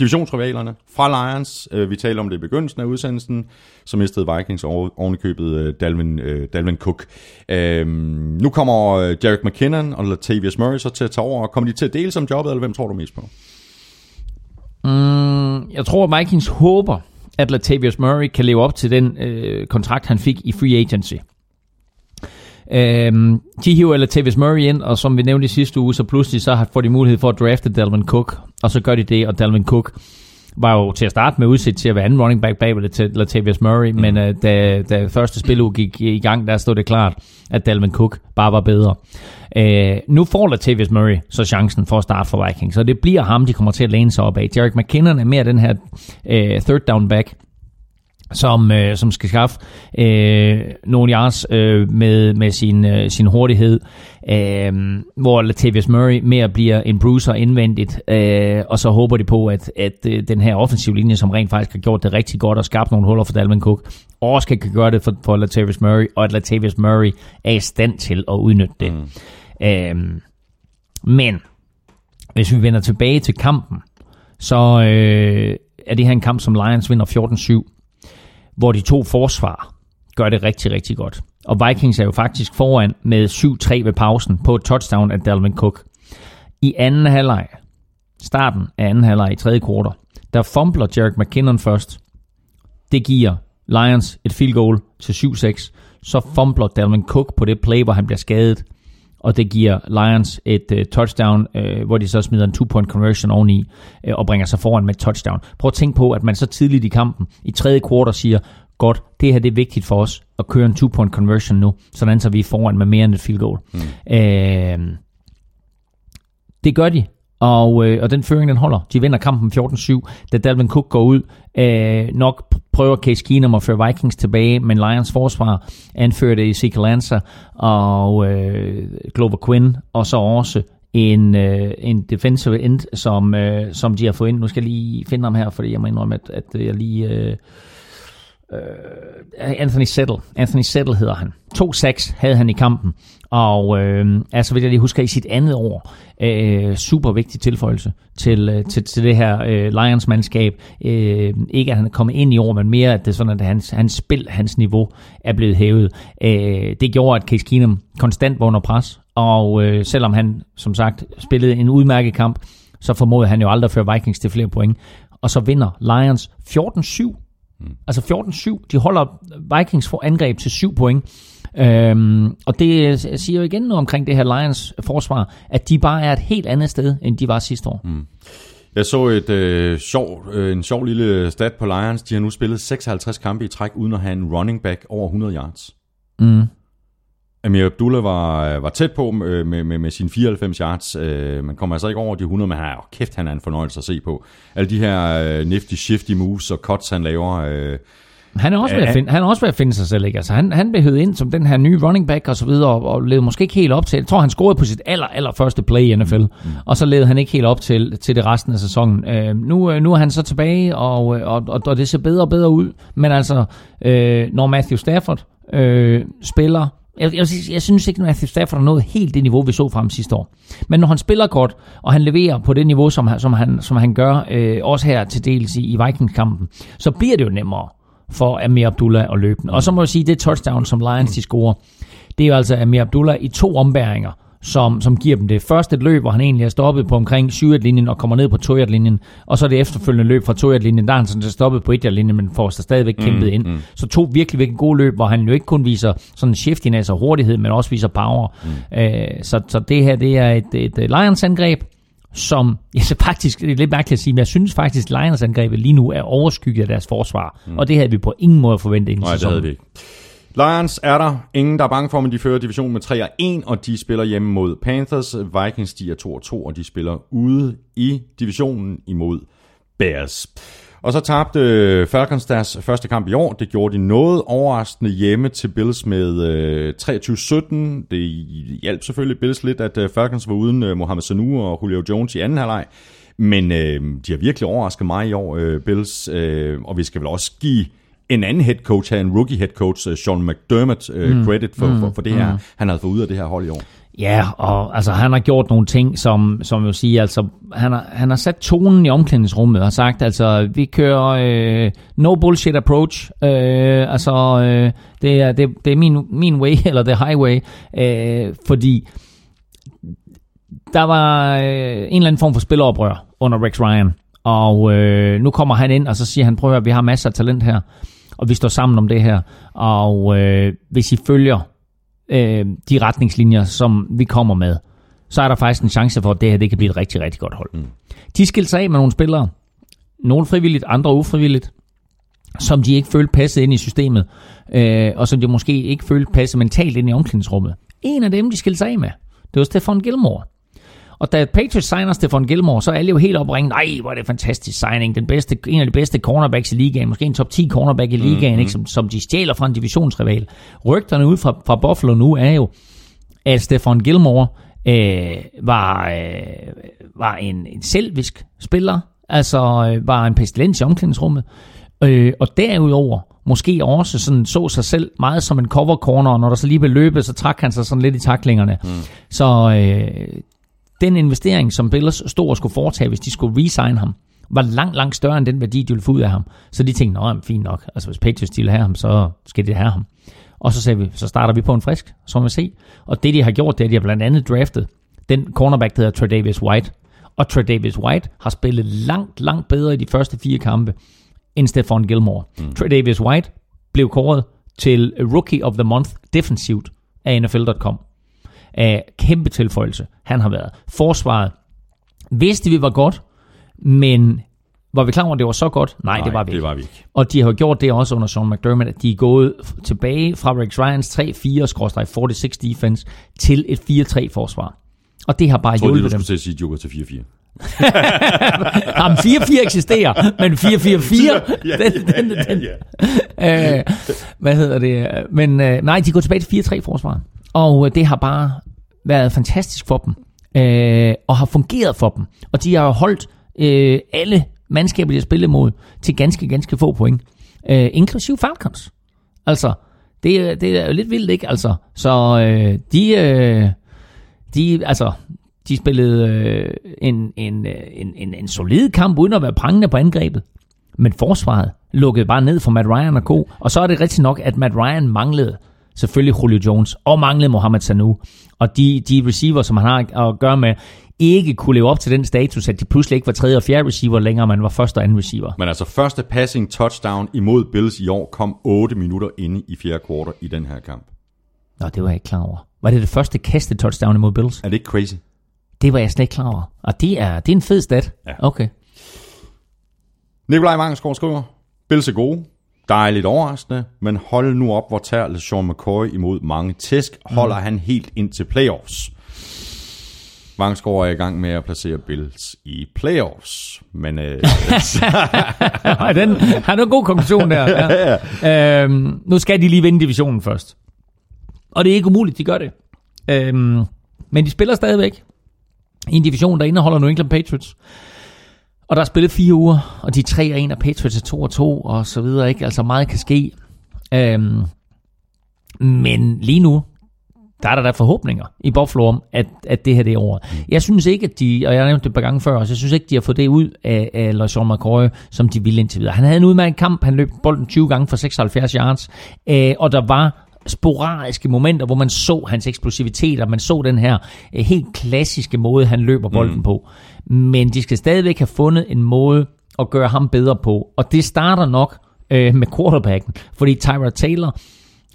Speaker 1: divisionsrivalerne fra Lions. Øh, vi talte om det i begyndelsen af udsendelsen. Så mistede Vikings ovenikøbet øh, Dalvin, øh, Dalvin Cook. Øh, nu kommer Jarek McKinnon og Latavius Murray så til at tage over. Kommer de til at dele som jobbet, eller hvem tror du mest på?
Speaker 2: Mm, jeg tror, at Vikings håber, at Latavius Murray kan leve op til den øh, kontrakt, han fik i free agency. Øhm, de hiver Latavius Murray ind, og som vi nævnte i sidste uge, så pludselig så har- får de mulighed for at drafte Dalvin Cook, og så gør de det, og Dalvin Cook var jo til at starte med udsigt til at være anden running back bag ved Lat- Latavius Murray, mm. men øh, da, da første spiluge gik i gang, der stod det klart, at Dalvin Cook bare var bedre. Øh, nu får Latavius Murray så chancen for at starte for Vikings, så det bliver ham, de kommer til at læne sig op af. Jarek McKinnon er mere den her øh, third down back, som, øh, som skal skaffe øh, nogle yards øh, med, med sin, øh, sin hurtighed, øh, hvor Latavius Murray mere bliver en bruiser indvendigt, øh, og så håber de på, at, at øh, den her offensiv linje, som rent faktisk har gjort det rigtig godt og skabt nogle huller for Dalvin Cook, også kan, gøre det for, for Latavius Murray, og at Latavius Murray er i stand til at udnytte det. Mm. Øh, men hvis vi vender tilbage til kampen, så øh, er det her en kamp, som Lions vinder 14-7 hvor de to forsvar gør det rigtig, rigtig godt. Og Vikings er jo faktisk foran med 7-3 ved pausen på et touchdown af Dalvin Cook. I anden halvleg, starten af anden halvleg i tredje kvartal, der fumbler Jarek McKinnon først. Det giver Lions et field goal til 7-6. Så fumbler Dalvin Cook på det play, hvor han bliver skadet. Og det giver Lions et uh, touchdown, uh, hvor de så smider en two-point conversion oveni uh, og bringer sig foran med et touchdown. Prøv at tænke på, at man så tidligt i kampen, i tredje kvartal, siger, godt, det her det er vigtigt for os at køre en two-point conversion nu, sådan så vi er foran med mere end et field goal. Mm. Uh, det gør de, og, øh, og den føring, den holder. De vinder kampen 14-7, da Dalvin Cook går ud. Øh, nok prøver Case Keenum at føre Vikings tilbage, men Lions forsvar anførte Ezekiel Lancer og øh, Glover Quinn, og så også en, øh, en defensive end, som, øh, som de har fået ind. Nu skal jeg lige finde ham her, fordi jeg må indrømme, at, at jeg lige... Øh, Øh, Anthony Settle. Anthony Settle hedder han. To sacks havde han i kampen, og øh, altså vil jeg lige huske i sit andet år, øh, super vigtig tilføjelse til, øh, til, til det her øh, Lions-mandskab. Øh, ikke at han er kommet ind i år, men mere at det er sådan, at hans, hans spil, hans niveau er blevet hævet. Øh, det gjorde, at Case Keenum konstant var under pres, og øh, selvom han som sagt spillede en udmærket kamp, så formåede han jo aldrig at føre Vikings til flere point. Og så vinder Lions 14-7 Altså 14-7. De holder Vikings for angreb til 7 point. Øhm, og det siger jo igen noget omkring det her Lions forsvar, at de bare er et helt andet sted, end de var sidste år. Mm.
Speaker 1: Jeg så et øh, sjov, øh, en sjov lille stat på Lions. De har nu spillet 56 kampe i træk, uden at have en running back over 100 yards.
Speaker 2: Mm.
Speaker 1: Amir Abdullah var, var tæt på øh, med, med, med sine 94 yards. Øh, man kommer altså ikke over de 100, men han, oh, kæft, han er en fornøjelse at se på. Alle de her øh, nifty, shifty moves og cuts, han laver.
Speaker 2: Han er også ved at finde, han er også ved at finde sig selv, ikke? Altså, han, han blev ind som den her nye running back og så videre, og, og levede måske ikke helt op til. Jeg tror, han scorede på sit aller, aller første play i NFL, mm. og så levede han ikke helt op til, til det resten af sæsonen. Øh, nu, nu er han så tilbage, og, og, og, og det ser bedre og bedre ud. Men altså, øh, når Matthew Stafford øh, spiller jeg, jeg, jeg synes ikke, at Matthew Stafford har nået helt det niveau, vi så fra ham sidste år. Men når han spiller godt, og han leverer på det niveau, som, han- som, han, som han gør, øh, også her til dels i, i Vikings-kampen, så bliver det jo nemmere for Amir Abdullah at løbe den. Og så må jeg sige, det touchdown, som Lions de scorer, det er jo altså Amir Abdullah i to ombæringer, som, som giver dem det. Først et løb, hvor han egentlig er stoppet på omkring 7 linjen og kommer ned på 2 linjen og så det efterfølgende løb fra 2 linjen der er han sådan set stoppet på 1 linjen men får sig stadigvæk kæmpet ind. Mm. Så to virkelig, virkelig gode løb, hvor han jo ikke kun viser sådan shiftiness og hurtighed, men også viser power. Mm. Øh, så, så det her, det er et, et, et Lions-angreb, som, jeg så faktisk, det er lidt mærkeligt at sige, men jeg synes faktisk, at Lions angrebet lige nu er overskygget af deres forsvar. Mm. Og det havde vi på ingen måde forventet inden
Speaker 1: nej, det havde vi ikke. Lions er der. Ingen, der er bange for, men de fører divisionen med 3 og 1, og de spiller hjemme mod Panthers. Vikings, de er 2 og 2, og de spiller ude i divisionen imod Bears. Og så tabte øh, Falcons deres første kamp i år. Det gjorde de noget overraskende hjemme til Bills med øh, 23-17. Det hjalp selvfølgelig Bills lidt, at øh, Falcons var uden øh, Mohamed Sanu og Julio Jones i anden halvleg. Men øh, de har virkelig overrasket mig i år, øh, Bills. Øh, og vi skal vel også give en anden head coach her, en rookie head coach, øh, Sean McDermott, øh, mm. credit for, for, for det her, han havde fået ud af det her hold i år.
Speaker 2: Ja, og altså, han har gjort nogle ting, som, som jo siger, altså, han har, han har sat tonen i omklædningsrummet og sagt, altså, vi kører øh, no bullshit approach, øh, altså, øh, det er, det, det er min, min way, eller the highway, øh, fordi der var øh, en eller anden form for spiloprør under Rex Ryan, og øh, nu kommer han ind, og så siger han, prøv at høre, vi har masser af talent her, og vi står sammen om det her, og øh, hvis I følger øh, de retningslinjer, som vi kommer med, så er der faktisk en chance for, at det her det kan blive et rigtig, rigtig godt hold. Mm. De skilte sig af med nogle spillere, nogle frivilligt, andre ufrivilligt, som de ikke følte passede ind i systemet, øh, og som de måske ikke følte passede mentalt ind i omklædningsrummet. En af dem, de skilte sig af med, det var Stefan Gilmore. Og da Patriots signer Stefan Gilmore, så er alle jo helt opringet, nej, hvor er det fantastisk signing, den bedste, en af de bedste cornerbacks i ligaen, måske en top 10 cornerback i ligaen, mm-hmm. ikke, som, som de stjæler fra en divisionsrival. Rygterne ud fra, fra Buffalo nu er jo, at Stefan Gilmore øh, var, øh, var en, en selvisk spiller, altså øh, var en pestilens i omklædningsrummet, øh, og derudover måske også sådan så sig selv meget som en cover corner, og når der så lige blev løbet, så trak han sig sådan lidt i taklingerne. Mm. Så øh, den investering, som Bills stod og skulle foretage, hvis de skulle resign ham, var langt, langt større end den værdi, de ville få ud af ham. Så de tænkte, nå, fint nok. Altså, hvis Patriots vil have ham, så skal de have ham. Og så sagde vi, så starter vi på en frisk, så må vi se. Og det, de har gjort, det er, at de har blandt andet draftet den cornerback, der hedder Tredavious White. Og Tredavious White har spillet langt, langt bedre i de første fire kampe, end Stefan Gilmore. Mm. Tredavious White blev kåret til Rookie of the Month defensivt af NFL.com af kæmpe tilføjelse, han har været. Forsvaret vidste vi var godt, men var vi klar over, at det var så godt? Nej, Nej det var vi
Speaker 1: det var vi ikke.
Speaker 2: Og de har gjort det også under Sean McDermott, at de er gået tilbage fra Rex Ryans 3-4-46 defense til et 4-3 forsvar. Og det har bare
Speaker 1: Jeg tror,
Speaker 2: hjulpet
Speaker 1: du
Speaker 2: dem.
Speaker 1: skulle til at sige, går til 4-4.
Speaker 2: Jamen, 4-4 eksisterer, men 4-4-4,
Speaker 1: Ja,
Speaker 2: den,
Speaker 1: ja,
Speaker 2: den,
Speaker 1: ja,
Speaker 2: den,
Speaker 1: ja.
Speaker 2: øh, hvad hedder det? Men øh, nej, de går tilbage til 4-3 forsvar. Og øh, det har bare været fantastisk for dem, øh, og har fungeret for dem. Og de har holdt øh, alle mandskaber, de har spillet mod, til ganske, ganske få point. Øh, inklusiv Falcons. Altså, det, det er jo lidt vildt, ikke? Altså, så øh, de, øh, de, altså, de spillede øh, en, en, øh, en, en, en solid kamp, uden at være prangende på angrebet. Men forsvaret lukkede bare ned for Matt Ryan og co. Og så er det rigtigt nok, at Matt Ryan manglede selvfølgelig Julio Jones og manglede Mohamed Sanu. Og de, de receiver, som han har at gøre med, ikke kunne leve op til den status, at de pludselig ikke var tredje og fjerde receiver længere, man var første og anden receiver.
Speaker 1: Men altså, første passing touchdown imod Bills i år kom 8 minutter inde i fjerde kvartal i den her kamp.
Speaker 2: Nå, det var jeg ikke klar over. Var det det første kastet touchdown imod Bills?
Speaker 1: Er det ikke crazy?
Speaker 2: Det var jeg slet ikke klar over. Og det er, det er en fed stat.
Speaker 1: Ja.
Speaker 2: Okay.
Speaker 1: Nikolaj Vangsgaard skriver, Bills er gode, dejligt overraskende, men hold nu op, hvor tager Sean McCoy imod mange tæsk, holder mm. han helt ind til playoffs. Vangsgaard er i gang med at placere Bills i playoffs, men øh,
Speaker 2: den har en god konklusion der. Ja. øhm, nu skal de lige vinde divisionen først. Og det er ikke umuligt, de gør det. Øhm, men de spiller stadigvæk i en division, der indeholder New England Patriots. Og der er spillet fire uger, og de er 3 og 1, og Patriots er 2 og 2, og så videre. Ikke? Altså meget kan ske. Øhm, men lige nu, der er der da forhåbninger i Buffalo om, at, at det her det er over. Jeg synes ikke, at de, og jeg har nævnt det et par gange før, så jeg synes ikke, de har fået det ud af, af LeSean McCoy, som de ville indtil videre. Han havde en udmærket kamp, han løb bolden 20 gange for 76 yards, øh, og der var sporadiske momenter, hvor man så hans eksplosivitet, og man så den her øh, helt klassiske måde, han løber bolden mm. på. Men de skal stadigvæk have fundet en måde at gøre ham bedre på, og det starter nok øh, med quarterbacken, fordi Tyra Taylor,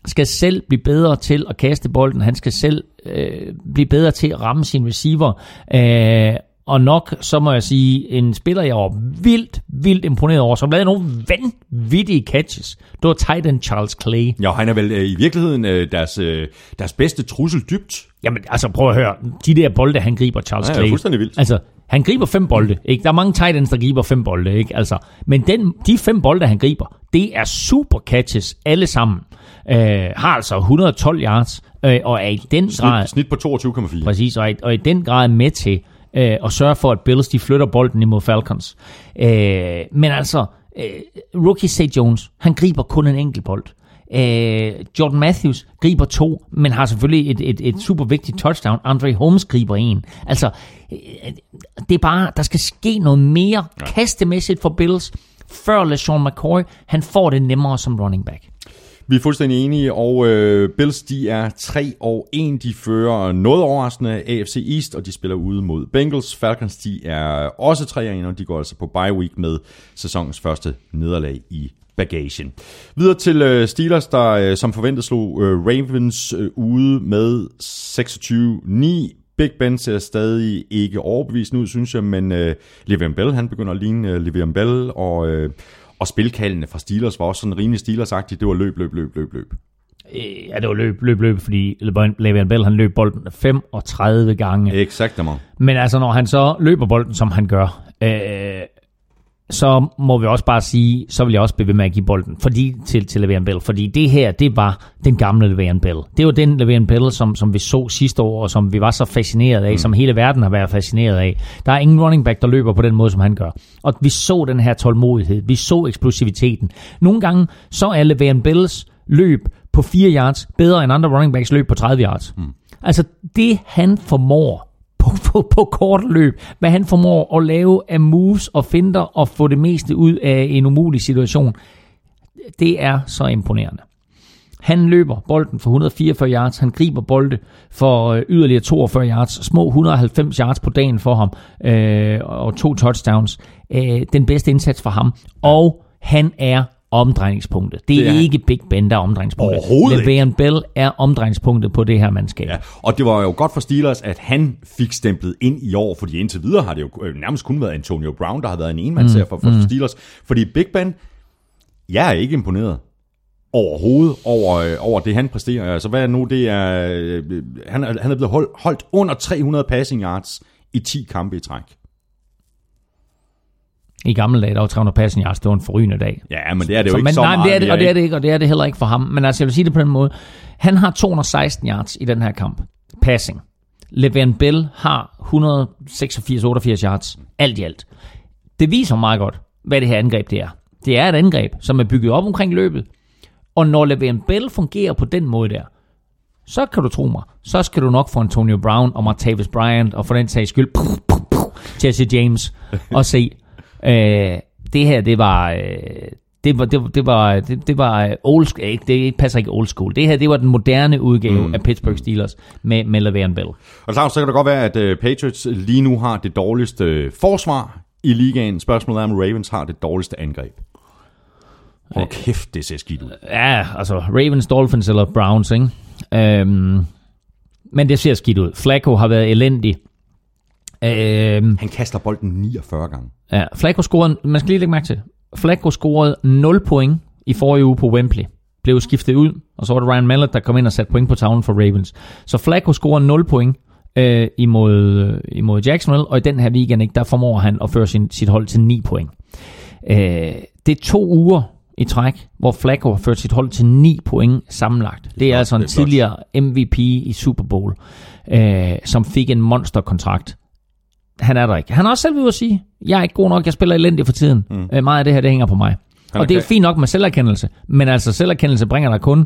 Speaker 2: skal selv blive bedre til at kaste bolden. Han skal selv øh, blive bedre til at ramme sin receiver. Øh, og nok, så må jeg sige, en spiller, jeg var vildt, vildt imponeret over, som lavede nogle vanvittige catches. Det var tight end Charles Clay.
Speaker 1: Ja, han er vel øh, i virkeligheden øh, deres, øh, deres bedste trussel dybt.
Speaker 2: Jamen, altså prøv at høre. De der bolde, han griber, Charles
Speaker 1: Ja, ja,
Speaker 2: Clay.
Speaker 1: fuldstændig vildt.
Speaker 2: Altså, han griber fem bolde. Ikke? Der er mange tight ends, der griber fem bolde. Ikke? Altså, men den, de fem bolde, han griber, det er super catches alle sammen. Øh, har altså 112 yards, øh, og er i den grad...
Speaker 1: Snit, snit på 22,4.
Speaker 2: Præcis, og, i- og i den grad med til øh, at sørge for, at Bills de flytter bolden imod Falcons. Øh, men altså, øh, rookie Say Jones, han griber kun en enkelt bold. Øh, Jordan Matthews griber to, men har selvfølgelig et, et, et super vigtigt touchdown. Andre Holmes griber en. Altså, øh, det er bare, der skal ske noget mere ja. kastemæssigt for Bills, før LeSean McCoy, han får det nemmere som running back.
Speaker 1: Vi er fuldstændig enige, og øh, Bills de er 3 og 1. De fører noget overraskende AFC East, og de spiller ude mod Bengals. Falcons de er også 3 og 1, og de går altså på bye week med sæsonens første nederlag i bagagen. Videre til øh, Steelers, der øh, som forventet slog øh, Ravens øh, ude med 26-9. Big Ben ser stadig ikke overbevist ud, synes jeg, men øh, Le'Veon Bell, han begynder at ligne øh, Le'Veon Bell, og, øh, og spilkaldene fra Steelers var også sådan rimelig Steelers-agtigt. Det var løb, løb, løb, løb, løb.
Speaker 2: Øh, Ja, det var løb, løb, løb, fordi Le'Veon Bell, han løb bolden 35 gange.
Speaker 1: Exakt,
Speaker 2: Men altså, når han så løber bolden, som han gør, øh, så må vi også bare sige, så vil jeg også blive ved med at give bolden fordi, til, til Le'Veon Bell. Fordi det her, det var den gamle Le'Veon Bell. Det var den Le'Veon Bell, som, som vi så sidste år, og som vi var så fascineret af, mm. som hele verden har været fascineret af. Der er ingen running back, der løber på den måde, som han gør. Og vi så den her tålmodighed. Vi så eksplosiviteten. Nogle gange, så er Le'Veon Bells løb på 4 yards bedre end andre running backs løb på 30 yards. Mm. Altså, det han formår på, på, på kort løb, hvad han formår at lave af moves og finder og få det meste ud af en umulig situation, det er så imponerende. Han løber bolden for 144 yards, han griber bolde for øh, yderligere 42 yards, små 190 yards på dagen for ham, øh, og to touchdowns. Øh, den bedste indsats for ham, og han er omdrejningspunktet. Det er,
Speaker 1: Det er han.
Speaker 2: ikke Big Ben, der er omdrejningspunktet.
Speaker 1: Overhovedet.
Speaker 2: Le'Veon Bell er omdrejningspunktet på det her mandskab.
Speaker 1: Ja, og det var jo godt for Steelers, at han fik stemplet ind i år, fordi indtil videre har det jo øh, nærmest kun været Antonio Brown, der har været en enmandsserie for, for mm. Steelers. Fordi Big Ben, jeg er ikke imponeret overhovedet over, øh, over det, han præsterer. Altså, hvad er nu? Det er, øh, han, er, han er blevet holdt, holdt under 300 passing yards i 10 kampe i træk.
Speaker 2: I gamle dage, der var 300 passing yards, det var en forrygende dag.
Speaker 1: Ja, men det er det jo
Speaker 2: Så,
Speaker 1: ikke
Speaker 2: men,
Speaker 1: så
Speaker 2: nej,
Speaker 1: meget.
Speaker 2: det er det, og det er det ikke, og det er det heller ikke for ham. Men altså, jeg vil sige det på den måde. Han har 216 yards i den her kamp. Passing. Le'Veon Bell har 186-88 yards. Alt i alt. Det viser meget godt, hvad det her angreb det er. Det er et angreb, som er bygget op omkring løbet. Og når Le'Veon Bell fungerer på den måde der, så kan du tro mig, så skal du nok få Antonio Brown og Martavis Bryant, og for den sags skyld, Jesse James, og se, øh, det her, det var, øh, det var, det, var- det var, det, det var øh, old school, ikke, det passer ikke old school. Det her, det var den moderne udgave mm. af Pittsburgh Steelers med, med Le'Veon Bell.
Speaker 1: Og Claus, så kan det godt være, at øh, Patriots lige nu har det dårligste øh, forsvar i ligaen. Spørgsmålet er, om Ravens har det dårligste angreb. Hold kæft, det ser skidt ud.
Speaker 2: Ja, altså Ravens, Dolphins eller Browns, ikke? Øhm, men det ser skidt ud. Flacco har været elendig. Øhm,
Speaker 1: Han kaster bolden 49 gange.
Speaker 2: Ja, Flacco scorede, man skal lige lægge mærke til, Flacco scorede 0 point i forrige uge på Wembley. Blev skiftet ud, og så var det Ryan Mallett, der kom ind og satte point på tavlen for Ravens. Så Flacco scorede 0 point øh, imod, øh, imod Jacksonville, og i den her weekend, ikke, der formår han at føre sin, sit hold til 9 point. Øh, det er to uger i træk, hvor Flacco har ført sit hold til 9 point sammenlagt. Det er
Speaker 1: flot,
Speaker 2: altså en
Speaker 1: det er
Speaker 2: tidligere MVP i Super Bowl, øh, som fik en monsterkontrakt han er der ikke. Han har også selv ved at sige, jeg er ikke god nok, jeg spiller elendigt for tiden. Mm. Øh, meget af det her, det hænger på mig.
Speaker 1: Han
Speaker 2: og det er fint nok med selverkendelse, men altså selverkendelse bringer dig kun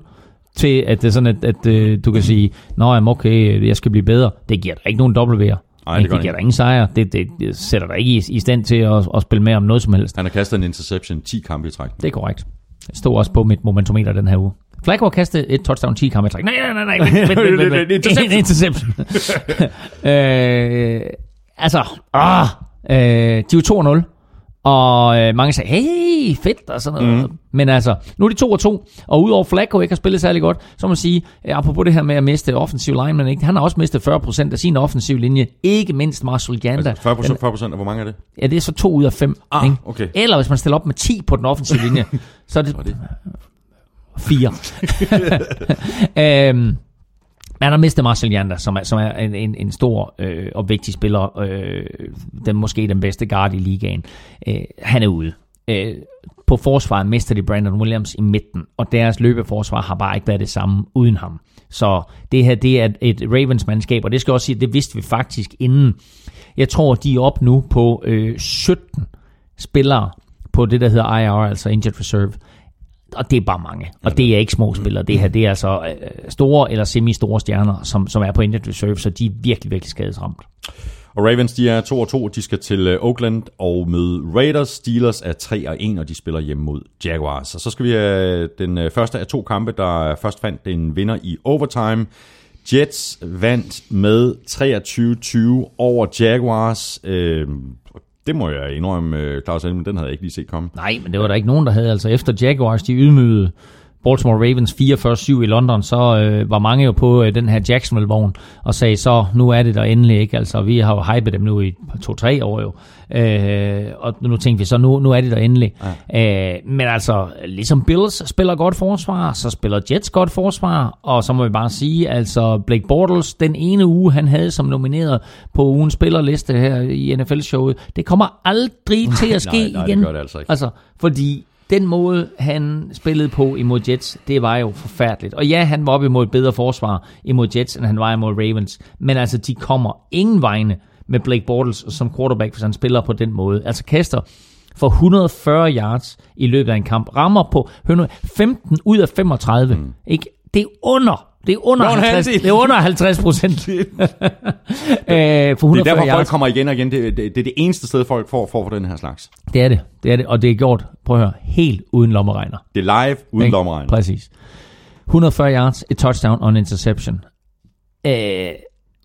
Speaker 2: til, at det er sådan, at, at øh, du kan sige, nå, jamen, okay, jeg skal blive bedre. Det giver dig ikke nogen W'er.
Speaker 1: Nej, det
Speaker 2: det, giver dig ingen sejr. Det, det, det sætter dig ikke i, i stand til at, at spille med om noget som helst.
Speaker 1: Han har kastet en interception 10 kampe i træk.
Speaker 2: Det er korrekt. Det stod også på mit momentometer den her uge. Flacco kastet et touchdown 10 kampe i træk. Nej, nej, nej, nej. Vent, vent, vent, vent.
Speaker 1: Interception.
Speaker 2: Interception. øh, altså, ah, øh, de er jo 2-0. Og øh, mange sagde, hey, fedt og sådan noget. Mm. Men altså, nu er de 2 og 2, og udover Flacco ikke har spillet særlig godt, så må man sige, øh, apropos det her med at miste offensiv lineman, ikke? han har også mistet 40% af sin offensiv linje, ikke mindst Marshall Janda.
Speaker 1: Altså 40 procent, 40 procent, hvor mange er det?
Speaker 2: Ja, det er så 2 ud af 5.
Speaker 1: Ah,
Speaker 2: ikke?
Speaker 1: okay.
Speaker 2: Eller hvis man stiller op med 10 på den offensive linje, så er det,
Speaker 1: det?
Speaker 2: 4. øhm, man har mistet Marcel Janda, som er, som er en, en, en stor øh, og vigtig spiller. Øh, den måske den bedste guard i ligaen. Øh, han er ude. Øh, på forsvaret mister de Brandon Williams i midten, og deres løbeforsvar har bare ikke været det samme uden ham. Så det her, det er et Ravens-mandskab, og det skal også sige, det vidste vi faktisk inden. Jeg tror, de er op nu på øh, 17 spillere på det, der hedder IR, altså Injured Reserve. Og det er bare mange. Og det er ikke små spillere. Det her, det er altså øh, store eller semi-store stjerner, som, som er på Injured Reserve, så de er virkelig, virkelig skadesramt.
Speaker 1: Og Ravens, de er 2 og 2. De skal til øh, Oakland og møde Raiders. Steelers er 3 og 1, og de spiller hjemme mod Jaguars. Og så skal vi have den øh, første af to kampe, der først fandt en vinder i overtime. Jets vandt med 23-20 over Jaguars. Øh, det må jeg indrømme, øh, Claus Elm, den havde jeg ikke lige set komme.
Speaker 2: Nej, men det var der ikke nogen, der havde. Altså efter Jaguars, de ydmygede Baltimore Ravens 44-7 i London, så øh, var mange jo på øh, den her Jacksonville-vogn og sagde, så nu er det der endelig ikke. Altså vi har jo hypet dem nu i to-tre år jo. Øh, og nu tænkte vi så, nu, nu er det der endelig. Ja. Øh, men altså, ligesom Bills spiller godt forsvar, så spiller Jets godt forsvar, og så må vi bare sige, altså Blake Bortles, den ene uge, han havde som nomineret på ugens spillerliste her i NFL-showet, det kommer aldrig til at ske
Speaker 1: Nej, nej, det
Speaker 2: igen.
Speaker 1: gør det altså ikke.
Speaker 2: Altså, fordi den måde, han spillede på imod Jets, det var jo forfærdeligt. Og ja, han var op imod et bedre forsvar imod Jets, end han var imod Ravens. Men altså, de kommer ingen vegne med Blake Bortles som quarterback, hvis han spiller på den måde. Altså kaster for 140 yards i løbet af en kamp. Rammer på 15 ud af 35. Mm. Ikke? Det er under det er under,
Speaker 1: Ron
Speaker 2: 50,
Speaker 1: Hansen.
Speaker 2: det er under 50 procent. øh, for 140
Speaker 1: Det er derfor, folk
Speaker 2: yards.
Speaker 1: kommer igen og igen. Det, det, det er det eneste sted, folk får, får for den her slags.
Speaker 2: Det er det. Det er det. Og det er gjort, prøv at høre, helt uden lommeregner.
Speaker 1: Det er live, uden
Speaker 2: Ikke?
Speaker 1: lommeregner.
Speaker 2: Præcis. 140 yards, et touchdown og en interception. Øh,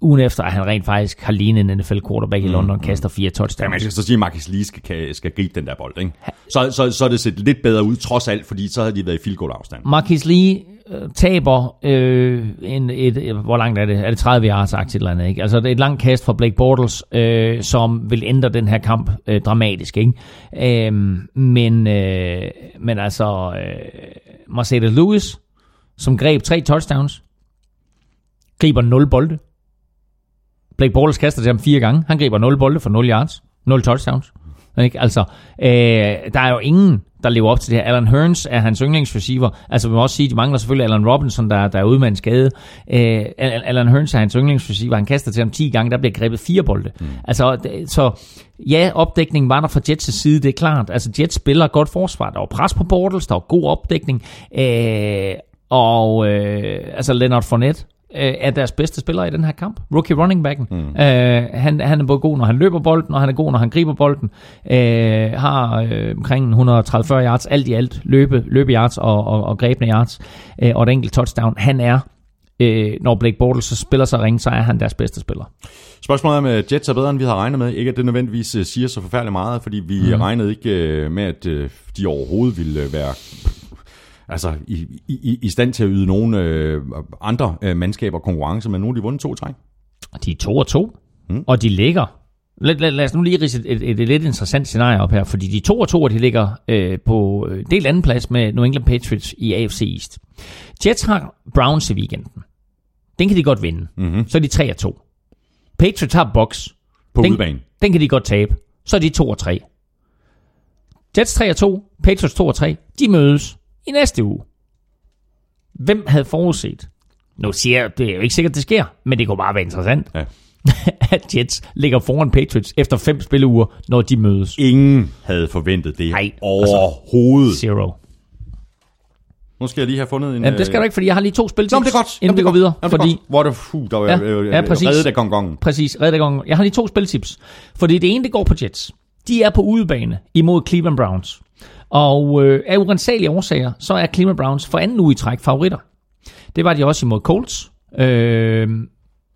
Speaker 2: ugen efter, at han rent faktisk har lignet en NFL quarterback i London, kaster fire
Speaker 1: Ja,
Speaker 2: touchdowns.
Speaker 1: man skal så sige, at Marcus Lee skal, skal gribe den der bold. Ikke? Så, så, så er det set lidt bedre ud, trods alt, fordi så havde de været i field goal afstand.
Speaker 2: Marquis Lee Øh, taber øh, en, et, hvor langt er det? Er det 30 yards sagt et eller andet, ikke? Altså det er et langt kast fra Blake Bortles, øh, som vil ændre den her kamp øh, dramatisk, ikke? Øh, men, øh, men altså øh, Mercedes Lewis, som greb tre touchdowns, griber 0 bolde. Blake Bortles kaster til ham fire gange. Han griber 0 bolde for 0 yards. 0 touchdowns. Ikke? Altså, øh, der er jo ingen, der lever op til det her. Alan Hearns er hans yndlingsreceiver. Altså, vi må også sige, de mangler selvfølgelig Alan Robinson, der, der er ude med en skade. Øh, Al- Alan Hearns er hans yndlingsreceiver. Han kaster til ham 10 gange, der bliver grebet fire bolde. Mm. Altså, så ja, opdækningen var der fra Jets' side, det er klart. Altså, Jets spiller godt forsvar. Der var pres på Bortles, der var god opdækning. Øh, og øh, altså, Leonard Fournette øh, er deres bedste spiller i den her kamp. Rookie running backen. Mm. Øh, han, han er både god, når han løber bolden, og han er god, når han griber bolden. Øh, har øh, omkring 130 yards, alt i alt, løbe, løbe yards og, og, og grebne yards, øh, og et enkelt touchdown. Han er, øh, når Blake Bortles så spiller sig ring, så er han deres bedste spiller.
Speaker 1: Spørgsmålet er, om Jets er bedre, end vi havde regnet med. Ikke at det nødvendigvis øh, siger så forfærdeligt meget, fordi vi mm. regnede ikke øh, med, at øh, de overhovedet ville være altså, i, i, i stand til at yde nogle øh, andre øh, mandskaber konkurrence, men nu har de vundet to træk.
Speaker 2: Og de er 2 og 2, mm. og de ligger... Lad, lad, lad os nu lige rise et, et, et, lidt interessant scenarie op her, fordi de 2 og 2, og de ligger øh, på øh, del anden plads med New England Patriots i AFC East. Jets har Browns i weekenden. Den kan de godt vinde. Mm-hmm. Så er de 3 og 2. Patriots har Bucks.
Speaker 1: På
Speaker 2: den,
Speaker 1: udebane.
Speaker 2: Den kan de godt tabe. Så er de 2 og 3. Jets 3 og 2, Patriots 2 og 3. De mødes i næste uge. Hvem havde forudset? Nu siger jeg, det er jo ikke sikkert, det sker, men det kunne bare være interessant,
Speaker 1: Ja.
Speaker 2: at Jets ligger foran Patriots efter fem spilleuger, når de mødes.
Speaker 1: Ingen havde forventet det
Speaker 2: Nej,
Speaker 1: overhovedet.
Speaker 2: Zero.
Speaker 1: Nu skal jeg lige have fundet en...
Speaker 2: Jamen, det skal
Speaker 1: øh,
Speaker 2: du ikke, fordi jeg har lige to spil
Speaker 1: Nå, det er godt.
Speaker 2: inden
Speaker 1: Jamen,
Speaker 2: vi
Speaker 1: det
Speaker 2: går
Speaker 1: er
Speaker 2: videre.
Speaker 1: Jamen,
Speaker 2: Fordi.
Speaker 1: Hvor er det, fu, der var
Speaker 2: Ja,
Speaker 1: øh,
Speaker 2: ja, præcis.
Speaker 1: reddet af gongongen.
Speaker 2: Præcis, redde gangen. Jeg har lige to spiltips. Fordi det ene, det går på Jets. De er på udebane imod Cleveland Browns. Og øh, af urensagelige årsager, så er Cleveland Browns for anden uge i træk favoritter. Det var de også imod Colts. Øh,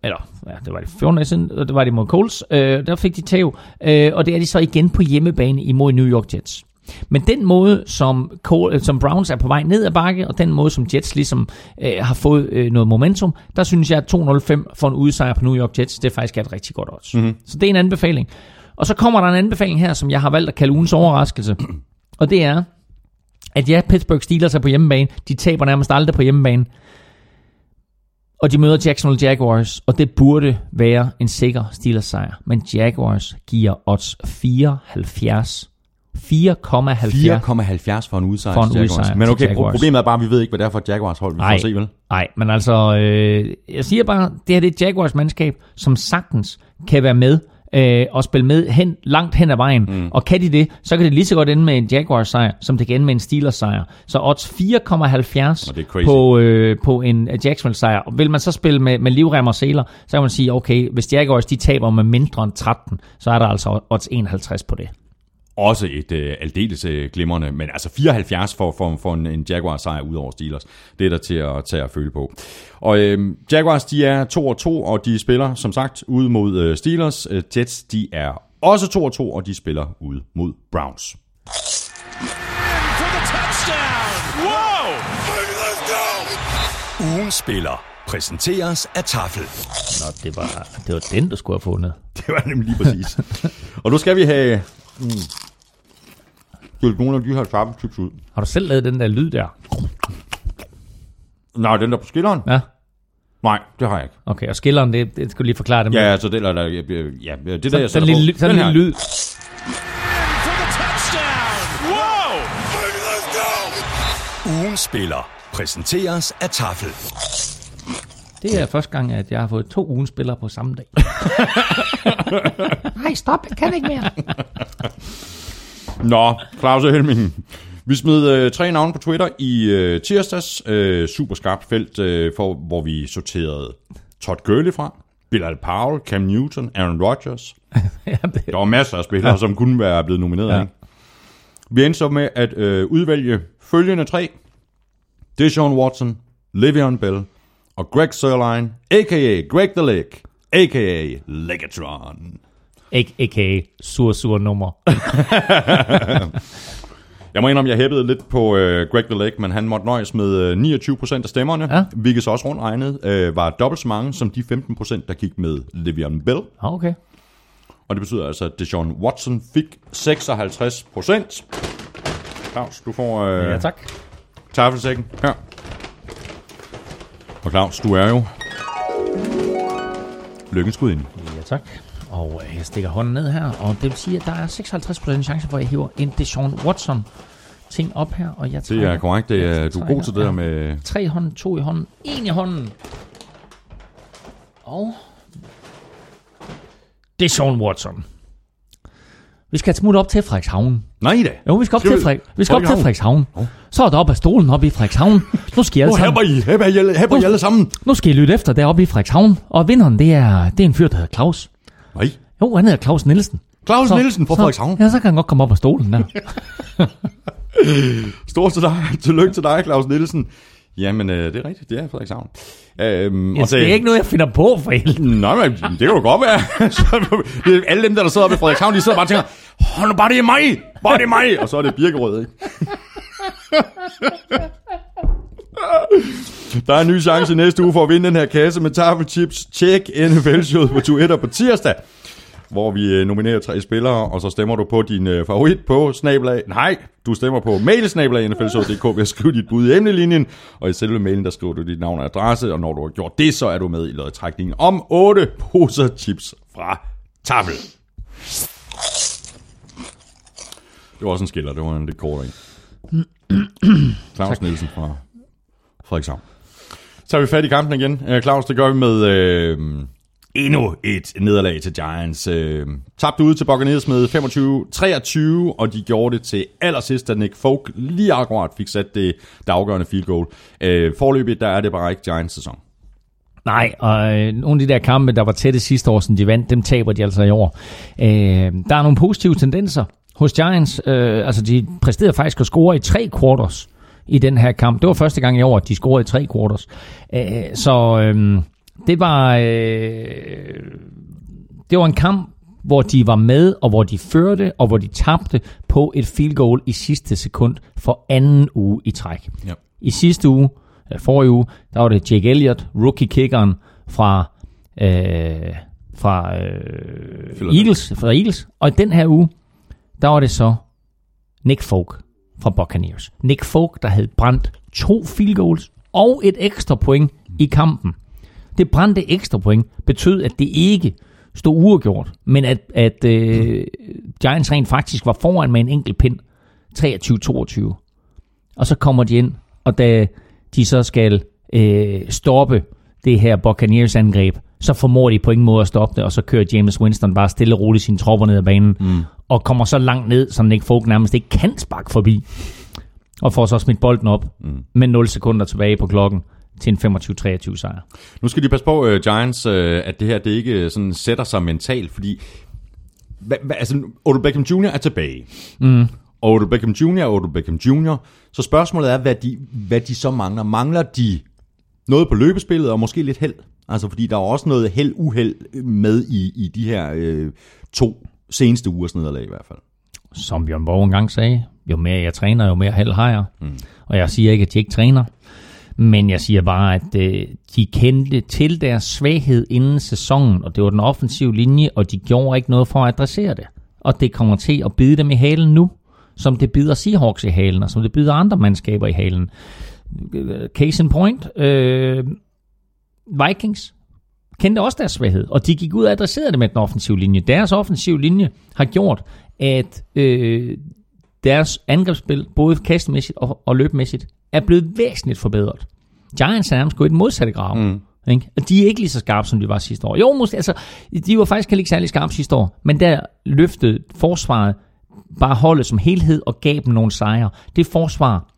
Speaker 2: eller ja, det var det 14 dage siden, og det var det mod Colts, øh, der fik de tæv, øh, og det er de så igen på hjemmebane imod New York Jets. Men den måde, som, Col- øh, som Browns er på vej ned ad bakke, og den måde, som Jets ligesom øh, har fået øh, noget momentum, der synes jeg, at 205 for en udsejr på New York Jets, det er faktisk et rigtig godt odds. Mm-hmm. Så det er en anbefaling. Og så kommer der en anbefaling her, som jeg har valgt at kalde ugens overraskelse. Og det er, at ja, Pittsburgh Steelers er på hjemmebane. De taber nærmest aldrig på hjemmebane. Og de møder Jacksonville Jaguars, og det burde være en sikker Steelers sejr. Men Jaguars giver odds 74. 4,70
Speaker 1: 4,70 for en udsejr
Speaker 2: For en
Speaker 1: Jaguars.
Speaker 2: udsejr
Speaker 1: Men okay,
Speaker 2: Jaguars.
Speaker 1: problemet er bare, at vi ved ikke, hvad det er for et Jaguars hold, vi får se, vel?
Speaker 2: Nej, men altså, øh, jeg siger bare, det her det er et Jaguars mandskab, som sagtens kan være med øh, og spille med hen, langt hen ad vejen. Mm. Og kan de det, så kan det lige så godt ende med en Jaguars sejr, som det kan ende med en Steelers sejr. Så odds 4,70
Speaker 1: Og det er crazy.
Speaker 2: på, øh, på en Jacksonville sejr. Og vil man så spille med, med livrem og seler, så kan man sige, okay, hvis Jaguars de taber med mindre end 13, så er der altså odds 51 på det.
Speaker 1: Også et øh, aldeles øh, glimrende, men altså 74 for, for, for en, en Jaguars sejr ud over Steelers. Det er der til at tage at føle på. Og øh, Jaguars, de er 2-2, og de spiller som sagt ude mod øh, Steelers. Øh, Jets, de er også 2-2, og de spiller ude mod Browns.
Speaker 6: Ugen spiller præsenteres af Tafel.
Speaker 2: Nå, det var, det var den, du skulle have fundet.
Speaker 1: Det var nemlig lige præcis. og nu skal vi have... Mm, skilt nogle af de her sharpe ud.
Speaker 2: Har du selv lavet den der lyd der?
Speaker 1: Nej, den der på skilleren?
Speaker 2: Ja.
Speaker 1: Nej, det har jeg ikke.
Speaker 2: Okay, og skilleren, det, det skal du lige forklare det med.
Speaker 1: Ja, altså det der, der ja, ja, det der, jeg
Speaker 2: sådan
Speaker 1: sætter
Speaker 2: en lille,
Speaker 1: på.
Speaker 2: sådan
Speaker 1: Den
Speaker 2: en lille lyd.
Speaker 6: Ugen spiller præsenteres af Tafel.
Speaker 2: Det er første gang, at jeg har fået to ugens spillere på samme dag. Nej, stop, jeg kan ikke mere.
Speaker 1: Nå, Claus og Helming. Vi smed øh, tre navne på Twitter i øh, tirsdags. Øh, super skarpt felt, øh, for, hvor vi sorterede Todd Gurley fra. Bilal Powell, Cam Newton, Aaron Rodgers.
Speaker 2: ja, det,
Speaker 1: Der var masser af spillere, ja. som kunne være blevet nomineret.
Speaker 2: Ja.
Speaker 1: Ikke? Vi endte så med at øh, udvælge følgende tre. Deshaun Watson, Le'Veon Bell og Greg Sørlein, a.k.a. Greg the Leg, a.k.a. Legatron.
Speaker 2: A.k.a. sur, sur nummer.
Speaker 1: Jeg må indrømme, jeg hæppede lidt på øh, Greg the Leg, men han måtte nøjes med øh, 29% af stemmerne,
Speaker 2: Ja.
Speaker 1: hvilket så også rundt regnet øh, var dobbelt så mange som de 15%, der gik med Le'Veon Bell.
Speaker 2: Ah, Okay.
Speaker 1: Og det betyder altså, at Deshaun Watson fik 56%. Claus, du får øh,
Speaker 2: Ja, tak.
Speaker 1: tafelsækken her. Og Claus, du er jo lykkens gudinde.
Speaker 2: Ja, tak. Og øh, jeg stikker hånden ned her, og det vil sige, at der er 56% chance for, at jeg hiver en Deshaun Watson ting op her, og jeg
Speaker 1: Det er korrekt. Det er, du er god til det der med...
Speaker 2: Tre hånden, to i hånden, en i hånden. Og... Det er Sean Watson. Vi skal smutte op til Frederikshavn.
Speaker 1: Nej da.
Speaker 2: Jo, vi skal op
Speaker 1: Skal
Speaker 2: til,
Speaker 1: vi-
Speaker 2: Fred... vi skal op til
Speaker 1: Frederikshavn?
Speaker 2: Frederikshavn. Så er der op af stolen oppe i Frederikshavn. Nu skal I alle
Speaker 1: Nu
Speaker 2: sammen...
Speaker 1: I, hæpper I, hæpper I alle sammen.
Speaker 2: Nu skal I lytte efter deroppe i Frederikshavn. Og vinderen, det er, det er en fyr, der hedder Claus.
Speaker 1: Nej.
Speaker 2: Jo, han hedder Claus Nielsen.
Speaker 1: Claus Nielsen fra
Speaker 2: så,
Speaker 1: Frederikshavn.
Speaker 2: Ja, så kan han godt komme op af stolen der.
Speaker 1: Stort til dig. Tillykke til dig, Claus Nielsen. Jamen, øh, det er rigtigt. Det er Frederikshavn. Øhm,
Speaker 2: Ja, det er ikke noget, jeg finder på for helvede.
Speaker 1: Nej, men det kan jo godt være. Så, alle dem, der, der sidder ved Frederikshavn, de sidder bare og tænker, hold nu bare, det er mig! Bare det er mig! Og så er det birkerød, ikke? Der er en ny chance næste uge for at vinde den her kasse med taffelchips. Tjek NFL-showet på Twitter på tirsdag hvor vi øh, nominerer tre spillere, og så stemmer du på din øh, favorit på snablag. Nej, du stemmer på mailsnablag nflshow.dk ved at skrive dit bud i emnelinjen, og i selve mailen, der skriver du dit navn og adresse, og når du har gjort det, så er du med i lodtrækningen om 8 poser chips fra Tafel. Det var også en skiller, det var en lidt kortere en. Claus Nielsen fra Frederikshavn. Så er vi fat i kampen igen. Øh, Claus, det gør vi med øh, endnu et nederlag til Giants. Øh, tabte ude til Buccaneers med 25-23, og de gjorde det til allersidst, da Nick Folk lige akkurat fik sat det, det afgørende field goal. Øh, forløbig, der er det bare ikke Giants sæson.
Speaker 2: Nej, og øh, nogle af de der kampe, der var tætte sidste år, som de vandt, dem taber de altså i år. Øh, der er nogle positive tendenser hos Giants. Øh, altså, de præsterede faktisk at score i tre quarters i den her kamp. Det var første gang i år, at de scorede i tre quarters. Øh, så øh, det var, øh, det var en kamp, hvor de var med, og hvor de førte, og hvor de tabte på et field goal i sidste sekund for anden uge i træk.
Speaker 1: Ja.
Speaker 2: I sidste uge, eller forrige uge, der var det Jake Elliott, rookie-kickeren fra, øh, fra øh, Eagles, fra Eagles. Og i den her uge, der var det så Nick Folk fra Buccaneers. Nick Folk, der havde brændt to field goals og et ekstra point i kampen. Det brændte ekstra point betød, at det ikke stod uafgjort, men at, at øh, Giants rent faktisk var foran med en enkelt pind. 23-22. Og så kommer de ind, og da de så skal øh, stoppe det her Buccaneers angreb, så formår de på ingen måde at stoppe det, og så kører James Winston bare stille og roligt sine tropper ned ad banen, mm. og kommer så langt ned, som Nick Folk nærmest ikke kan sparke forbi, og får så smidt bolden op mm. med 0 sekunder tilbage på klokken til en 25-23 sejr.
Speaker 1: Nu skal de passe på, uh, Giants, uh, at det her det ikke øh, sådan sætter sig mentalt, fordi hva, hva, altså, Odell Beckham Jr. er tilbage. Mm. Odell Beckham Jr. er Odell Beckham Jr. Så spørgsmålet er, hvad de, hvad de så mangler. Mangler de noget på løbespillet, og måske lidt held? Altså, fordi der er også noget held-uheld med i, i de her øh, to seneste ugers nederlag i hvert fald.
Speaker 2: Som Bjørn Borg engang sagde, jo mere jeg træner, jo mere held har jeg. Mm. Og jeg siger ikke, at de ikke træner. Men jeg siger bare, at øh, de kendte til deres svaghed inden sæsonen, og det var den offensive linje, og de gjorde ikke noget for at adressere det. Og det kommer til at bide dem i halen nu, som det bider Seahawks i halen, og som det bider andre mandskaber i halen. Case in point, øh, Vikings kendte også deres svaghed, og de gik ud og adresserede det med den offensive linje. Deres offensive linje har gjort, at øh, deres angrebsspil, både kastemæssigt og, og løbmæssigt, er blevet væsentligt forbedret. Giants er nærmest gået i den modsatte grav. Mm. Ikke? Og de er ikke lige så skarpe, som de var sidste år. Jo, måske, altså, de var faktisk heller ikke særlig skarpe sidste år, men der løftede forsvaret bare holdet som helhed og gav dem nogle sejre. Det forsvar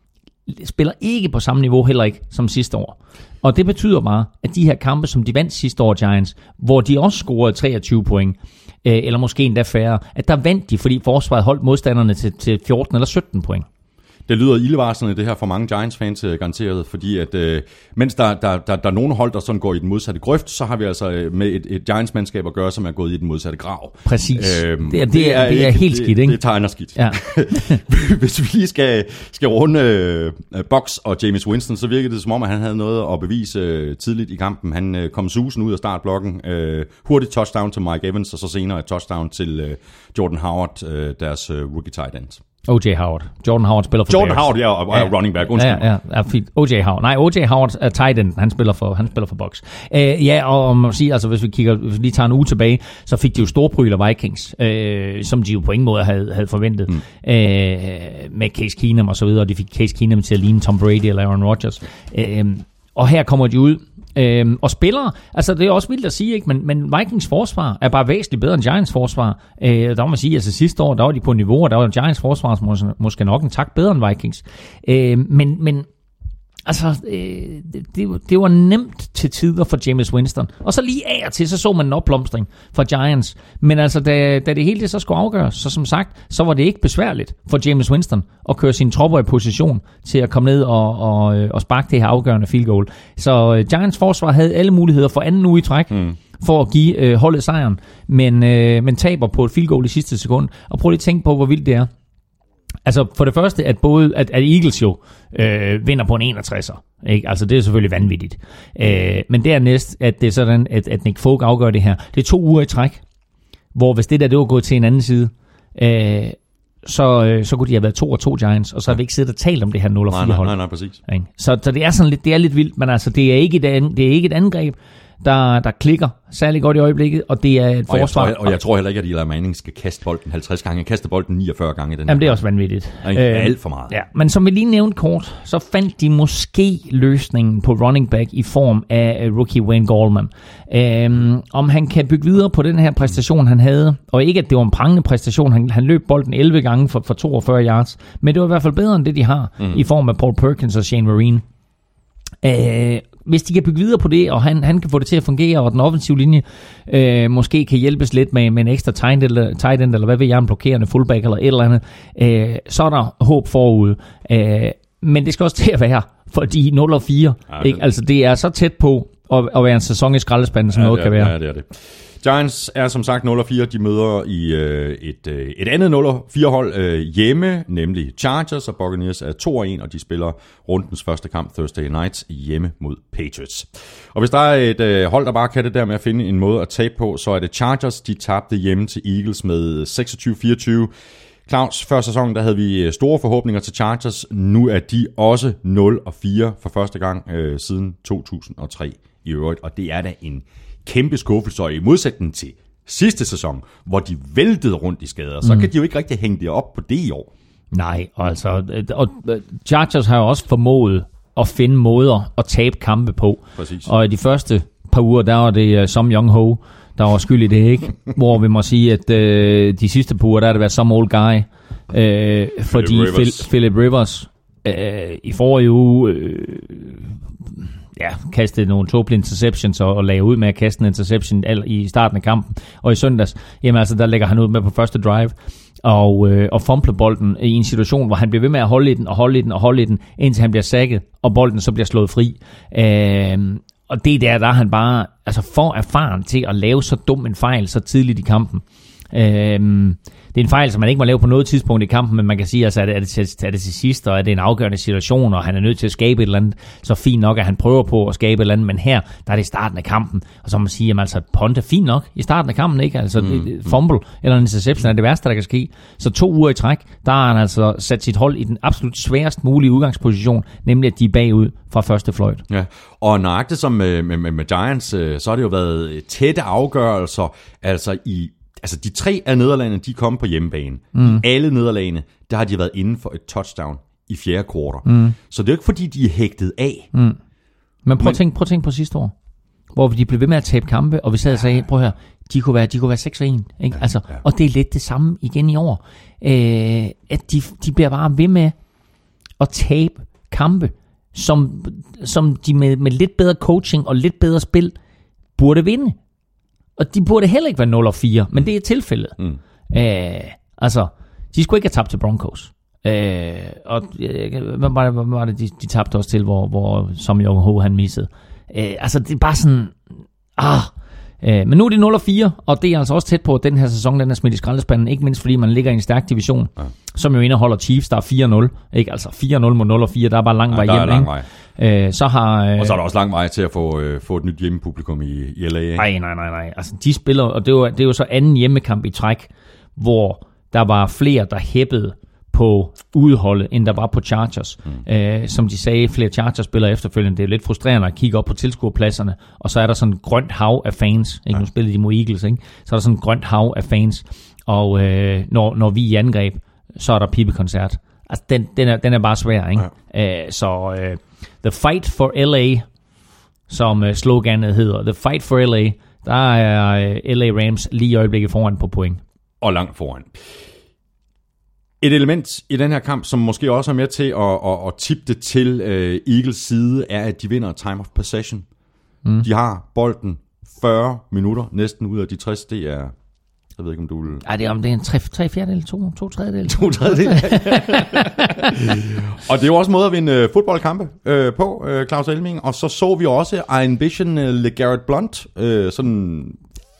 Speaker 2: spiller ikke på samme niveau heller ikke som sidste år. Og det betyder bare, at de her kampe, som de vandt sidste år, Giants, hvor de også scorede 23 point, øh, eller måske endda færre, at der vandt de, fordi forsvaret holdt modstanderne til, til 14 eller 17 point.
Speaker 1: Det lyder ildevarslende, det her for mange Giants-fans øh, garanteret, fordi at øh, mens der, der, der, der er nogle hold, der sådan går i den modsatte grøft, så har vi altså øh, med et, et Giants-mandskab at gøre, som er gået i den modsatte grav.
Speaker 2: Præcis. Øhm, det, er, det, er, det er helt skidt, ikke?
Speaker 1: Det, det tegner skidt. Ja. Hvis vi lige skal, skal runde øh, Box og James Winston, så virkede det som om, at han havde noget at bevise øh, tidligt i kampen. Han øh, kom susen ud af startblokken. Øh, hurtigt touchdown til Mike Evans, og så senere et touchdown til øh, Jordan Howard, øh, deres øh, rookie tight end.
Speaker 2: O.J. Howard. Jordan Howard spiller for
Speaker 1: Jordan
Speaker 2: Bears.
Speaker 1: Howard, ja, og,
Speaker 2: Ja.
Speaker 1: running back. Undskyld
Speaker 2: Ja, ja, ja, fint. O.J. Howard. Nej, O.J. Howard er tight end. Han spiller for, han spiller for Bucks. Uh, ja, og man sige, altså hvis vi kigger, hvis vi lige tager en uge tilbage, så fik de jo storbryler Vikings, uh, som de jo på ingen måde havde, havde forventet. Mm. Uh, med Case Keenum og så videre, og de fik Case Keenum til at ligne Tom Brady eller Aaron Rodgers. Uh, og her kommer de ud, Øhm, og spillere, altså det er også vildt at sige, ikke? Men, men Vikings forsvar er bare væsentligt bedre end Giants forsvar. Øh, der må man sige, altså sidste år, der var de på niveau, og der var Giants forsvar måske, måske nok en tak bedre end Vikings. Øh, men, men Altså, øh, det, det, var- nemt til tider for James Winston. Og så lige af og til, så så man en opblomstring fra Giants. Men altså, da, da det hele det så skulle afgøres, så som sagt, så var det ikke besværligt for James Winston at køre sine tropper i position til at komme ned og, og, øh, og sparke det her afgørende field goal. Så øh, Giants forsvar havde alle muligheder for anden uge i træk. Mm for at give øh, holdet sejren, men, øh, men taber på et field goal i sidste sekund. Og prøv lige at tænke på, hvor vildt det er. Altså for det første, at både at, at Eagles jo øh, vinder på en 61'er. Ikke? Altså det er selvfølgelig vanvittigt. Øh, men dernæst, at det er sådan, at, at Nick Folk afgør det her. Det er to uger i træk, hvor hvis det der det var gået til en anden side, øh, så, øh, så kunne de have været to og to Giants, og så har vi ikke siddet og talt om det her 0 og
Speaker 1: Nej,
Speaker 2: 4
Speaker 1: nej,
Speaker 2: hold.
Speaker 1: nej, nej, præcis.
Speaker 2: Ikke? Så, så det er sådan lidt, det er lidt vildt, men altså det er ikke et, det er ikke et angreb, der, der klikker særlig godt i øjeblikket, og det er et
Speaker 1: Og jeg,
Speaker 2: forsvar.
Speaker 1: tror, og jeg tror heller ikke, at Eli Manning skal kaste bolden 50 gange. Han kaster bolden 49 gange den
Speaker 2: Jamen, det er også vanvittigt.
Speaker 1: kamp. Ikke? Alt for meget.
Speaker 2: Ja, men som vi lige nævnte kort, så fandt de måske løsningen på running back i form af øh, rookie Wayne Gallman. Øhm, om han kan bygge videre på den her præstation, han havde, og ikke at det var en prangende præstation, han, han løb bolden 11 gange for, for 42 yards, men det var i hvert fald bedre end det, de har, mm. i form af Paul Perkins og Shane Marine. Øh, hvis de kan bygge videre på det, og han, han kan få det til at fungere, og den offensive linje øh, måske kan hjælpes lidt med, med en ekstra tight end, eller, tight end, eller hvad ved jeg, en blokerende fullback eller et eller andet, øh, så er der håb forud. Øh, men det skal også til at være, fordi 0 og 4,
Speaker 1: Ja, det-
Speaker 2: ikke? altså det er så tæt på at, at være en sæson i skraldespanden, som ja, noget
Speaker 1: ja,
Speaker 2: kan være.
Speaker 1: Ja, det er det. Giants er som sagt 0-4. De møder i øh, et, øh, et andet 0-4-hold øh, hjemme, nemlig Chargers, og Buccaneers er 2-1, og de spiller rundens første kamp Thursday night hjemme mod Patriots. Og hvis der er et øh, hold, der bare kan det der med at finde en måde at tabe på, så er det Chargers. De tabte hjemme til Eagles med 26-24. Claus, før sæsonen, der havde vi øh, store forhåbninger til Chargers. Nu er de også 0-4 for første gang øh, siden 2003 i øvrigt, og det er da en kæmpe skuffelse, og i modsætning til sidste sæson, hvor de væltede rundt i skader, så kan de jo ikke rigtig hænge det op på det i år.
Speaker 2: Nej, altså, øh, og øh, Chargers har jo også formået at finde måder at tabe kampe på.
Speaker 1: Præcis.
Speaker 2: Og i de første par uger, der var det uh, Som Young Ho, der var skyld i det, ikke? Hvor vi må sige, at uh, de sidste par uger, der har det været Some Old Guy. Uh, fordi
Speaker 1: Rivers.
Speaker 2: Phil, Philip Rivers uh, i forrige uge uh, ja, kastede nogle tåbelige interceptions og, og lagde ud med at kaste en interception i starten af kampen. Og i søndags, jamen altså, der lægger han ud med på første drive og, øh, og fumble bolden i en situation, hvor han bliver ved med at holde i den og holde i den og holde i den, indtil han bliver sækket, og bolden så bliver slået fri. Øh, og det er der, der er han bare altså for erfaren til at lave så dum en fejl så tidligt i kampen. Øh, det er en fejl, som man ikke må lave på noget tidspunkt i kampen, men man kan sige, altså, er det, er det, til, er det til sidst, og er det en afgørende situation, og han er nødt til at skabe et eller andet, så fint nok, at han prøver på at skabe et eller andet, men her, der er det i starten af kampen, og så må man sige, jamen altså, Ponte fint nok i starten af kampen, ikke? Altså, mm. fumble eller en interception er det værste, der kan ske. Så to uger i træk, der har han altså sat sit hold i den absolut sværest mulige udgangsposition, nemlig at de er bagud fra første fløjt.
Speaker 1: Ja, og nøjagtigt som med, med, med, med Giants, øh, så har det jo været tætte afgørelser, altså i Altså de tre af nederlagene, de kom på hjemmebane. Mm. Alle nederlagene, der har de været inden for et touchdown i fjerde kvartal. Mm. Så det er jo ikke fordi, de er hægtet af. Mm.
Speaker 2: Men prøv,
Speaker 1: Men-
Speaker 2: at tænke, prøv at tænke på sidste år, hvor de blev ved med at tabe kampe, og vi sad og sagde, prøv her, de kunne være, de kunne være 6 og 1, ikke? Altså, og det er lidt det samme igen i år. Øh, at de, de bliver bare ved med at tabe kampe, som, som de med, med lidt bedre coaching og lidt bedre spil burde vinde. Og de burde heller ikke være 0 og 4, men det er tilfældet. Mm. Øh, altså, de skulle ikke have tabt til Broncos. Øh, og øh, hvad var det, hvad var det de, de tabte også til, hvor, hvor som Jong Ho han missede. Øh, altså, det er bare sådan, ah, Øh, men nu er det 0 og 4, og det er altså også tæt på, at den her sæson den er smidt i skraldespanden. Ikke mindst fordi man ligger i en stærk division, ja. som jo indeholder Chiefs, der er 4-0. Ikke? Altså 4-0 mod 0 og 4, der er bare lang vej
Speaker 1: der er
Speaker 2: hjem.
Speaker 1: lang
Speaker 2: ikke?
Speaker 1: vej.
Speaker 2: Øh, så har... Øh,
Speaker 1: Og så er der også lang vej til at få, øh, få et nyt hjemmepublikum i, i LA. Ikke?
Speaker 2: Nej, nej, nej, nej. Altså, de spiller, og det var, det er jo så anden hjemmekamp i træk, hvor der var flere, der hæppede på udholdet, end der var på Chargers. Mm. Øh, som de sagde, flere Chargers-spillere efterfølgende. Det er lidt frustrerende at kigge op på tilskuerpladserne, og så er der sådan et grønt hav af fans. Ikke? Nu spillede de mod Eagles, ikke? Så er der sådan et grønt hav af fans. Og øh, når, når vi er i angreb, så er der pibekoncert. Altså, den, den, er, den er bare svær, ikke? Ja. Øh, så øh, The Fight for LA, som øh, sloganet hedder, The Fight for LA, der er øh, LA Rams lige i øjeblikket foran på point.
Speaker 1: og langt foran. Et element i den her kamp, som måske også er med til at, at, at tippe det til øh, Eagles side, er, at de vinder time of possession. Mm. De har bolden 40 minutter, næsten ud af de 60. Det er, jeg ved ikke om du vil...
Speaker 2: Ej, det er om det er en tre, tre fjerdedel, to, to tredjedel.
Speaker 1: To tredjedel. og det er jo også en måde at vinde øh, fodboldkampe øh, på, øh, Claus Elming. Og så så vi også Ambition øh, LeGarrette Blunt, øh, sådan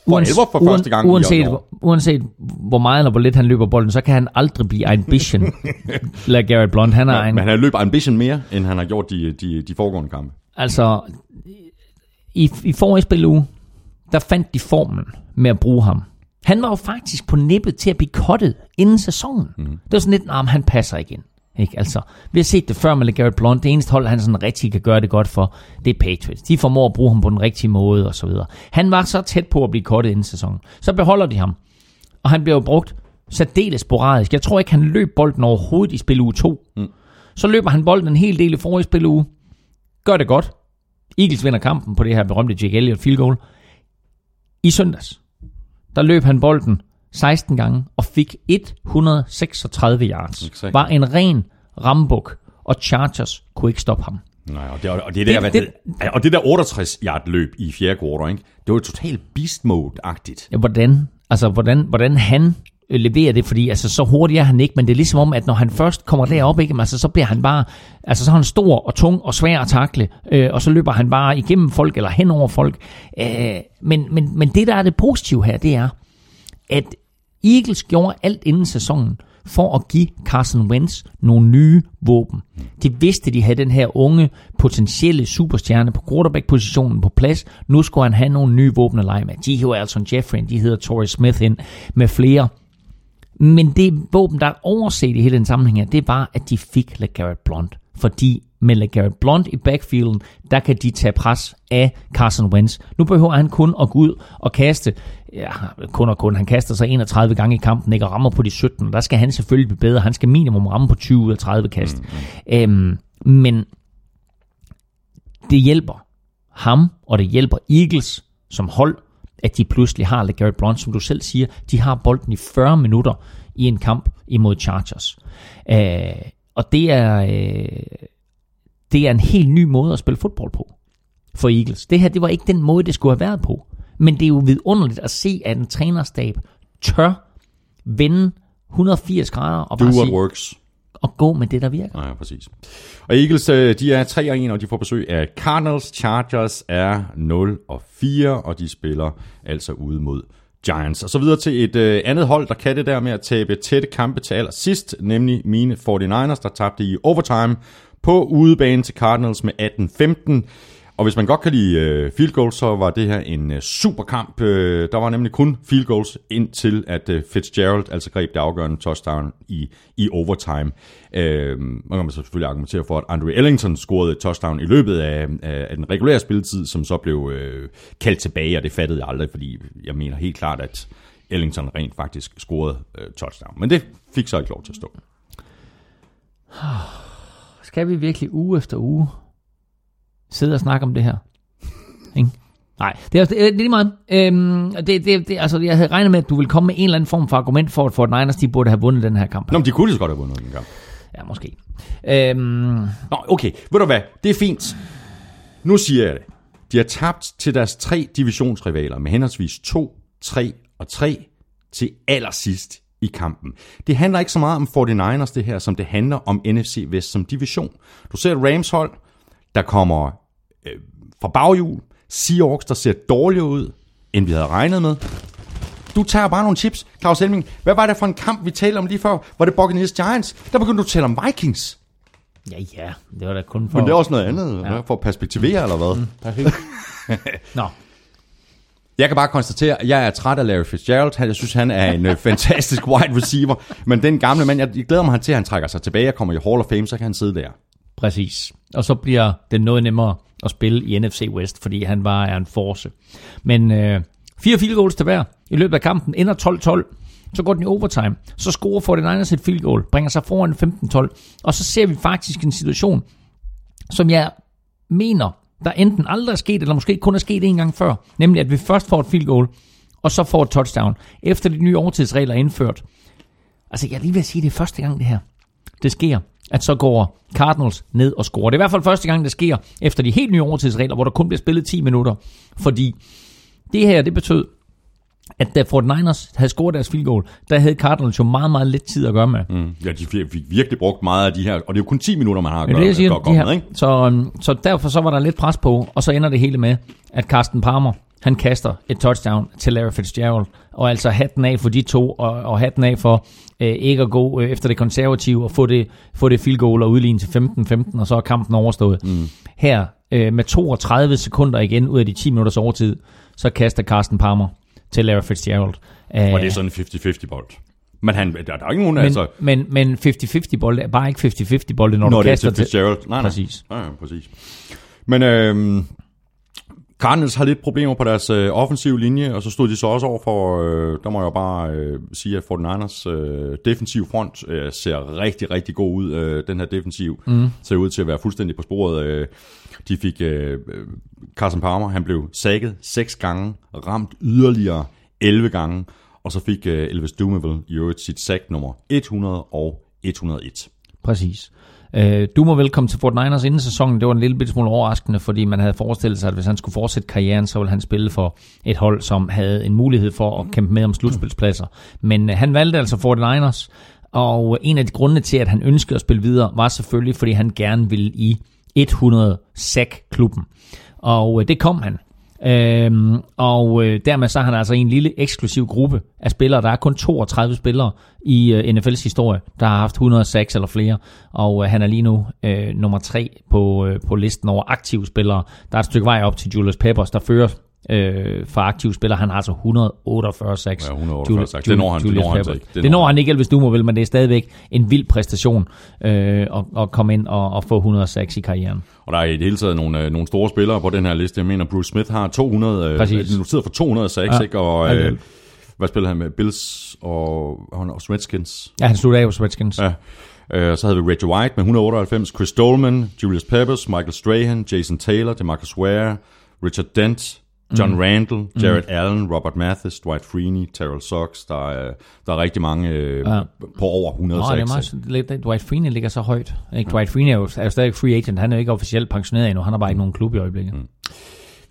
Speaker 1: for alvor for første gang.
Speaker 2: uanset, uanset hvor meget eller hvor lidt han løber bolden, så kan han aldrig blive ambition. Lad Garrett Blunt, han er en...
Speaker 1: Men han har løbet Ambition mere, end han har gjort de, de, de foregående kampe.
Speaker 2: Altså, i, i forrige spiluge, der fandt de formen med at bruge ham. Han var jo faktisk på nippet til at blive kottet inden sæsonen. Mm. Det var sådan lidt, nah, han passer igen. Ikke? Altså, vi har set det før med LeGarrette Blunt. Det eneste hold, han sådan rigtig kan gøre det godt for, det er Patriots. De formår at bruge ham på den rigtige måde og så videre. Han var så tæt på at blive kottet inden sæsonen. Så beholder de ham. Og han bliver jo brugt særdeles sporadisk. Jeg tror ikke, han løb bolden overhovedet i spil uge 2. Mm. Så løber han bolden en hel del i forrige spil uge. Gør det godt. Eagles vinder kampen på det her berømte Jake Elliott field goal. I søndags, der løb han bolden 16 gange og fik 136 yards.
Speaker 1: Exakt.
Speaker 2: Var en ren rambuk, og Chargers kunne ikke stoppe ham.
Speaker 1: Nej, og det, og det, der,
Speaker 2: Det-
Speaker 1: det,
Speaker 2: det-
Speaker 1: og det der 68 yard løb i fjerde quarter, ikke? det var jo totalt beast mode-agtigt.
Speaker 2: Ja, hvordan, altså, hvordan, hvordan han Øh, levere det, fordi altså, så hurtigt er han ikke, men det er ligesom om, at når han først kommer derop, ikke, altså, så bliver han bare, altså så er han stor og tung og svær at takle, øh, og så løber han bare igennem folk eller hen over folk. Øh, men, men, men det, der er det positive her, det er, at Eagles gjorde alt inden sæsonen for at give Carson Wentz nogle nye våben. De vidste, de havde den her unge, potentielle superstjerne på quarterback-positionen på plads. Nu skulle han have nogle nye våben at lege med. De hedder Alton Jeffrey, de hedder Torrey Smith ind med flere. Men det våben, der er overset i hele den sammenhæng her, det var, at de fik LeGarrette Blunt. Fordi med LeGarrette Blunt i backfielden, der kan de tage pres af Carson Wentz. Nu behøver han kun at gå ud og kaste, ja, kun og kun, han kaster sig 31 gange i kampen, ikke, og rammer på de 17. Der skal han selvfølgelig blive bedre. Han skal minimum ramme på 20 ud af 30 kast. Mm. Øhm, men det hjælper ham, og det hjælper Eagles som hold, at de pludselig har LeGarrette Blunt, som du selv siger, de har bolden i 40 minutter i en kamp imod Chargers. Øh, og det er, øh, det er en helt ny måde at spille fodbold på for Eagles. Det her, det var ikke den måde, det skulle have været på. Men det er jo vidunderligt at se, at en trænerstab tør vende 180 grader og
Speaker 1: Do
Speaker 2: bare
Speaker 1: what
Speaker 2: sige,
Speaker 1: works
Speaker 2: og gå med det, der virker.
Speaker 1: Nej, præcis. Og Eagles, øh, de er 3 og 1, og de får besøg af Cardinals. Chargers er 0 og 4, og de spiller altså ude mod Giants. Og så videre til et øh, andet hold, der kan det der med at tabe tætte kampe til allersidst, nemlig mine 49ers, der tabte i overtime på udebane til Cardinals med 18-15. Og hvis man godt kan lide øh, field goals, så var det her en øh, super kamp. Øh, der var nemlig kun field goals indtil at øh, Fitzgerald altså greb det afgørende touchdown i, i overtime. Øh, man kan man selvfølgelig argumentere for, at Andre Ellington scorede et touchdown i løbet af, af, af den regulære spilletid, som så blev øh, kaldt tilbage, og det fattede jeg aldrig, fordi jeg mener helt klart, at Ellington rent faktisk scorede øh, touchdown. Men det fik så ikke lov til at stå.
Speaker 2: Skal vi virkelig uge efter uge sidde og snakke om det her? Ikke? Nej, det er, det er lige meget. Øhm, det, det, det, altså, jeg havde regnet med, at du ville komme med en eller anden form for argument for, at Fort Niners de burde have vundet den her kamp.
Speaker 1: Nå, men de kunne så godt have vundet den kamp.
Speaker 2: Ja, måske. Øhm,
Speaker 1: Nå, okay. Ved du hvad? Det er fint. Nu siger jeg det. De har tabt til deres tre divisionsrivaler med henholdsvis 2, 3 og 3 til allersidst i kampen. Det handler ikke så meget om 49ers det her, som det handler om NFC Vest som division. Du ser Rams hold, der kommer øh, fra baghjul. Seahawks, der ser dårligere ud, end vi havde regnet med. Du tager bare nogle chips, Claus Helming. Hvad var det for en kamp, vi talte om lige før? Var det Buccaneers Giants? Der begyndte du at tale om Vikings.
Speaker 2: ja, ja, det var da kun for...
Speaker 1: Men det er også noget andet, ja. for at perspektivere, eller hvad?
Speaker 2: Nå,
Speaker 1: Jeg kan bare konstatere, at jeg er træt af Larry Fitzgerald. Han- Jeg synes, han er en øh, fantastisk wide receiver. Men den gamle mand, jeg jeg glæder mig til, at han trækker sig tilbage og kommer i Hall of Fame, så kan han sidde der.
Speaker 2: præcis. Og så bliver det noget nemmere at spille i NFC West, fordi han bare er en force. Men øh, fire field goals til hver i løbet af kampen, ender 12-12. Så går den i overtime. Så scorer 49ers et field goal, bringer sig foran 15-12. Og så ser vi faktisk en situation, som jeg mener, der enten aldrig er sket, eller måske kun er sket en gang før. Nemlig, at vi først får et field goal, og så får et touchdown, efter de nye overtidsregler er indført. Altså, jeg er lige ved at sige, at det er første gang, det her. Det sker, at så går Cardinals ned og scorer. Det er i hvert fald første gang, det sker, efter de helt nye overtidsregler, hvor der kun bliver spillet 10 minutter. Fordi det her, det betød, at da Fort Niners havde scoret deres field goal, der havde Cardinals jo meget, meget lidt tid at gøre med.
Speaker 1: Mm. Ja, de fik virkelig brugt meget af de her, og det er jo kun 10 minutter, man har at gøre,
Speaker 2: det, jeg siger,
Speaker 1: gøre
Speaker 2: de her,
Speaker 1: med, ikke?
Speaker 2: så, øhm, så derfor så var der lidt pres på, og så ender det hele med, at Carsten Palmer, han kaster et touchdown til Larry Fitzgerald, og altså hatten af for de to, og, og hatten af for øh, ikke at gå øh, efter det konservative, og få det, få det field goal og udligne til 15-15, og så er kampen overstået. Mm. Her, øh, med 32 sekunder igen ud af de 10 minutters overtid, så kaster Carsten Palmer til Larry Fitzgerald.
Speaker 1: Og det er sådan en 50-50 bold. Men han, der, der er ikke nogen,
Speaker 2: men,
Speaker 1: altså...
Speaker 2: men, men 50-50 bold er bare ikke 50-50 bold, når,
Speaker 1: Når
Speaker 2: du
Speaker 1: det er
Speaker 2: kaster
Speaker 1: til Fitzgerald. Nej, nej.
Speaker 2: Præcis.
Speaker 1: Ja, ja, præcis. Men øhm, Cardinals har lidt problemer på deres øh, offensive linje, og så stod de så også over for, øh, der må jeg jo bare øh, sige, at 49ers øh, defensiv front øh, ser rigtig, rigtig god ud. Øh, den her defensiv mm. ser ud til at være fuldstændig på sporet. Øh, de fik øh, øh, Carson Palmer, han blev sækket seks gange, ramt yderligere 11 gange, og så fik øh, Elvis Doumeville i øvrigt sit sack nummer 100 og 101.
Speaker 2: Præcis. Øh, du må velkommen til Fort Niners inden sæsonen. Det var en lille smule overraskende, fordi man havde forestillet sig, at hvis han skulle fortsætte karrieren, så ville han spille for et hold, som havde en mulighed for at kæmpe med om slutspilspladser. Men øh, han valgte altså Fort Niners, og øh, en af de grunde til, at han ønskede at spille videre, var selvfølgelig, fordi han gerne ville i 100 sack-klubben. Og øh, det kom han. Øhm, og øh, dermed så har han altså en lille eksklusiv gruppe af spillere. Der er kun 32 spillere i øh, NFL's historie, der har haft 106 eller flere. Og øh, han er lige nu øh, nummer 3 på, øh, på listen over aktive spillere. Der er et stykke vej op til Julius Peppers, der fører øh, for aktive spillere. Han har altså 148 sacks.
Speaker 1: Ja, 148 sacks. Det når han- det når han ikke. Det
Speaker 2: Det,
Speaker 1: når
Speaker 2: han ikke, Elvis Dumo vil, men det er stadigvæk en vild præstation øh, at, at komme ind og, og få 106 i karrieren.
Speaker 1: Og der er i det hele taget nogle, øh, nogle store spillere på den her liste. Jeg mener, Bruce Smith har 200, øh,
Speaker 2: Præcis.
Speaker 1: noteret for 206,
Speaker 2: Ja,
Speaker 1: ikke? Og øh, hvad spiller han med? Bills og, og Redskins.
Speaker 2: Ja, han slutter af hos Redskins.
Speaker 1: Ja. Øh, så havde vi Reggie White med 198, Chris Dolman, Julius Peppers, Michael Strahan, Jason Taylor, DeMarcus Ware, Richard Dent, John
Speaker 2: Mm.
Speaker 1: Randall, Jared Allen, Robert Mathis, Dwight Freeney, Terrell Sox. Der er, der er rigtig mange øh,
Speaker 2: Ja.
Speaker 1: på over 100
Speaker 2: Nå, det er meget, Dwight Freeney ligger så højt. Ikke? Dwight Freeney er jo, er jo stadig free agent. Han er jo ikke officielt pensioneret endnu. Han har bare ikke nogen klub i øjeblikket. Mm.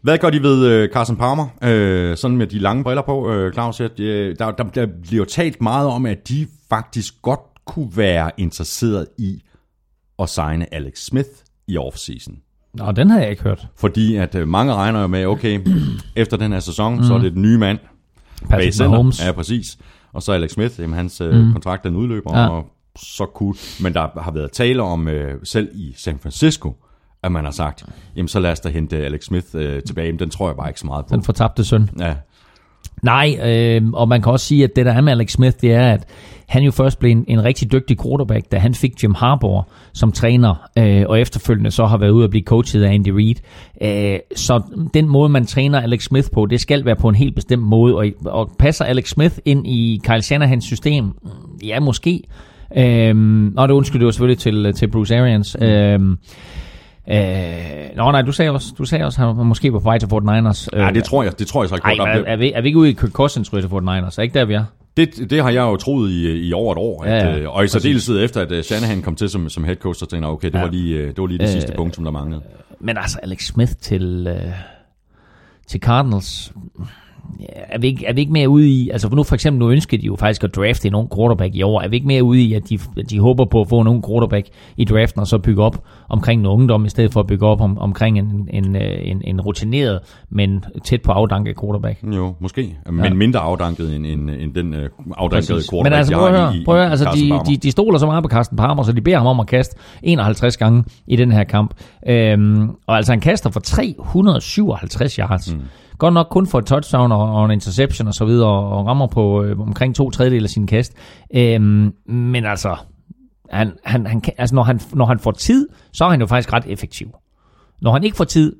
Speaker 1: Hvad gør de ved øh, Carson Palmer? Øh, sådan med de lange briller på, øh, Claus. Øh, der, der, der bliver talt meget om, at de faktisk godt kunne være interesseret i at signe Alex Smith i offseason.
Speaker 2: Nå, den har jeg ikke hørt.
Speaker 1: Fordi at øh, mange regner jo med, okay, efter den her sæson, mm. så er det den nye mand.
Speaker 2: Patrick. Mahomes.
Speaker 1: Ja, præcis. Og så Alex Smith, jamen, hans mm. kontrakt den udløber,
Speaker 2: ja.
Speaker 1: og så cool. Men der har været tale om, øh, selv i San Francisco, at man har sagt, jamen så lad os da hente Alex Smith øh, tilbage. Men den tror jeg bare ikke så meget på.
Speaker 2: Den fortabte søn.
Speaker 1: Ja,
Speaker 2: Nej, øh, og man kan også sige, at det der er med Alex Smith, det er, at han jo først blev en, en rigtig dygtig quarterback, da han fik Jim Harbaugh som træner, øh, og efterfølgende så har været ude at blive coachet af Andy Reid. Øh, så den måde, man træner Alex Smith på, det skal være på en helt bestemt måde, og, og passer Alex Smith ind i Kyle Shanahans system? Ja, måske. Øh, og det undskyld, det var selvfølgelig til, til Bruce Arians. Øh, Øh, nå nej, du sagde også, du sagde også, at han var måske på vej til Fort Niners.
Speaker 1: ja det tror jeg, det tror jeg så ikke.
Speaker 2: Ej, er, er, vi, er vi ikke ude i Kirk Cousins ryger til Fort Niners? Er ikke der, vi er?
Speaker 1: Det, det har jeg jo troet i, i over et år. At,
Speaker 2: Ja, ja,
Speaker 1: ja, og i særdeleshed efter, at øh, Shanahan kom til som, som head coach, så tænkte jeg, okay, det,
Speaker 2: Ja.
Speaker 1: var lige, øh, det var lige det
Speaker 2: Øh,
Speaker 1: sidste punkt, som der manglede.
Speaker 2: Men altså, Alex Smith til, øh, til Cardinals, er, vi ikke, er vi ikke mere ude i, altså nu for eksempel, nu ønsker de jo faktisk at drafte en ung quarterback i år, er vi ikke mere ude i, at de, at de håber på at få en ung quarterback i draften, og så bygge op omkring en ungdom, i stedet for at bygge op om, omkring en, en, øh, en, en rutineret, men tæt på afdanket quarterback?
Speaker 1: Jo, måske. Men
Speaker 2: Ja.
Speaker 1: mindre afdanket end, end, end den øh, afdankede
Speaker 2: Præcis.
Speaker 1: quarterback,
Speaker 2: Men altså, prøv at høre,
Speaker 1: i,
Speaker 2: prøv at høre altså, de, de, de stoler så meget på Carsten Palmer, så de beder ham om at kaste 51 gange i den her kamp. Øhm, og altså, han kaster for 357 yards. Mm. Godt nok kun for et touchdown og, og en interception og så videre, og rammer på øh, omkring to tredjedel af sin kast. Øhm, men altså, han, han, han, kan- altså når, han, når han får tid, så er han jo faktisk ret effektiv. Når han ikke får tid,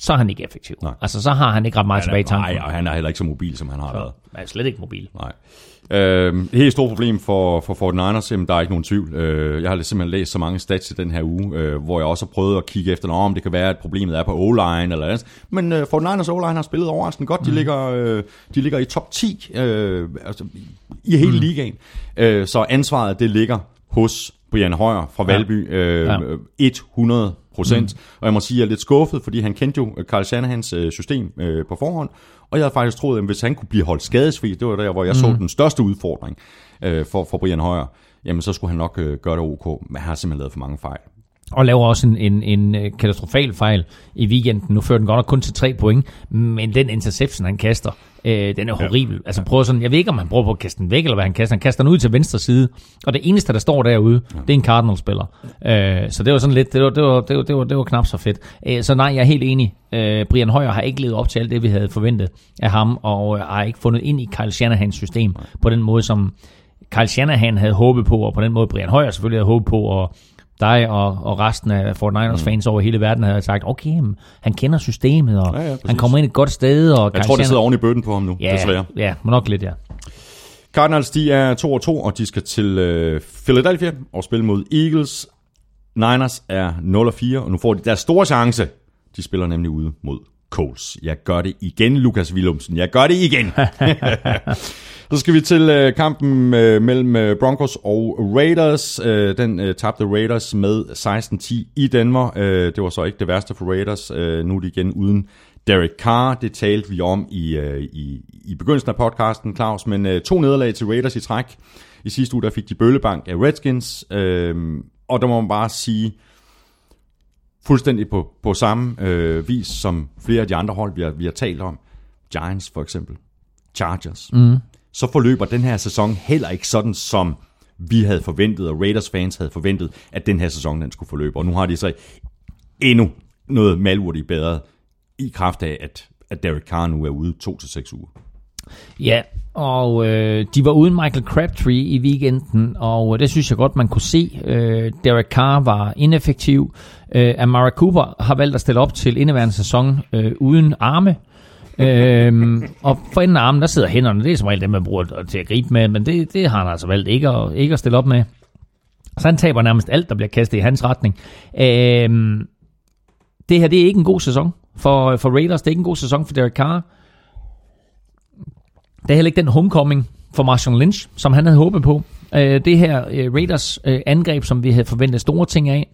Speaker 2: så er han ikke effektiv.
Speaker 1: Nej.
Speaker 2: Altså, så har han ikke ret meget tilbage i
Speaker 1: han er,
Speaker 2: tanken.
Speaker 1: nej, og han er heller ikke så mobil, som han har været.
Speaker 2: Han er slet ikke mobil.
Speaker 1: Nej. Øh, helt store problem for, for 49ers, jamen, der er ikke nogen tvivl. Øh, jeg har simpelthen læst så mange stats i den her uge, øh, hvor jeg også har prøvet at kigge efter, om det kan være, at problemet er på O-line eller andet. Men øh, 49ers O-line har spillet overraskende godt. De, ligger, øh, de ligger i top 10 øh, altså, i hele mm. ligaen. Øh, så ansvaret, det ligger hos Brian Højer fra Valby. Øh,
Speaker 2: Ja.
Speaker 1: 100 procent. Mm. Og jeg må sige, at jeg er lidt skuffet, fordi han kendte jo Carl Shanahans øh, system øh, på forhånd. Og jeg havde faktisk troet, at hvis han kunne blive holdt skadesfri, det var der, hvor jeg mm. så den største udfordring øh, for, for Brian Højer, jamen så skulle han nok øh, gøre det ok. Men han har simpelthen lavet for mange fejl.
Speaker 2: Og laver også en, en, en øh, katastrofal fejl i weekenden. Nu fører den godt nok kun til tre point, men den interception, han kaster, øh, den er horribel. Altså prøv sådan, jeg ved ikke, om han prøver på at kaste den væk, eller hvad han kaster. Han kaster den ud til venstre side, og det eneste, der står derude, ja. det er en Cardinals-spiller. Øh, så det var sådan lidt, det var, det var, det var, det var, det var knap så fedt. Øh, så nej, jeg er helt enig. Øh, Brian Højer har ikke levet op til alt det, vi havde forventet af ham, og øh, har ikke fundet ind i Kyle Shanahans system på den måde, som Kyle Shanahan havde håbet på, og på den måde Brian Højer selvfølgelig havde håbet på, og dig og, og resten af 49ers fans over hele verden havde sagt, okay, han kender systemet, og
Speaker 1: Ja,
Speaker 2: ja,
Speaker 1: præcis.
Speaker 2: han kommer ind et godt sted. Og
Speaker 1: Jeg tror, det sidder oven i bøtten på ham nu,
Speaker 2: ja,
Speaker 1: desværre.
Speaker 2: Ja, men nok lidt, ja.
Speaker 1: Cardinals, de er 2 og 2, og de skal til øh, Philadelphia og spille mod Eagles. Niners er 0 og 4, og nu får de deres store chance. De spiller nemlig ude mod Coles. Jeg gør det igen, Lukas Willumsen. Jeg gør det igen. Så skal vi til øh, kampen øh, mellem øh, Broncos og Raiders. Den tabte Raiders med 16-10 i Denver. Øh, det var så ikke det værste for Raiders. Nu er de igen uden Derek Carr. Det talte vi om i, i, i begyndelsen af podcasten, Claus. Men to nederlag til Raiders i træk. I sidste uge der fik de bøllebank af Redskins. Og der må man bare sige, fuldstændig på, på samme øh, vis som flere af de andre hold, vi har, vi har talt om. Giants for eksempel. Chargers. Mm. Så forløber den her sæson heller ikke sådan, som vi havde forventet, og Raiders fans havde forventet, at den her sæson den skulle forløbe. Og nu har de så endnu noget malurt bedre i kraft af, at, at Derek Carr nu er ude 2-6 uger.
Speaker 2: Ja, og øh, de var uden Michael Crabtree i weekenden, og øh, det synes jeg godt, man kunne se. Øh, Derek Carr var ineffektiv. Øh, Amara Cooper har valgt at stille op til indeværende sæson øh, uden arme. øhm, og for enden af armen, der sidder hænderne. Det er som regel dem, man bruger til at gribe med, men det, det har han altså valgt ikke at, ikke at stille op med. Så han taber nærmest alt, der bliver kastet i hans retning. Øhm, det her, det er ikke en god sæson for, for Raiders. Det er ikke en god sæson for Derek Carr. Det er heller ikke den homecoming for Marshall Lynch, som han havde håbet på. Øh, det her øh, Raiders øh, angreb, som vi havde forventet store ting af,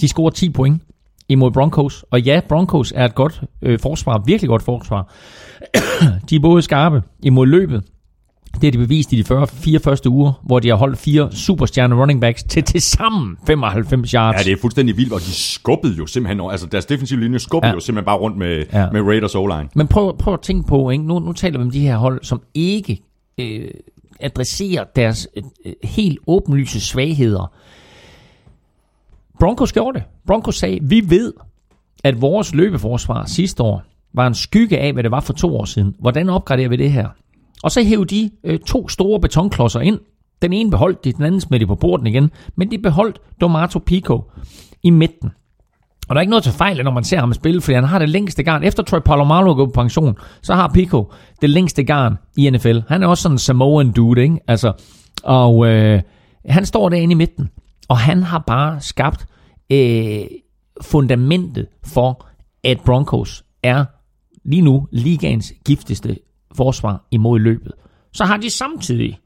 Speaker 2: de scorer 10 point imod Broncos. Og ja, Broncos er et godt øh, forsvar, virkelig godt forsvar. de er både skarpe imod løbet. Det har de bevist i de 40, fire første uger, hvor de har holdt fire superstjerne running backs til til sammen 95 yards.
Speaker 1: Ja, det er fuldstændig vildt, og de skubbede jo simpelthen, altså deres defensive linje skubbede ja. Jo simpelthen bare rundt med, ja.
Speaker 2: Ja.
Speaker 1: med Raiders O-line.
Speaker 2: Men prøv, prøv at tænke på, ikke? Nu, nu taler vi om de her hold, som ikke øh, adresserer deres øh, øh, helt åbenlyse svagheder. Broncos gjorde det. Broncos sagde, vi ved, at vores løbeforsvar sidste år var en skygge af, hvad det var for to år siden. Hvordan opgraderer vi det her? Og så hævde de øh, to store betonklodser ind. Den ene beholdt de, den anden smed de på borden igen. Men de beholdt Domato Pico i midten. Og der er ikke noget til fejl, når man ser ham spille, fordi han har det længste garn. Efter Troy Polamalu går på pension, så har Pico det længste garn i NFL. Han er også sådan en Samoan dude, ikke? Altså, og øh, han står derinde i midten, og han har bare skabt øh, fundamentet for, at Broncos er lige nu ligaens giftigste forsvar imod løbet. Så har de samtidig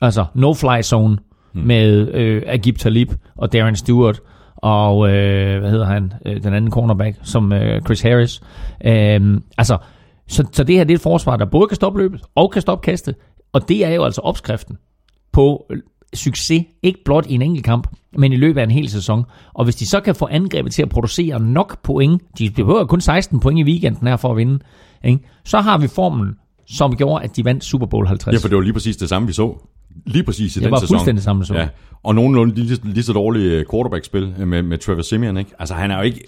Speaker 2: altså no-fly zone hmm. med øh, Agib Talib og Darren Stewart og øh, hvad hedder han, øh, den anden cornerback, som øh, Chris Harris. Øh, altså, så, så det her det er et forsvar, der både kan stoppe løbet og kan stoppe kastet, og det er jo altså opskriften på succes, ikke blot i en enkelt kamp, men i løbet af en hel sæson. Og hvis de så kan få angrebet til at producere nok point, de behøver kun 16 point i weekenden her for at vinde, ikke? så har vi formlen, som gjorde, at de vandt Super Bowl 50.
Speaker 1: Ja, for det var lige præcis det samme, vi så. Lige præcis i
Speaker 2: Det
Speaker 1: den
Speaker 2: var
Speaker 1: sæson.
Speaker 2: fuldstændig samme sæson.
Speaker 1: Ja. Og nogenlunde lige, lige så dårlige quarterback-spil øh, med, med Trevor Simeon, ikke? Altså, han er jo ikke...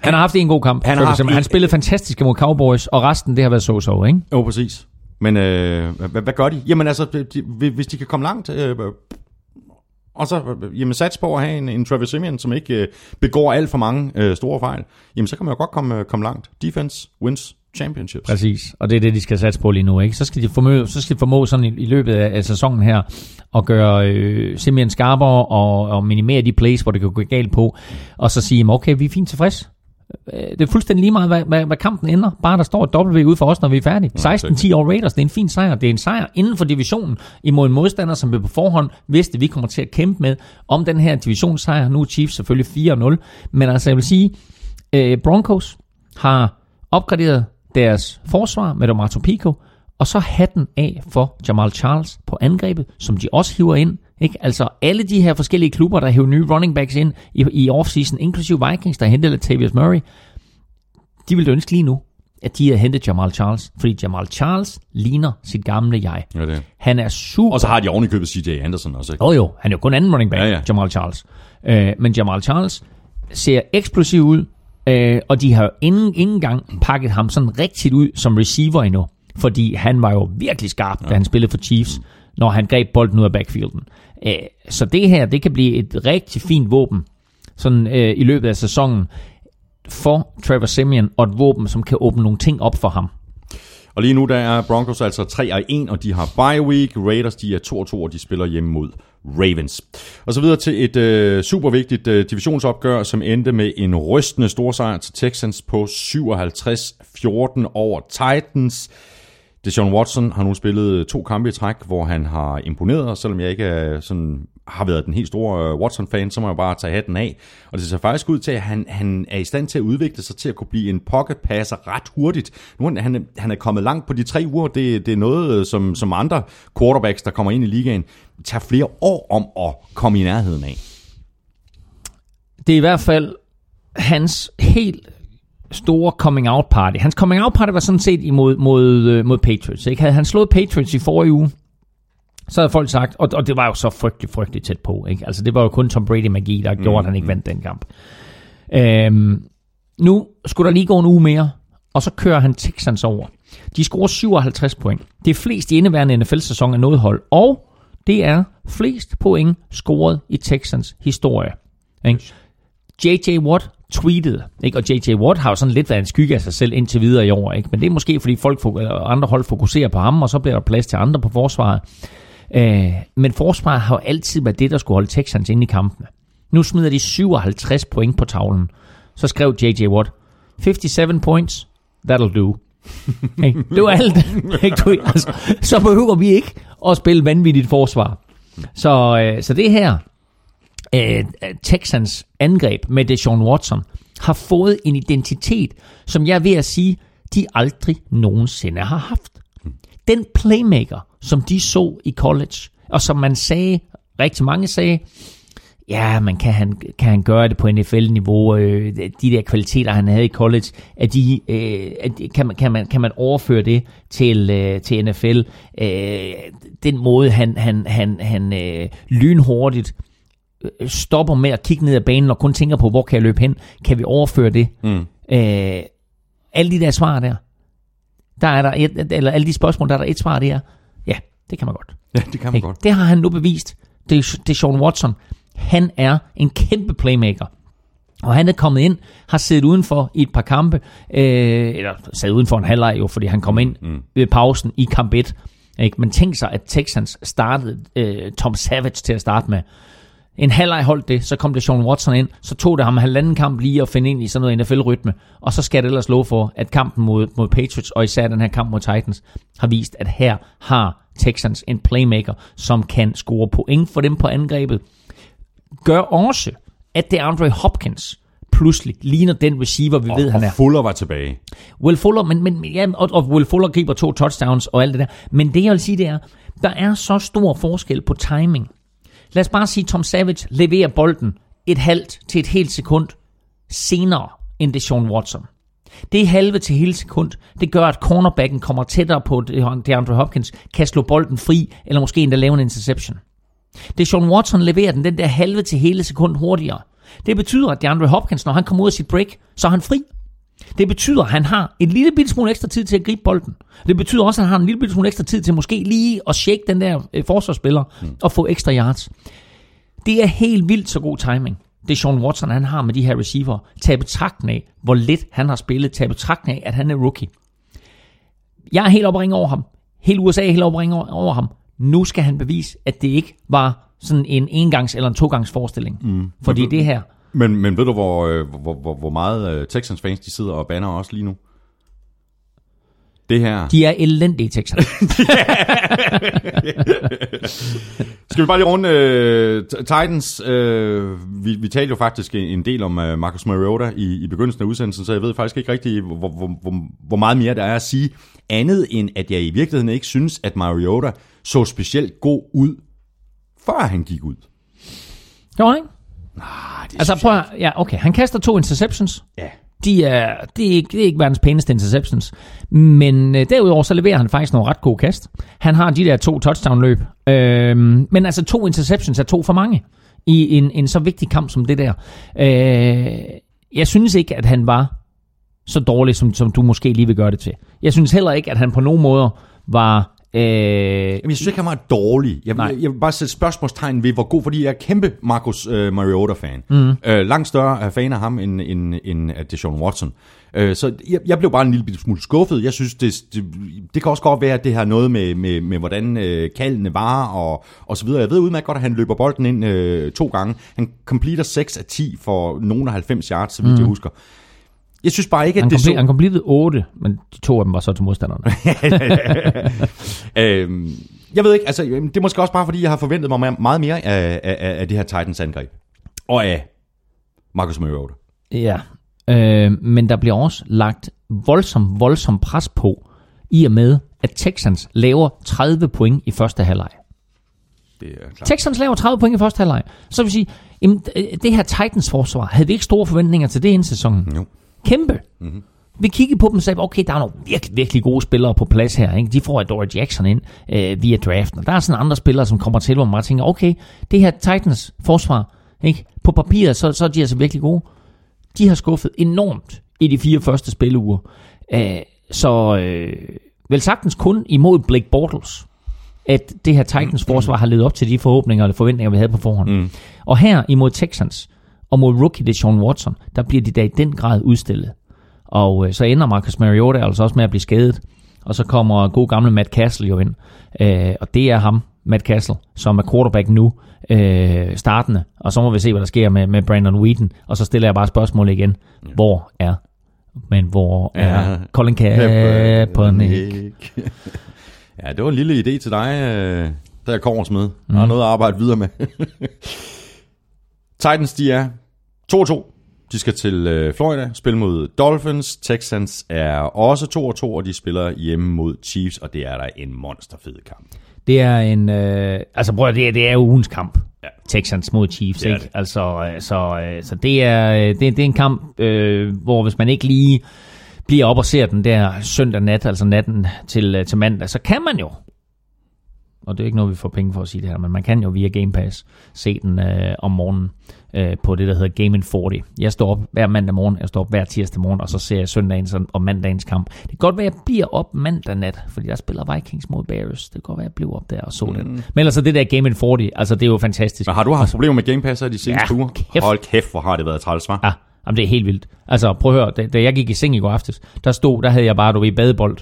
Speaker 2: Han har haft en god kamp.
Speaker 1: Han har haft en-
Speaker 2: han spillede fantastisk mod Cowboys, og resten det har været så-så, ikke?
Speaker 1: Jo, præcis. Men øh, hvad, hvad gør de? Jamen altså, de, hvis de kan komme langt, øh, og så jamen, sats på at have en, en Travis Simeon, som ikke øh, begår alt for mange øh, store fejl, jamen så kan man jo godt komme, øh, komme langt. Defense wins championships.
Speaker 2: Præcis, og det er det, de skal satse på lige nu. Ikke? Så, skal de formå, så skal de formå sådan i, i løbet af, af sæsonen her at gøre øh, simpelthen skarpere og, og minimere de plays, hvor det kan gå galt på, og så sige, okay, vi er fint tilfreds. Øh, Det er fuldstændig lige meget, hvad, hvad, hvad kampen ender. Bare der står et W ude for os, når vi er færdige. 16-10 over Raiders, det er en fin sejr. Det er en sejr inden for divisionen imod en modstander, som vi på forhånd vidste, vi kommer til at kæmpe med om den her divisionssejr. Nu er Chiefs selvfølgelig 4-0. Men altså, jeg vil sige, øh, Broncos har opgraderet deres forsvar med Domato Pico, og så hatten af for Jamal Charles på angrebet, som de også hiver ind. Ikke? Altså alle de her forskellige klubber, der hiver nye running backs ind i, i offseason, inklusive Vikings, der hentede Latavius Murray, de vil ønske lige nu, at de har hentet Jamal Charles, fordi Jamal Charles ligner sit gamle jeg.
Speaker 1: Ja, det.
Speaker 2: Han er super
Speaker 1: Og så har de oven i købet CJ Anderson også. Ikke?
Speaker 2: jo jo, han er jo kun anden running back,
Speaker 1: Ja,
Speaker 2: ja,
Speaker 1: ja.
Speaker 2: ja. Jamal Charles. Øh, men Jamal Charles ser eksplosiv ud, øh, og de har jo ingen, ingen gang pakket ham sådan rigtigt ud som receiver endnu. Fordi han var jo virkelig skarp, ja. da han spillede for Chiefs, når han greb bolden ud af backfielden. Øh, så det her, det kan blive et rigtig fint våben sådan øh, i løbet af sæsonen for Trevor Simeon, og et våben, som kan åbne nogle ting op for ham.
Speaker 1: Og lige nu der er Broncos altså 3 og 1, og de har bye week. Raiders de er 2 og 2, og de spiller hjemme mod Ravens. Og så videre til et øh, super vigtigt øh, divisionsopgør, som endte med en rystende storsejr til Texans på 57-14 over Titans. Deshaun Watson har nu spillet øh, to kampe i træk, hvor han har imponeret, og selvom jeg ikke er sådan, har været den helt store øh, Watson-fan, så må jeg bare tage hatten af. Og det ser faktisk ud til, at han, han er i stand til at udvikle sig til at kunne blive en pocket-passer ret hurtigt. Nu er han, han er kommet langt på de tre uger. Det, det er noget, øh, som, som andre quarterbacks, der kommer ind i ligaen, tager flere år om at komme i nærheden af.
Speaker 2: Det er i hvert fald hans helt store coming out party. Hans coming out party var sådan set imod mod, øh, mod Patriots. Ikke? Havde han slået Patriots i forrige uge, så havde folk sagt, og, og det var jo så frygtelig, frygtelig tæt på. Ikke? Altså det var jo kun Tom Brady magi, der gjorde, at han ikke vandt den kamp. Øhm, nu skulle der lige gå en uge mere, og så kører han Texans over. De scorer 57 point. Det er flest i indeværende NFL-sæson af noget hold, og det er flest point scoret i Texans historie. Ikke? J.J. Watt tweetet, ikke? og J.J. Watt har jo sådan lidt været en skygge af sig selv indtil videre i år, ikke? men det er måske fordi folk eller andre hold fokuserer på ham, og så bliver der plads til andre på forsvaret. Øh, men forsvaret har jo altid været det, der skulle holde Texans inde i kampene. Nu smider de 57 point på tavlen. Så skrev J.J. Watt, 57 points, that'll do. Ikke? det var alt. Altså, så behøver vi ikke at spille vanvittigt forsvar. Så, øh, så det her, Øh, øh, Texans angreb med Deshaun Watson, har fået en identitet, som jeg er ved at sige, de aldrig nogensinde har haft. Den playmaker, som de så i college, og som man sagde, rigtig mange sagde, ja, men kan han, kan han gøre det på NFL-niveau? Øh, de der kvaliteter, han havde i college, er de, øh, er de, kan, man, kan, man, kan man overføre det til, øh, til NFL? Øh, den måde, han, han, han, han øh, lynhurtigt stopper med at kigge ned ad banen og kun tænker på, hvor kan jeg løbe hen? Kan vi overføre det? Mm. Øh, alle de der svar der, der er der et, eller alle de spørgsmål, der er der et svar, det er, ja, det kan man godt.
Speaker 1: Ja, det kan man
Speaker 2: Ikke?
Speaker 1: godt.
Speaker 2: Det har han nu bevist. Det er, det er Sean Watson. Han er en kæmpe playmaker. Og han er kommet ind, har siddet udenfor i et par kampe, øh, eller sad udenfor en halvleg jo, fordi han kom ind mm. ved pausen i kamp 1. Ikke? Men tænk sig, at Texans startede øh, Tom Savage til at starte med. En halvleg holdt det, så kom det Sean Watson ind, så tog det ham en halvanden kamp lige at finde ind i sådan noget NFL-rytme, og så skal det ellers love for, at kampen mod, mod Patriots, og især den her kamp mod Titans, har vist, at her har Texans en playmaker, som kan score point for dem på angrebet. Gør også, at det Andre Hopkins pludselig ligner den receiver, vi ved, han er.
Speaker 1: Og Fuller var tilbage.
Speaker 2: Will Fuller, men, men, ja, og, og Will Fuller griber to touchdowns og alt det der. Men det jeg vil sige, det er, der er så stor forskel på timing. Lad os bare sige, Tom Savage leverer bolden et halvt til et helt sekund senere end det Sean Watson. Det halve til hele sekund, det gør, at cornerbacken kommer tættere på DeAndre Hopkins, kan slå bolden fri, eller måske endda lave en interception. Det Sean Watson leverer den, den der halve til hele sekund hurtigere. Det betyder, at DeAndre Hopkins, når han kommer ud af sit break, så er han fri. Det betyder, at han har en lille bitte smule ekstra tid til at gribe bolden. Det betyder også, at han har en lille bitte smule ekstra tid til måske lige at shake den der øh, forsvarsspiller mm. og få ekstra yards. Det er helt vildt så god timing. Det Sean Watson, han har med de her receiver. Tag i betragtning af, hvor lidt han har spillet. Tag i betragtning af, at han er rookie. Jeg er helt oppe over ham. Hele USA er helt oppe over ham. Nu skal han bevise, at det ikke var sådan en engangs- eller en togangs forestilling. Mm. Fordi det her,
Speaker 1: Men, men ved du, hvor, øh, hvor, hvor, hvor meget øh, Texans fans de sidder og banner også lige nu? Det her.
Speaker 2: de er elendige Texans.
Speaker 1: Skal vi bare lige runde uh, Titans? Uh, vi, vi talte jo faktisk en, del om uh, Marcus Mariota i, i begyndelsen af udsendelsen, så jeg ved faktisk ikke rigtig, hvor, hvor, hvor, hvor meget mere der er at sige. Andet end, at jeg i virkeligheden ikke synes, at Mariota så specielt god ud, før han gik ud.
Speaker 2: Gjorde han ikke?
Speaker 1: Ah, det
Speaker 2: Altså prøv at, ja, okay. Han kaster to interceptions.
Speaker 1: Ja.
Speaker 2: De er, det, er ikke, det er ikke verdens pæneste interceptions. Men øh, derudover så leverer han faktisk nogle ret gode kast. Han har de der to touchdown-løb. Øhm, men altså to interceptions er to for mange i en, en så vigtig kamp som det der. Øh, jeg synes ikke, at han var så dårlig, som, som du måske lige vil gøre det til. Jeg synes heller ikke, at han på nogen måder var Øh,
Speaker 1: Jamen, jeg synes ikke, han var dårlig. Jeg, jeg, jeg vil bare sætte spørgsmålstegn ved, hvor god, fordi jeg er kæmpe Marcus øh, Mariota-fan. Mm. Øh, langt større er fan af ham, end, end, end af Deshaun Watson. Øh, så jeg, jeg blev bare en lille smule skuffet. Jeg synes, det, det, det kan også godt være, at det har noget med, med, med hvordan øh, kaldene var, og, og så videre. Jeg ved udmærket godt, at han løber bolden ind øh, to gange. Han completer 6 af 10 for nogen af 90 yards, så vidt mm. jeg husker. Jeg synes bare ikke, at
Speaker 2: han,
Speaker 1: det
Speaker 2: komple-
Speaker 1: så...
Speaker 2: han completed 8, men de to af dem var så til modstanderne.
Speaker 1: Øhm, jeg ved ikke, altså det er måske også bare fordi, jeg har forventet mig me- meget mere af, af, af det her Titans angreb. Og af Marcus Mariota.
Speaker 2: ja. Øh, men der bliver også lagt voldsom, voldsom pres på, i og med, at Texans laver 30 point i første halvleg.
Speaker 1: Det er klart.
Speaker 2: Texans laver 30 point i første halvleg. Så vil sige, jamen, det her Titans forsvar, havde vi ikke store forventninger til det inden sæsonen?
Speaker 1: Jo.
Speaker 2: Kæmpe. Mm-hmm. Vi kiggede på dem og sagde, okay, der er nogle virkelig, virkelig gode spillere på plads her. Ikke? De får Adore Jackson ind øh, via draften. Og der er sådan andre spillere, som kommer til, hvor man bare tænker, okay, det her Titans forsvar, ikke? på papiret, så, så er de altså virkelig gode. De har skuffet enormt i de fire første spilleuger. Øh, så øh, vel sagtens kun imod Blake Bortles, at det her Titans forsvar har levet op til de forhåbninger og forventninger, vi havde på forhånd. Mm. Og her imod Texans og mod rookie Deshaun Watson, der bliver de da i den grad udstillet. Og øh, så ender Marcus Mariota altså også med at blive skadet. Og så kommer god gamle Matt Castle jo ind. Øh, og det er ham, Matt Castle, som er quarterback nu, øh, startende. Og så må vi se, hvad der sker med, med Brandon Wheaton. Og så stiller jeg bare spørgsmålet igen. Ja. Hvor er, men hvor er
Speaker 1: Ja.
Speaker 2: Colin Kaepernick?
Speaker 1: ja, det var en lille idé til dig, øh, der er korsmed. Mm. Der er noget at arbejde videre med. Titans, de er 2-2. De skal til øh, Florida, spille mod Dolphins. Texans er også 2-2, og de spiller hjemme mod Chiefs, og det er der en monsterfed kamp.
Speaker 2: Det er en... Øh, altså prøv at, det, er- det er jo ugens kamp.
Speaker 1: Ja.
Speaker 2: Texans mod Chiefs,
Speaker 1: Det
Speaker 2: ikke?
Speaker 1: det.
Speaker 2: Altså, øh, så, øh, så det er, øh, det, det er en kamp, øh, hvor hvis man ikke lige bliver op og ser den der søndag nat, altså natten til, til mandag, så kan man jo, og det er ikke noget, vi får penge for at sige det her, men man kan jo via Game Pass se den øh, om morgenen øh, på det, der hedder Game in 40. Jeg står op hver mandag morgen, jeg står op hver tirsdag morgen, og så ser jeg søndagens og mandagens kamp. Det kan godt være, at jeg bliver op mandag nat, fordi der spiller Vikings mod Bears. Det kan godt være, at jeg bliver op der og så mm. den. Men ellers er det der Game in 40, altså det er jo fantastisk.
Speaker 1: Men har du haft problemer med Game Pass de seneste
Speaker 2: Ja,
Speaker 1: uger?
Speaker 2: kæft.
Speaker 1: Hold kæft, hvor har det været træls, var?
Speaker 2: Ja, jamen det er helt vildt. Altså prøv at høre, da, da jeg gik i seng i går aftes, der stod, der havde jeg bare, du ved, badebold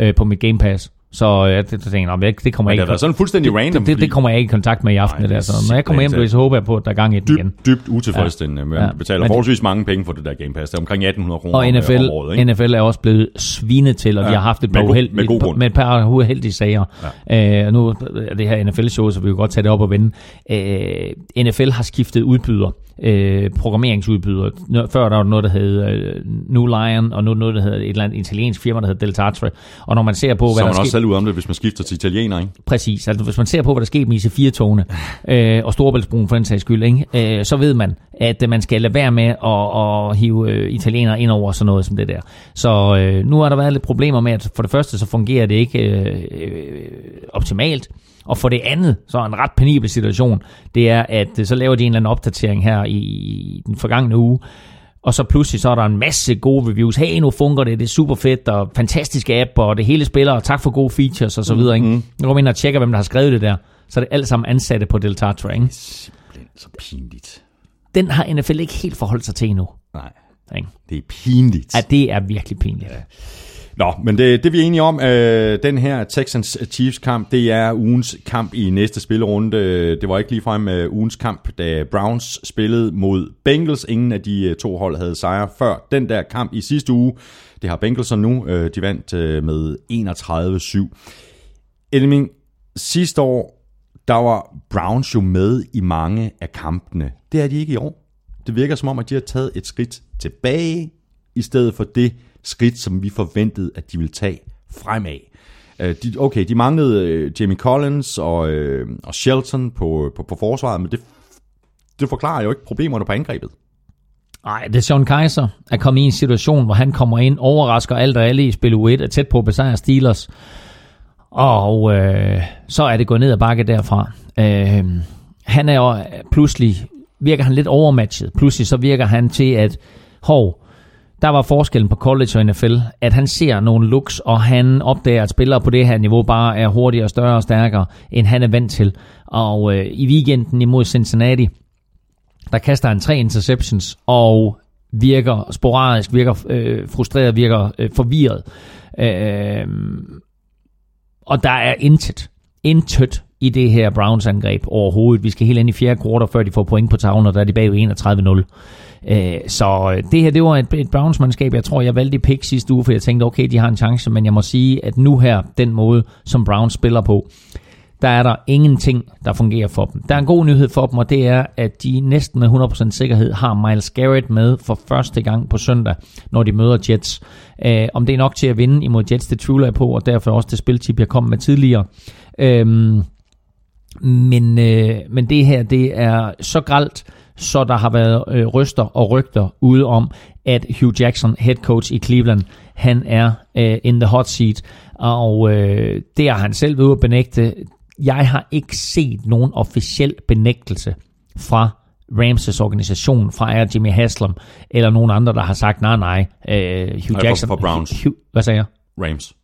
Speaker 2: øh, på mit Game Pass. Så øh, det, det tænkte jeg, "Nå, men det, det kommer jeg
Speaker 1: det
Speaker 2: ikke
Speaker 1: været sådan fuldstændig
Speaker 2: det,
Speaker 1: random,
Speaker 2: det, det, det, kommer jeg ikke i kontakt med i aften.
Speaker 1: Nej,
Speaker 2: det der.
Speaker 1: det er
Speaker 2: Så når jeg kommer hjem, så håber jeg på, at der er gang i den igen.
Speaker 1: Dybt, dybt utilfredsstillende. Man
Speaker 2: Ja.
Speaker 1: betaler
Speaker 2: Men-
Speaker 1: forholdsvis mange penge for det der Game Pass. Det er omkring 1800 kroner
Speaker 2: Og
Speaker 1: om-
Speaker 2: NFL,
Speaker 1: om året, ikke?
Speaker 2: NFL er også blevet svinet til, og ja, de
Speaker 1: Ja,
Speaker 2: har haft et
Speaker 1: med
Speaker 2: par uheld,
Speaker 1: med god
Speaker 2: et med et par uheldige sager. Ja. Øh, og nu er det her NFL-show, så vi kan godt tage det op og vende. Øh, NFL har skiftet udbyder, øh, programmeringsudbyder. Før der var noget, der hed øh, New Lion, og nu noget, der hedder et eller andet italiensk firma, der hedder Deltatre. Og når man ser på,
Speaker 1: Så
Speaker 2: hvad der
Speaker 1: man
Speaker 2: sker...
Speaker 1: også selv ud om det, hvis man skifter til italiener, ikke?
Speaker 2: Præcis. Altså, hvis man ser på, hvad der sker med IC4-togene øh, og Storebæltsbroen for den sags skyld, ikke? Øh, så ved man, at øh, man skal lade være med at, at hive øh, italienere ind over sådan noget som det der. Så øh, nu har der været lidt problemer med, at for det første, så fungerer det ikke øh, øh, optimalt. Og for det andet, så er en ret penibel situation, det er, at øh, så laver de en eller anden opdatering her i, den forgangne uge, og så pludselig så er der en masse gode reviews. Hey, nu fungerer det, det er super fedt, og fantastisk app, og det hele spiller, og tak for gode features, og så videre. Ikke? Nu går man ind og tjekker, hvem der har skrevet det der. Så er det alt sammen ansatte på Deltatra. Ikke?
Speaker 1: Simpelthen så pinligt.
Speaker 2: Den har NFL ikke helt forholdt sig til endnu.
Speaker 1: Nej,
Speaker 2: Ikke?
Speaker 1: det er pinligt.
Speaker 2: Ja, det er virkelig pinligt. Ja.
Speaker 1: Nå, men det, det vi er enige om, øh, den her Texans-Chiefs kamp, det er ugens kamp i næste spillerunde. Det var ikke ligefrem øh, ugens kamp, da Browns spillede mod Bengals. Ingen af de øh, to hold havde sejre før den der kamp i sidste uge. Det har Bengals så nu. Øh, de vandt øh, med 31-7. Elming, sidste år, der var Browns jo med i mange af kampene. Det er de ikke i år. Det virker som om, at de har taget et skridt tilbage, i stedet for det skridt, som vi forventede, at de ville tage fremad. Øh, de, okay, de manglede øh, Jamie Collins og, øh, og Shelton på, på, på forsvaret, men det, det forklarer jo ikke problemerne på angrebet.
Speaker 2: Nej, det er Sean Kaiser er kommet i en situation, hvor han kommer ind, overrasker alt og alle i spil U1, er tæt på at besejre Steelers. Og øh, så er det gået ned ad bakke derfra. Øh, han er jo pludselig, virker han lidt overmatchet. Pludselig så virker han til, at hov, der var forskellen på college og NFL, at han ser nogle looks, og han opdager, at spillere på det her niveau bare er hurtigere, større og stærkere, end han er vant til. Og øh, i weekenden imod Cincinnati, der kaster han tre interceptions, og virker sporadisk, virker øh, frustreret, virker øh, forvirret. Øh, og der er intet, intet i det her Browns angreb overhovedet. Vi skal helt ind i fjerde kvartal, før de får point på tavlen, og der er de bagud 31-0. Øh, så øh, det her, det var et, et Browns-mandskab. Jeg tror, jeg valgte i pick sidste uge, for jeg tænkte, okay, de har en chance, men jeg må sige, at nu her, den måde, som Browns spiller på, der er der ingenting, der fungerer for dem. Der er en god nyhed for dem, og det er, at de næsten med 100% sikkerhed har Miles Garrett med for første gang på søndag, når de møder Jets. Øh, om det er nok til at vinde imod Jets, det tvivler jeg på, og derfor også det spiltip, jeg kom med tidligere. Øhm, men, øh, men det her, det er så gralt, så der har været øh, ryster og rygter ude om, at Hugh Jackson, head coach i Cleveland, han er øh, in the hot seat, og øh, det har han selv ved at benægte. Jeg har ikke set nogen officiel benægtelse fra Ramses organisation, fra Jimmy Haslam, eller nogen andre, der har sagt, nej, nej, øh, Hugh Jackson...
Speaker 1: for Browns.
Speaker 2: Hugh, hvad sagde jeg?
Speaker 1: Rams.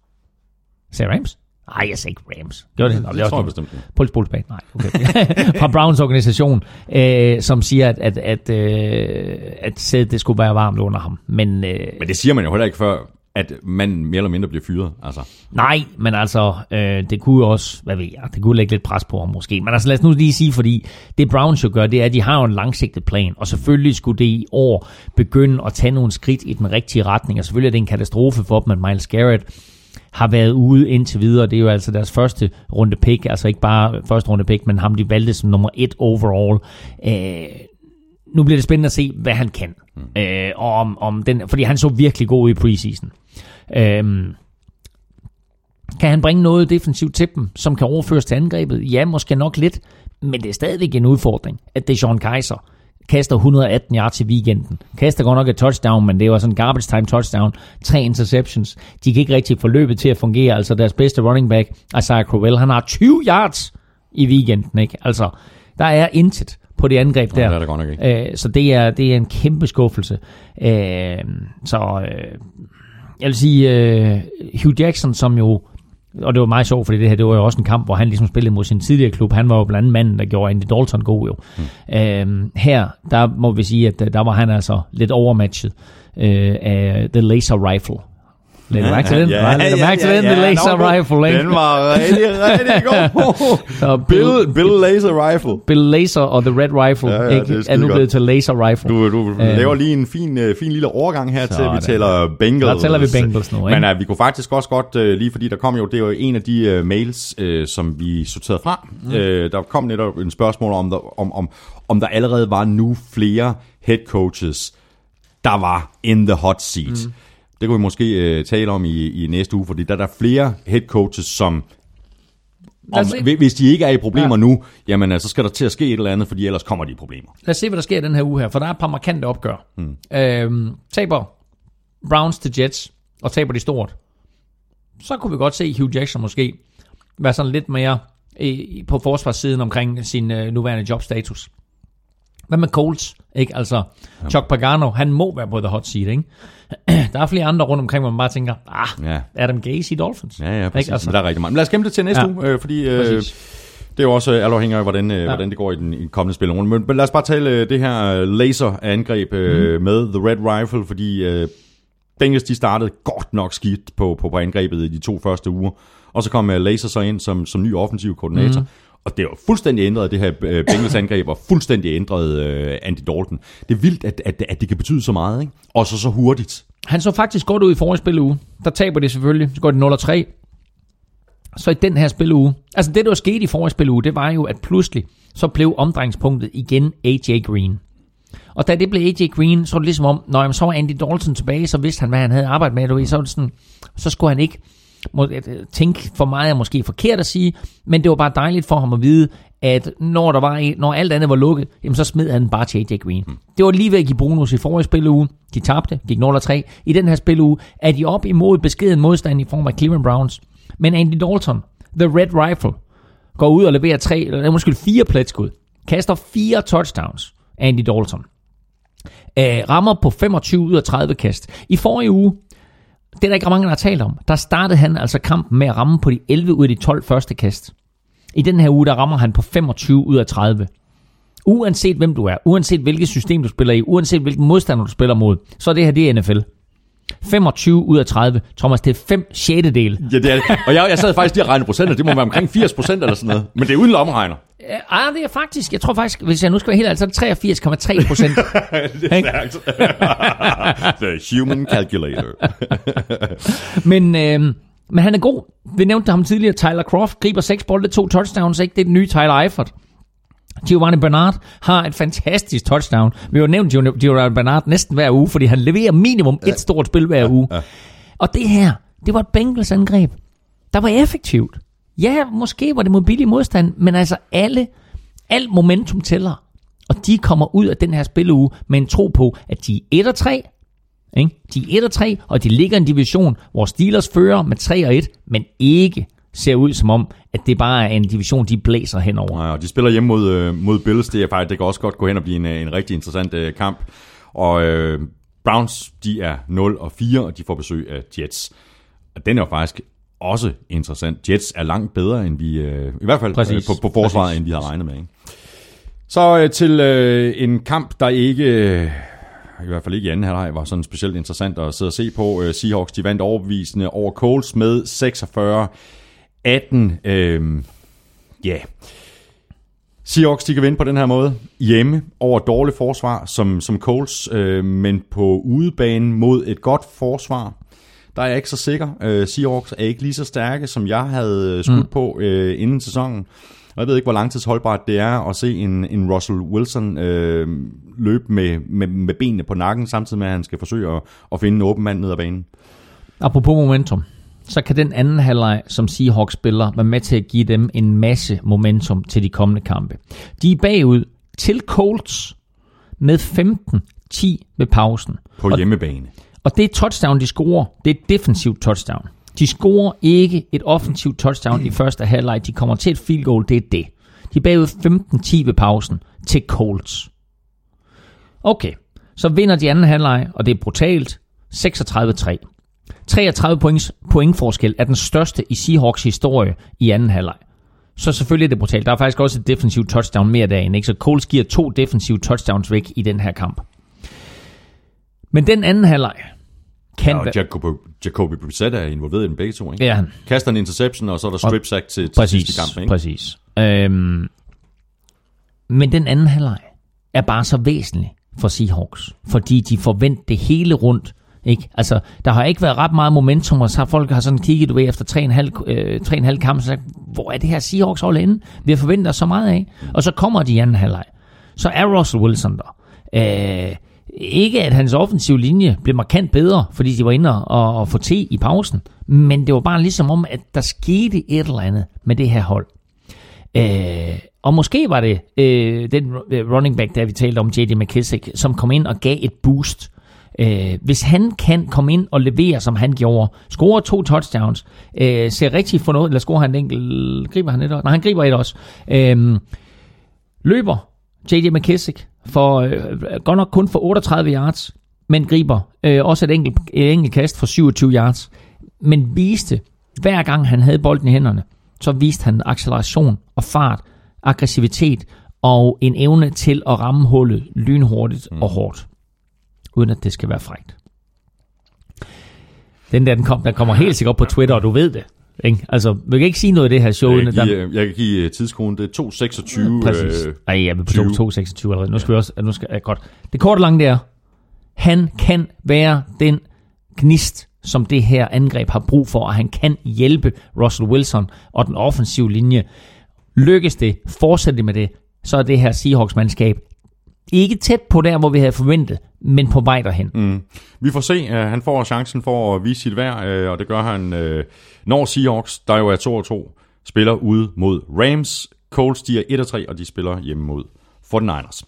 Speaker 2: Sagde Rams? Nej, jeg sagde ikke Rams. Gjorde det? Nå,
Speaker 1: Det
Speaker 2: var
Speaker 1: tror jeg bestemt.
Speaker 2: Puls bag. Nej, okay. Fra Browns organisation, øh, som siger, at, at, at, øh, at sædet, det skulle være varmt under ham. Men, øh,
Speaker 1: Men det siger man jo heller ikke før, at man mere eller mindre bliver fyret. Altså.
Speaker 2: nej, men altså, øh, det kunne også, hvad ved jeg, det kunne lægge lidt pres på ham måske. Men altså, lad os nu lige sige, fordi det Browns jo gør, det er, at de har jo en langsigtet plan, og selvfølgelig skulle det i år begynde at tage nogle skridt i den rigtige retning, og selvfølgelig er det en katastrofe for dem, at Miles Garrett har været ude indtil videre. Det er jo altså deres første runde pick, altså ikke bare første runde pick, men ham de valgte som nummer et overall. Øh, nu bliver det spændende at se, hvad han kan. Mm. Øh, og om, om den, fordi han så virkelig god ud i preseason. Øh, kan han bringe noget defensivt til dem, som kan overføres til angrebet? Ja, måske nok lidt, men det er stadigvæk en udfordring, at det er Sean Kaiser kaster 118 yards i weekenden. Kaster godt nok et touchdown, men det var sådan en garbage time touchdown. Tre interceptions. De kan ikke rigtig få løbet til at fungere. Altså deres bedste running back, Isaiah Crowell, han har 20 yards i weekenden. Ikke? Altså, der er intet på det angreb der.
Speaker 1: det er der godt nok ikke.
Speaker 2: Øh, så det er, det er en kæmpe skuffelse. Øh, så øh, jeg vil sige, øh, Hugh Jackson, som jo, og det var meget sjovt, fordi det her, det var jo også en kamp, hvor han ligesom spillede mod sin tidligere klub. Han var jo blandt andet manden, der gjorde Andy Dalton god jo. Mm. Øh, her, der må vi sige, at øh, der var han altså lidt overmatchet øh, af The Laser Rifle. Lidt mærke til den? Ja, lidt mærke til den, The Laser
Speaker 1: Nå,
Speaker 2: Rifle, ikke?
Speaker 1: Den var rigtig, rigtig god.
Speaker 2: Så Bill,
Speaker 1: Bill, Laser Rifle.
Speaker 2: Bill Laser og The Red Rifle
Speaker 1: Ja, ja,
Speaker 2: ikke?
Speaker 1: det er
Speaker 2: er, nu blevet til Laser Rifle.
Speaker 1: Du, du laver lige en fin, øh, fin lille overgang her til, vi tæller Bengals.
Speaker 2: Der tæller vi Bengals nu, ikke?
Speaker 1: Men uh, vi kunne faktisk også godt, uh, lige fordi der kom jo, det er jo en af de uh, mails, uh, som vi sorterede fra. Mm. Uh, der kom netop en spørgsmål om, der, om, om, om der allerede var nu flere head coaches, der var in the hot seat. Mm. Det kunne vi måske uh, tale om i, i næste uge, fordi der er der flere head coaches, som om, hvis de ikke er i problemer ja. nu, jamen uh, så skal der til at ske et eller andet, fordi ellers kommer de i problemer.
Speaker 2: Lad os se, hvad der sker den her uge her, for der er et par markante opgør. Mm. Øhm, taber Browns til Jets, og taber de stort. Så kunne vi godt se Hugh Jackson måske være sådan lidt mere i, på forsvarssiden omkring sin øh, nuværende jobstatus. Hvad med Colts? Ikke? Altså, Chuck Pagano, han må være på the hot seat, ikke? Der er flere andre rundt omkring, hvor man bare tænker, ah,
Speaker 1: Ja.
Speaker 2: Adam Gase i Dolphins.
Speaker 1: Ja, ja, præcis.
Speaker 2: Ikke? Altså,
Speaker 1: Men der er rigtig meget. Men lad os gemme det til næste
Speaker 2: Ja.
Speaker 1: uge, øh, fordi øh,
Speaker 2: Præcis.
Speaker 1: det er jo også øh, alt afhængig af, hvordan, øh, ja. hvordan det går i den, i den kommende spillerunde. Men, men lad os bare tale øh, det her laserangreb mm. med The Red Rifle, fordi øh, Bengals de startede godt nok skidt på, på, på angrebet i de to første uger. Og så kom øh, Laser så ind som, som ny offensiv koordinator. Mm. Og det var fuldstændig ændret, det her øh, Bengals angreb, og fuldstændig ændret øh, Andy Dalton. Det er vildt, at, at, at det kan betyde så meget, ikke? Og så så hurtigt.
Speaker 2: Han så faktisk godt ud i forrige spilleuge. Der taber de selvfølgelig. Så går det 0-3. Så i den her spilleuge. Altså det, der var sket i forrige spilleuge, det var jo, at pludselig så blev omdrejningspunktet igen AJ Green. Og da det blev AJ Green, så var det ligesom om, når så var Andy Dalton tilbage, så vidste han, hvad han havde arbejdet med. Du ved, så, var det sådan, så skulle han ikke tænke for meget er måske forkert at sige, men det var bare dejligt for ham at vide, at når, der var, en- når alt andet var lukket, jamen så smed han bare til AJ Green. Mm. Det var lige ved at give bonus i forrige spilleuge. De tabte, gik 0-3. I den her spilleuge er de op imod beskeden modstand i form af Cleveland Browns. Men Andy Dalton, The Red Rifle, går ud og leverer tre, eller måske fire pletskud. Kaster fire touchdowns, Andy Dalton. Øh, rammer på 25 ud af 30 kast. I forrige uge, det er der ikke mange, der har talt om, der startede han altså kampen med at ramme på de 11 ud af de 12 første kast. I den her uge, der rammer han på 25 ud af 30. Uanset hvem du er, uanset hvilket system du spiller i, uanset hvilken modstander du spiller mod, så er det her det er NFL. 25 ud af 30. Thomas, det er 5 6.
Speaker 1: Ja, det er det. Og jeg, jeg sad faktisk lige og regnede procenter. Det må være omkring 80 procent eller sådan noget. Men det er uden lommeregner.
Speaker 2: Ah, det er faktisk, jeg tror faktisk, hvis jeg nu skal være helt ærlig, så er det 83,3 procent.
Speaker 1: The human calculator.
Speaker 2: men, øh, men han er god. Vi nævnte ham tidligere. Tyler Croft griber 6 bolde, to touchdowns. Ikke? Det er den nye Tyler Eifert. Giovanni Bernard har et fantastisk touchdown. Vi har jo nævnt Giovanni- Bernard næsten hver uge, fordi han leverer minimum et stort spil hver uge. Og det her, det var et Bengals angreb, der var effektivt. Ja, måske var det mod billig modstand, men altså alle, alt momentum tæller. Og de kommer ud af den her spilleuge med en tro på, at de er 1 og 3, ikke? De er 1 og 3, og de ligger i en division, hvor Steelers fører med 3 og 1, men ikke ser ud som om, at det bare er en division, de blæser henover.
Speaker 1: Nej, og de spiller hjemme mod, øh, mod Bills. Det, er faktisk, det kan også godt gå hen og blive en, øh, en rigtig interessant øh, kamp. Og øh, Browns, de er 0 og 4, og de får besøg af Jets. Og den er jo faktisk også interessant. Jets er langt bedre, end vi, øh, i hvert fald
Speaker 2: Præcis.
Speaker 1: øh, på, på forsvaret,
Speaker 2: Præcis.
Speaker 1: end vi havde regnet med. Ikke? Så øh, til øh, en kamp, der ikke, øh, i hvert fald ikke i anden halvleg, var sådan specielt interessant at sidde og se på. Seahawks, de vandt overbevisende over Colts med 46-18. Øh, ja, Seahawks, de kan vinde på den her måde. Hjemme over dårligt forsvar, som, som Colts, øh, men på udebane mod et godt forsvar. Der er jeg ikke så sikker. Øh, Seahawks er ikke lige så stærke, som jeg havde øh, skudt mm. på øh, inden sæsonen. Og jeg ved ikke, hvor langtidsholdbart det er at se en, en Russell Wilson øh, løbe med, med, med benene på nakken, samtidig med, at han skal forsøge at, at finde en åben mand ned ad banen.
Speaker 2: Apropos momentum, så kan den anden halvleg, som Seahawks spiller, være med til at give dem en masse momentum til de kommende kampe. De er bagud til Colts med 15-10 ved pausen.
Speaker 1: På
Speaker 2: Og-
Speaker 1: hjemmebane.
Speaker 2: Og det touchdown, de scorer, det er et defensivt touchdown. De scorer ikke et offensivt touchdown i første halvleg. De kommer til et field goal, det er det. De er bagud 15-10 ved pausen til Colts. Okay, så vinder de anden halvleg, og det er brutalt. 36-3. 33 points, pointforskel er den største i Seahawks historie i anden halvleg. Så selvfølgelig er det brutalt. Der er faktisk også et defensivt touchdown mere derinde. Ikke? Så Colts giver to defensive touchdowns væk i den her kamp. Men den anden halvleg kan
Speaker 1: Ja, og
Speaker 2: være...
Speaker 1: Jacoby, Brissett er involveret i den begge to, ikke?
Speaker 2: Ja,
Speaker 1: Kaster en interception, og så er der strip sack til, til
Speaker 2: præcis,
Speaker 1: sidste kamp, ikke?
Speaker 2: præcis. Øhm, men den anden halvleg er bare så væsentlig for Seahawks, fordi de forventer det hele rundt. Ikke? Altså, der har ikke været ret meget momentum, og så har folk har sådan kigget du ved, efter 3,5 øh, 3,5 kampe, og sagt, hvor er det her Seahawks hold inde? Vi har forventet os så meget af. Og så kommer de i anden halvleg. Så er Russell Wilson der. Øh, ikke at hans offensive linje blev markant bedre, fordi de var inde og, og få te i pausen, men det var bare ligesom om, at der skete et eller andet med det her hold. Øh, og måske var det øh, den øh, running back, der vi talte om, J.D. McKissick, som kom ind og gav et boost. Øh, hvis han kan komme ind og levere, som han gjorde, score to touchdowns, øh, ser rigtig fornuftigt, eller scorer han en enkelt, griber han et også? Nej, han griber et også. Øh, løber J.D. McKissick for øh, godt nok kun for 38 yards, men griber øh, også et enkelt, et enkelt kast for 27 yards. Men viste, hver gang han havde bolden i hænderne, så viste han acceleration og fart, aggressivitet og en evne til at ramme hullet lynhurtigt mm. og hårdt, uden at det skal være frægt. Den der, den, kom, den kommer helt sikkert op på Twitter, og du ved det. Ikke? Altså, vi kan ikke sige noget af det her show.
Speaker 1: Jeg kan
Speaker 2: der-
Speaker 1: give, jeg kan give øh, tidskoden, det er 2.26.
Speaker 2: Præcis.
Speaker 1: Øh,
Speaker 2: Ej, jeg er på
Speaker 1: 20.
Speaker 2: 2.26 allerede. Nu skal vi også... Nu skal, ja, godt. Det korte lange det er, han kan være den gnist, som det her angreb har brug for, og han kan hjælpe Russell Wilson og den offensive linje. Lykkes det, fortsætter det med det, så er det her Seahawks-mandskab ikke tæt på der, hvor vi havde forventet, men på vej derhen. Mm.
Speaker 1: Vi får se. Uh, han får chancen for at vise sit værd, uh, og det gør han, uh, når Seahawks, der jo er 2-2, spiller ude mod Rams. Colts, de er 1-3, og de spiller hjemme mod 49ers.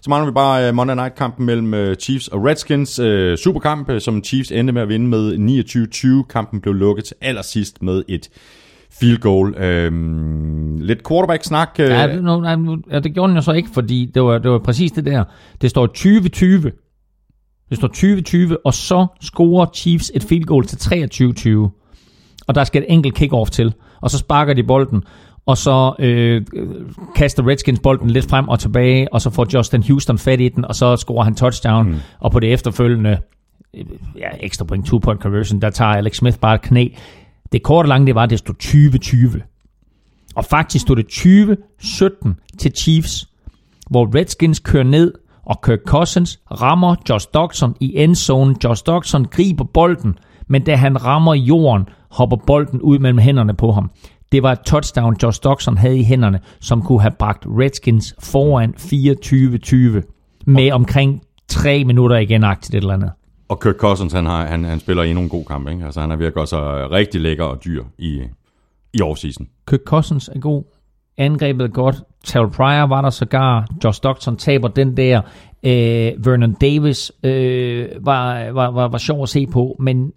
Speaker 1: Så mangler vi bare uh, Monday Night-kampen mellem uh, Chiefs og Redskins. Uh, superkamp, uh, som Chiefs endte med at vinde med 29-20. Kampen blev lukket til allersidst med et field goal. Uh, lidt quarterback-snak. Uh,
Speaker 2: Ja, det, no, ja, det gjorde den jo så ikke, fordi det var, det var præcis det der. Det står 20-20 Det står 20-20, og så scorer Chiefs et field goal til 23-20. Og der skal et enkelt kickoff til. Og så sparker de bolden, og så øh, kaster Redskins bolden lidt frem og tilbage, og så får Justin Houston fat i den, og så scorer han touchdown, mm. og på det efterfølgende øh, ja, ekstra point, two point conversion, der tager Alex Smith bare et knæ. Det korte og lange, det var, at det stod 20-20. Og faktisk stod det 20-17 til Chiefs, hvor Redskins kører ned, og Kirk Cousins rammer Josh Dodson i endzone. Josh Dodson griber bolden, men da han rammer jorden, hopper bolden ud mellem hænderne på ham. Det var et touchdown, Josh Dodson havde i hænderne, som kunne have bragt Redskins foran 24-20 med omkring 3 minutter igen agtigt et eller andet.
Speaker 1: Og Kirk Cousins, han, har, han, han spiller endnu en god kamp. Ikke? Altså, han er virkelig også rigtig lækker og dyr i, i offseason.
Speaker 2: Kirk Cousins er god. Angrebet er godt. Terrell Pryor var der sågar. Josh Stockton taber den der. Øh, Vernon Davis øh, var, var, var, var sjov at se på, men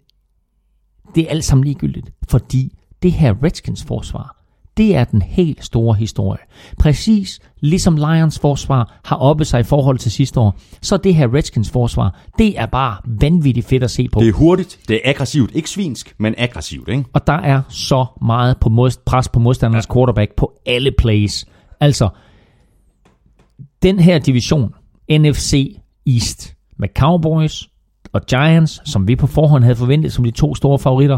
Speaker 2: det er alt sammen ligegyldigt, fordi det her Redskins forsvar, det er den helt store historie. Præcis ligesom Lions forsvar har oppe sig i forhold til sidste år, så det her Redskins forsvar, det er bare vanvittigt fedt at se på.
Speaker 1: Det er hurtigt, det er aggressivt. Ikke svinsk, men aggressivt. Ikke?
Speaker 2: Og der er så meget på mod, pres på modstandernes ja. quarterback på alle plays. Altså, den her division, NFC East, med Cowboys og Giants, som vi på forhånd havde forventet som de to store favoritter,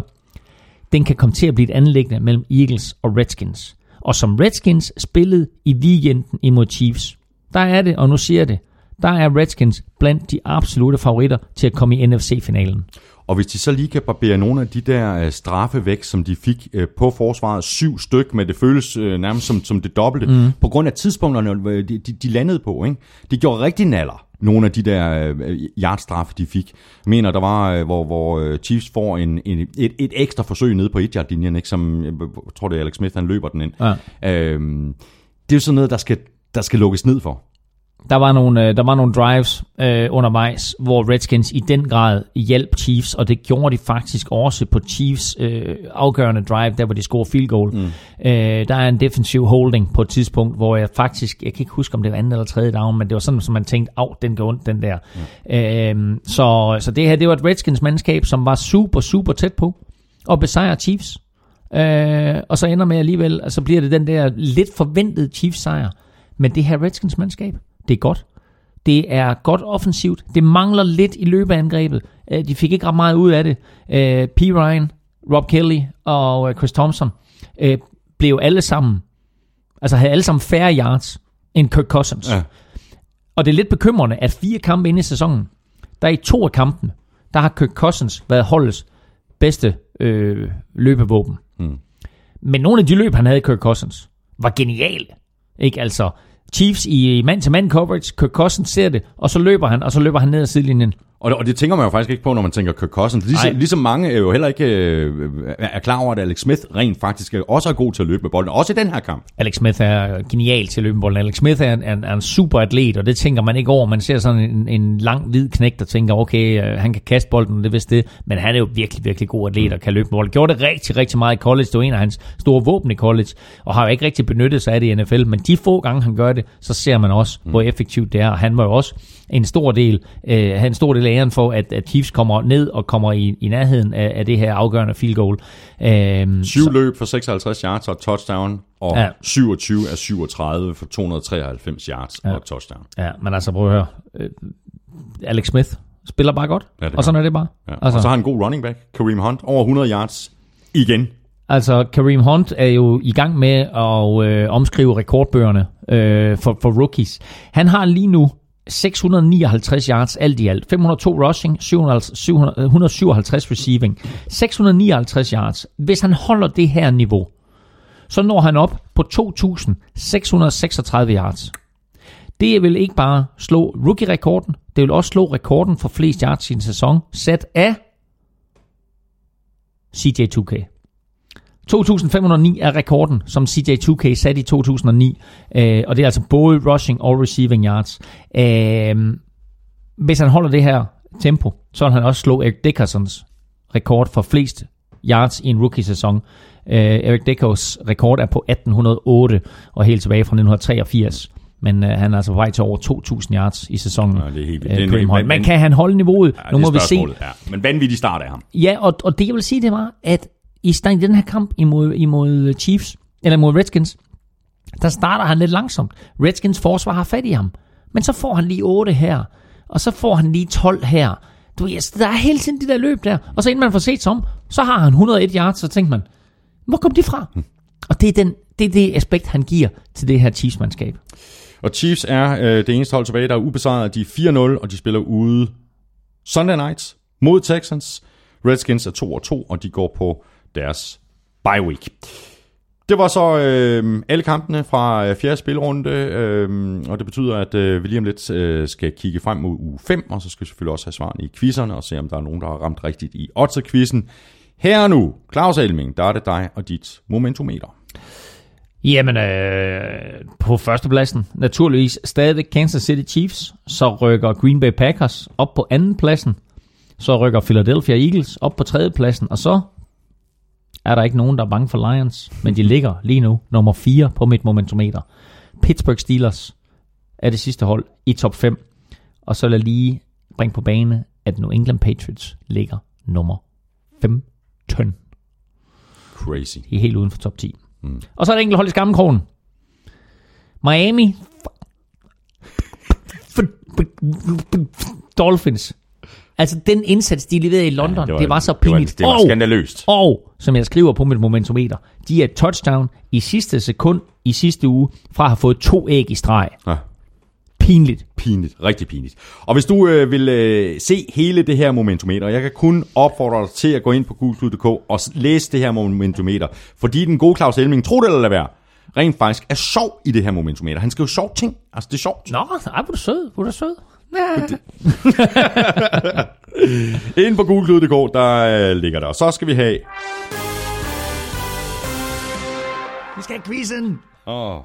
Speaker 2: den kan komme til at blive et anlæggende mellem Eagles og Redskins. Og som Redskins spillede i weekenden imod Chiefs, der er det, og nu siger det, der er Redskins blandt de absolute favoritter til at komme i NFC-finalen.
Speaker 1: Og hvis de så lige kan barbere nogle af de der øh, straffe væk, som de fik øh, på forsvaret, syv styk, men det føles øh, nærmest som, som det dobbelte, mm. på grund af tidspunkterne, øh, de, de, de landede på. Ikke? De gjorde rigtig naller nogle af de der øh, yardstraffe, de fik. Jeg mener, der var, øh, hvor, hvor øh, Chiefs får en, en, et, et ekstra forsøg nede på et yard linjen ikke? som jeg tror, det er Alex Smith, han løber den ind. Ja. Øhm, det er jo sådan noget, der skal, der skal lukkes ned for.
Speaker 2: Der var nogle, øh, der var nogle drives øh, undervejs, hvor Redskins i den grad hjalp Chiefs, og det gjorde de faktisk også på Chiefs øh, afgørende drive, der hvor de scorede field goal. Mm. Øh, der er en defensiv holding på et tidspunkt, hvor jeg faktisk, jeg kan ikke huske, om det var anden eller tredje down, men det var sådan, som man tænkte, af, den går ondt, den der. Mm. Øh, så, så det her, det var et Redskins mandskab, som var super, super tæt på at besejre Chiefs. Øh, og så ender med alligevel, altså bliver det den der lidt forventede Chiefs sejr. Men det her Redskins mandskab, det er godt. Det er godt offensivt. Det mangler lidt i løbeangrebet. Øh, de fik ikke ret meget ud af det. Øh, P. Ryan, Rob Kelly og øh, Chris Thompson blev alle sammen, altså havde alle sammen færre yards end Kirk Cousins. Ja. Og det er lidt bekymrende, at fire kampe inde i sæsonen, der i to af kampene, der har Kirk Cousins været holdets bedste øh, løbevåben. Mm. Men nogle af de løb, han havde i Kirk Cousins, var geniale. Ikke altså, Chiefs i mand-til-mand coverage. Kirk Cousins ser det, og så løber han, og så løber han ned ad sidelinjen.
Speaker 1: Og det, og det tænker man jo faktisk ikke på, når man tænker Kirk Cousins. Ligesom, ligesom mange er jo heller ikke øh, er klar over, at Alex Smith rent faktisk også er god til at løbe med bolden. Også i den her kamp.
Speaker 2: Alex Smith er genial til at løbe med bolden. Alex Smith er en, er, er en super atlet, og det tænker man ikke over. Man ser sådan en, en lang hvid knæk, der tænker, okay, øh, han kan kaste bolden, det er vist det. Men han er jo virkelig, virkelig god atlet og kan løbe med bolden. Gjorde det rigtig, rigtig meget i college. Det var en af hans store våben i college, og har jo ikke rigtig benyttet sig af det i NFL. Men de få gange, han gør det, så ser man også, hvor effektivt det er. Og han var jo også en stor del, øh, en stor del af æren for, at, at Chiefs kommer ned og kommer i, i nærheden af, af det her afgørende field goal.
Speaker 1: Øh, Syv så, løb for 56 yards og touchdown, og ja. 27 af 37 for 293 yards ja. og touchdown.
Speaker 2: Ja, men altså prøv at høre. Øh, Alex Smith spiller bare godt, ja, og sådan er det bare.
Speaker 1: Ja. Altså. Og så har han en god running back, Kareem Hunt, over 100 yards igen.
Speaker 2: Altså, Kareem Hunt er jo i gang med at øh, omskrive rekordbøgerne øh, for, for rookies. Han har lige nu 659 yards alt i alt. 502 rushing, 757 øh, receiving. 659 yards. Hvis han holder det her niveau, så når han op på 2.636 yards. Det vil ikke bare slå rookie-rekorden, det vil også slå rekorden for flest yards i en sæson, sat af CJ2K. 2.509 er rekorden, som CJ2K satte i 2009, øh, og det er altså både rushing og receiving yards. Øh, hvis han holder det her tempo, så vil han også slå Eric Dickersons rekord for flest yards i en rookie-sæson. Øh, Eric Dickers rekord er på 1808, og helt tilbage fra 1983. Men øh, han er altså på vej til over 2.000 yards i sæsonen.
Speaker 1: Ja, det er helt vildt.
Speaker 2: øh,
Speaker 1: Det
Speaker 2: Kareem
Speaker 1: en-
Speaker 2: Hunt.
Speaker 1: men-
Speaker 2: Men kan han holde niveauet?
Speaker 1: Ja,
Speaker 2: nu må vi se.
Speaker 1: Ja. Men vanvittig start af ham.
Speaker 2: Ja, og, og det jeg vil sige, det var, at i, i den her kamp imod, imod Chiefs, eller imod Redskins, der starter han lidt langsomt. Redskins forsvar har fat i ham. Men så får han lige 8 her, og så får han lige 12 her. Du ved, altså, der er hele tiden de der løb der. Og så inden man får set sig om, så har han 101 yards, så tænker man, hvor kom de fra? Og det er, den, det er det aspekt, han giver til det her Chiefs-mandskab.
Speaker 1: Og Chiefs er øh, det eneste hold tilbage, der er ubesejret. De er 4-0, og de spiller ude Sunday night mod Texans. Redskins er 2-2, og de går på deres bye week. Det var så øh, alle kampene fra øh, fjerde spilrunde, øh, og det betyder, at øh, vi lige om lidt øh, skal kigge frem mod uge 5, og så skal vi selvfølgelig også have svarene i quizzerne, og se om der er nogen, der har ramt rigtigt i odds-quizzen. Her og nu, Claus Elming, der er det dig og dit momentometer.
Speaker 2: Jamen, øh, på førstepladsen, naturligvis stadigvæk Kansas City Chiefs. Så rykker Green Bay Packers op på anden pladsen. Så rykker Philadelphia Eagles op på tredje pladsen. Og så er der ikke nogen, der er bange for Lions. Men de ligger lige nu nummer 4 på mit momentometer. Pittsburgh Steelers er det sidste hold i top 5. Og så jeg lige bringe på bane, at New England Patriots ligger nummer 15.
Speaker 1: Crazy.
Speaker 2: De er helt uden for top 10. Mm. Og så er der enkelt hold i skammekrogen. Miami. Dolphins. Altså den indsats, de leverede i London, ja, det, var, det var så pinligt.
Speaker 1: Det var, det var
Speaker 2: og,
Speaker 1: skandaløst.
Speaker 2: og, som jeg skriver på mit momentometer, de er touchdown i sidste sekund i sidste uge, fra at have fået to æg i streg.
Speaker 1: Ja.
Speaker 2: Pinligt.
Speaker 1: Pinligt, rigtig pinligt. Og hvis du øh, vil øh, se hele det her momentometer, jeg kan kun opfordre dig til at gå ind på gulklud.dk og læse det her momentometer, fordi den gode Claus Elming, tro det eller lad være, rent faktisk er sjov i det her momentometer. Han skriver sjov ting, altså det er sjovt.
Speaker 2: Nå, ej, hvor er du sød, hvor er du sød. Ja.
Speaker 1: Inde på gulklud.dk, der øh, ligger der. Og så skal vi have...
Speaker 2: Vi skal have quizzen.
Speaker 1: Åh,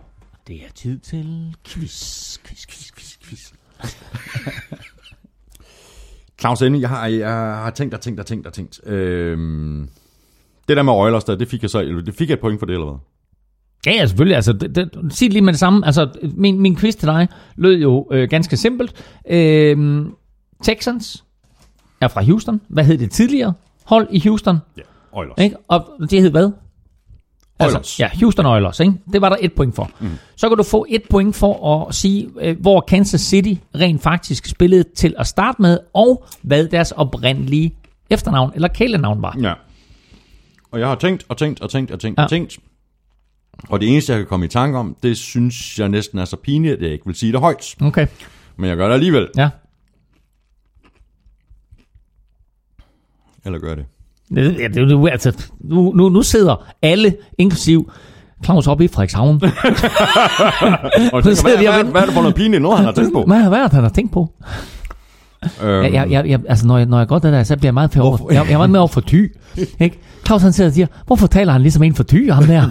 Speaker 2: Det er tid til quiz, quiz, quiz, quiz, quiz.
Speaker 1: Claus Elming, jeg har, jeg har tænkt og tænkt og tænkt og tænkt. Øhm, det der med Oilers, der, det fik jeg så det fik jeg et point for det, eller hvad?
Speaker 2: Ja, ja, selvfølgelig. Altså, det, det, sig lige med det samme. Altså, min, min quiz til dig lød jo øh, ganske simpelt. Øh, Texans er fra Houston. Hvad hed det tidligere hold i Houston?
Speaker 1: Ja, Oilers.
Speaker 2: Ikke? Og det hed hvad?
Speaker 1: Oilers.
Speaker 2: Altså, ja, Houston Oilers. Ikke? Det var der et point for. Mm. Så kan du få et point for at sige, øh, hvor Kansas City rent faktisk spillede til at starte med, og hvad deres oprindelige efternavn eller kælenavn var.
Speaker 1: Ja. Og jeg har tænkt og tænkt og tænkt og tænkt. Ja. og tænkt. Og det eneste, jeg kan komme i tanke om, det synes jeg næsten er så pinligt, at jeg ikke vil sige det højt.
Speaker 2: Okay,
Speaker 1: Men jeg gør det alligevel.
Speaker 2: ja.
Speaker 1: Eller gør det.
Speaker 2: Ja, det, det, altså, nu, nu, nu sidder alle, inklusiv Claus oppe i Frederikshavn.
Speaker 1: Og tænker, hvad, hvad,
Speaker 2: venter.
Speaker 1: hvad er det for noget pinligt noget, han har tænkt på?
Speaker 2: Hvad, hvad er det, han har tænkt på?
Speaker 1: Øhm,
Speaker 2: Jeg, jeg, jeg, altså, når jeg, når jeg går det der, så bliver jeg meget, over, jeg, jeg er meget med over for ty. Ikke? Claus han sidder og siger, hvorfor taler han ligesom en for ty, ham der?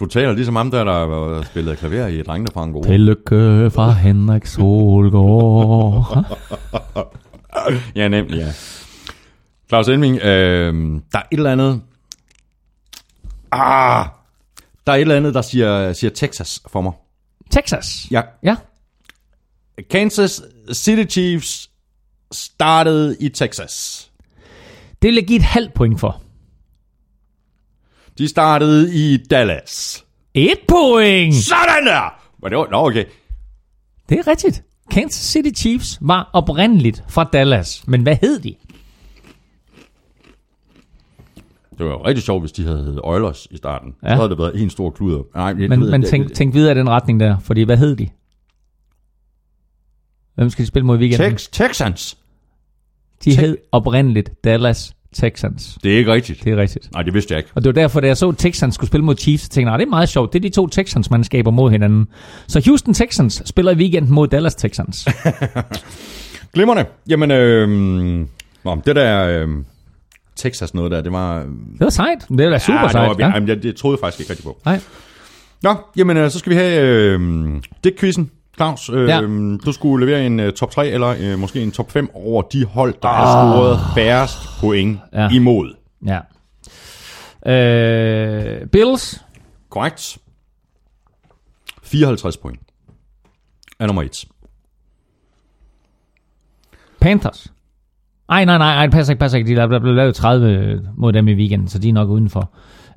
Speaker 1: Du taler ligesom ham der, der har spillet klaver i Drengene fra Angora.
Speaker 2: Tillykke fra Henrik Solgaard.
Speaker 1: Ja, nemlig, ja. Claus Elming, øh, der er et eller andet... Ah! Der er et eller andet, der siger, siger Texas for mig.
Speaker 2: Texas.
Speaker 1: Ja,
Speaker 2: Ja.
Speaker 1: Kansas City Chiefs startede i Texas.
Speaker 2: Det vil jeg give et halvt point for.
Speaker 1: De startede i Dallas.
Speaker 2: Et point!
Speaker 1: Sådan der! Men det var, nå, okay.
Speaker 2: Det er rigtigt. Kansas City Chiefs var oprindeligt fra Dallas. Men hvad hed de?
Speaker 1: Det var jo rigtig sjovt, hvis de havde heddet Oilers i starten. Ja. Så havde det været en stor kluder. Nej, det,
Speaker 2: Men,
Speaker 1: ved,
Speaker 2: men
Speaker 1: det-
Speaker 2: tænk,
Speaker 1: det-
Speaker 2: tænk videre i den retning der. Fordi hvad hed de? Hvem skal de spille mod i weekenden?
Speaker 1: Tex, Texans.
Speaker 2: De
Speaker 1: Tex-
Speaker 2: hed oprindeligt Dallas Texans.
Speaker 1: Det er ikke rigtigt.
Speaker 2: Det er rigtigt.
Speaker 1: Nej, det vidste jeg ikke.
Speaker 2: Og det var derfor, da jeg så Texans skulle spille mod Chiefs, så tænkte jeg, "Nej, det er meget sjovt. Det er de to Texans-mandskaber mod hinanden. Så Houston Texans spiller i weekenden mod Dallas Texans.
Speaker 1: Glimrende. Jamen, øh, nå, det der øh, Texas noget der, det var...
Speaker 2: Det var sejt. Det var super
Speaker 1: ja,
Speaker 2: sejt.
Speaker 1: var,
Speaker 2: Ja.
Speaker 1: jamen, det, det troede jeg faktisk ikke rigtig på.
Speaker 2: Nej.
Speaker 1: Nå, jamen, øh, så skal vi have øh, det quizzen. Claus, øh, ja.
Speaker 2: Ja.
Speaker 1: du skulle levere en uh, top 3, eller øh, måske en top 5 over de hold, der har scoret færrest point ja. Imod.
Speaker 2: Ja. Øh, Bills.
Speaker 1: Korrekt. 54 point. er nummer 1.
Speaker 2: Panthers. Ej, nej, nej, nej, passer ikke, passer ikke. De lavet 30 mod dem i weekenden, så de er nok udenfor.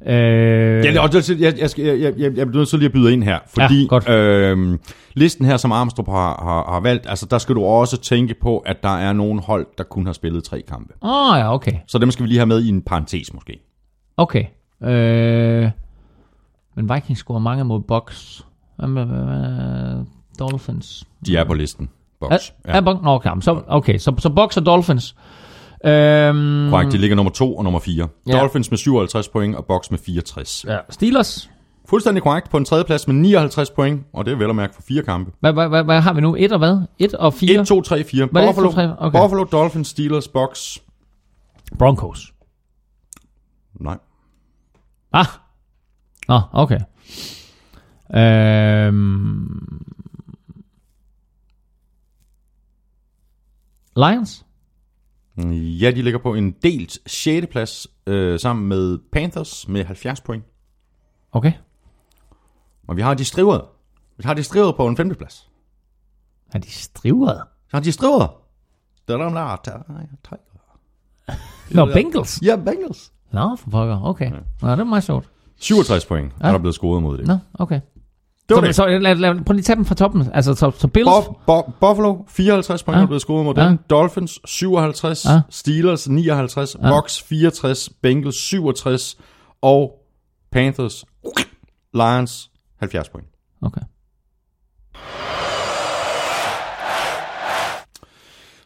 Speaker 2: Øh,
Speaker 1: Ja, det, og det, jeg, jeg, jeg, jeg, jeg, jeg bliver nødt til lige at byde ind her, fordi
Speaker 2: Ja, godt.
Speaker 1: øhm, listen her, som Armstrong har, har, har valgt, altså der skal du også tænke på, at der er nogle hold, der kun har spillet tre kampe.
Speaker 2: Åh, oh, ja, okay.
Speaker 1: Så dem skal vi lige have med i en parentes måske.
Speaker 2: Okay. Øh, men Vikings scorer mange mod Bucks. Hvad, Dolphins?
Speaker 1: De er på listen. Box.
Speaker 2: Ja. Er, Bucks? Okay, så, okay, så, så Bucks og Dolphins. Øhm,
Speaker 1: Korrekt, de ligger nummer 2 og nummer 4.
Speaker 2: Ja.
Speaker 1: Dolphins med 57 point og Box med 64.
Speaker 2: ja. Steelers.
Speaker 1: Fuldstændig korrekt på en tredje plads med 59 point, og det er vel at mærke for fire kampe.
Speaker 2: Hvad, hvad, hvad, hvad har vi nu? Et og hvad? Et og fire?
Speaker 1: 1, 2, 3, 4.
Speaker 2: Var
Speaker 1: Buffalo,
Speaker 2: to, tre? Okay.
Speaker 1: Buffalo, Dolphins, Steelers, Box.
Speaker 2: Broncos.
Speaker 1: Nej.
Speaker 2: Ah. Nå, okay. Øhm, Lions?
Speaker 1: Ja, de ligger på en delt 6. plads øh, sammen med Panthers med 70 point.
Speaker 2: Okay.
Speaker 1: Og vi har de strivede. Vi har de strivede på en 5. plads.
Speaker 2: Er de strivret?
Speaker 1: Så har de strivede. Det er dem der. Tiger.
Speaker 2: Nå, Bengals.
Speaker 1: Ja, Bengals.
Speaker 2: Nå, for pokker. Okay. Nå, det er meget sjovt.
Speaker 1: 67 point ja. er der blevet scoret mod det.
Speaker 2: Nå, okay.
Speaker 1: Det var
Speaker 2: så,
Speaker 1: det.
Speaker 2: så lad, lad, prøv lige at tage dem fra toppen. Altså, så, så Bills.
Speaker 1: Buff, bu- Buffalo 54 point
Speaker 2: Ja.
Speaker 1: blevet scoret mod
Speaker 2: Ja.
Speaker 1: dem. Dolphins 57,
Speaker 2: Ja.
Speaker 1: Steelers 59, Bucks 64, Bengals 67 og Panthers Lions 70 point.
Speaker 2: Okay.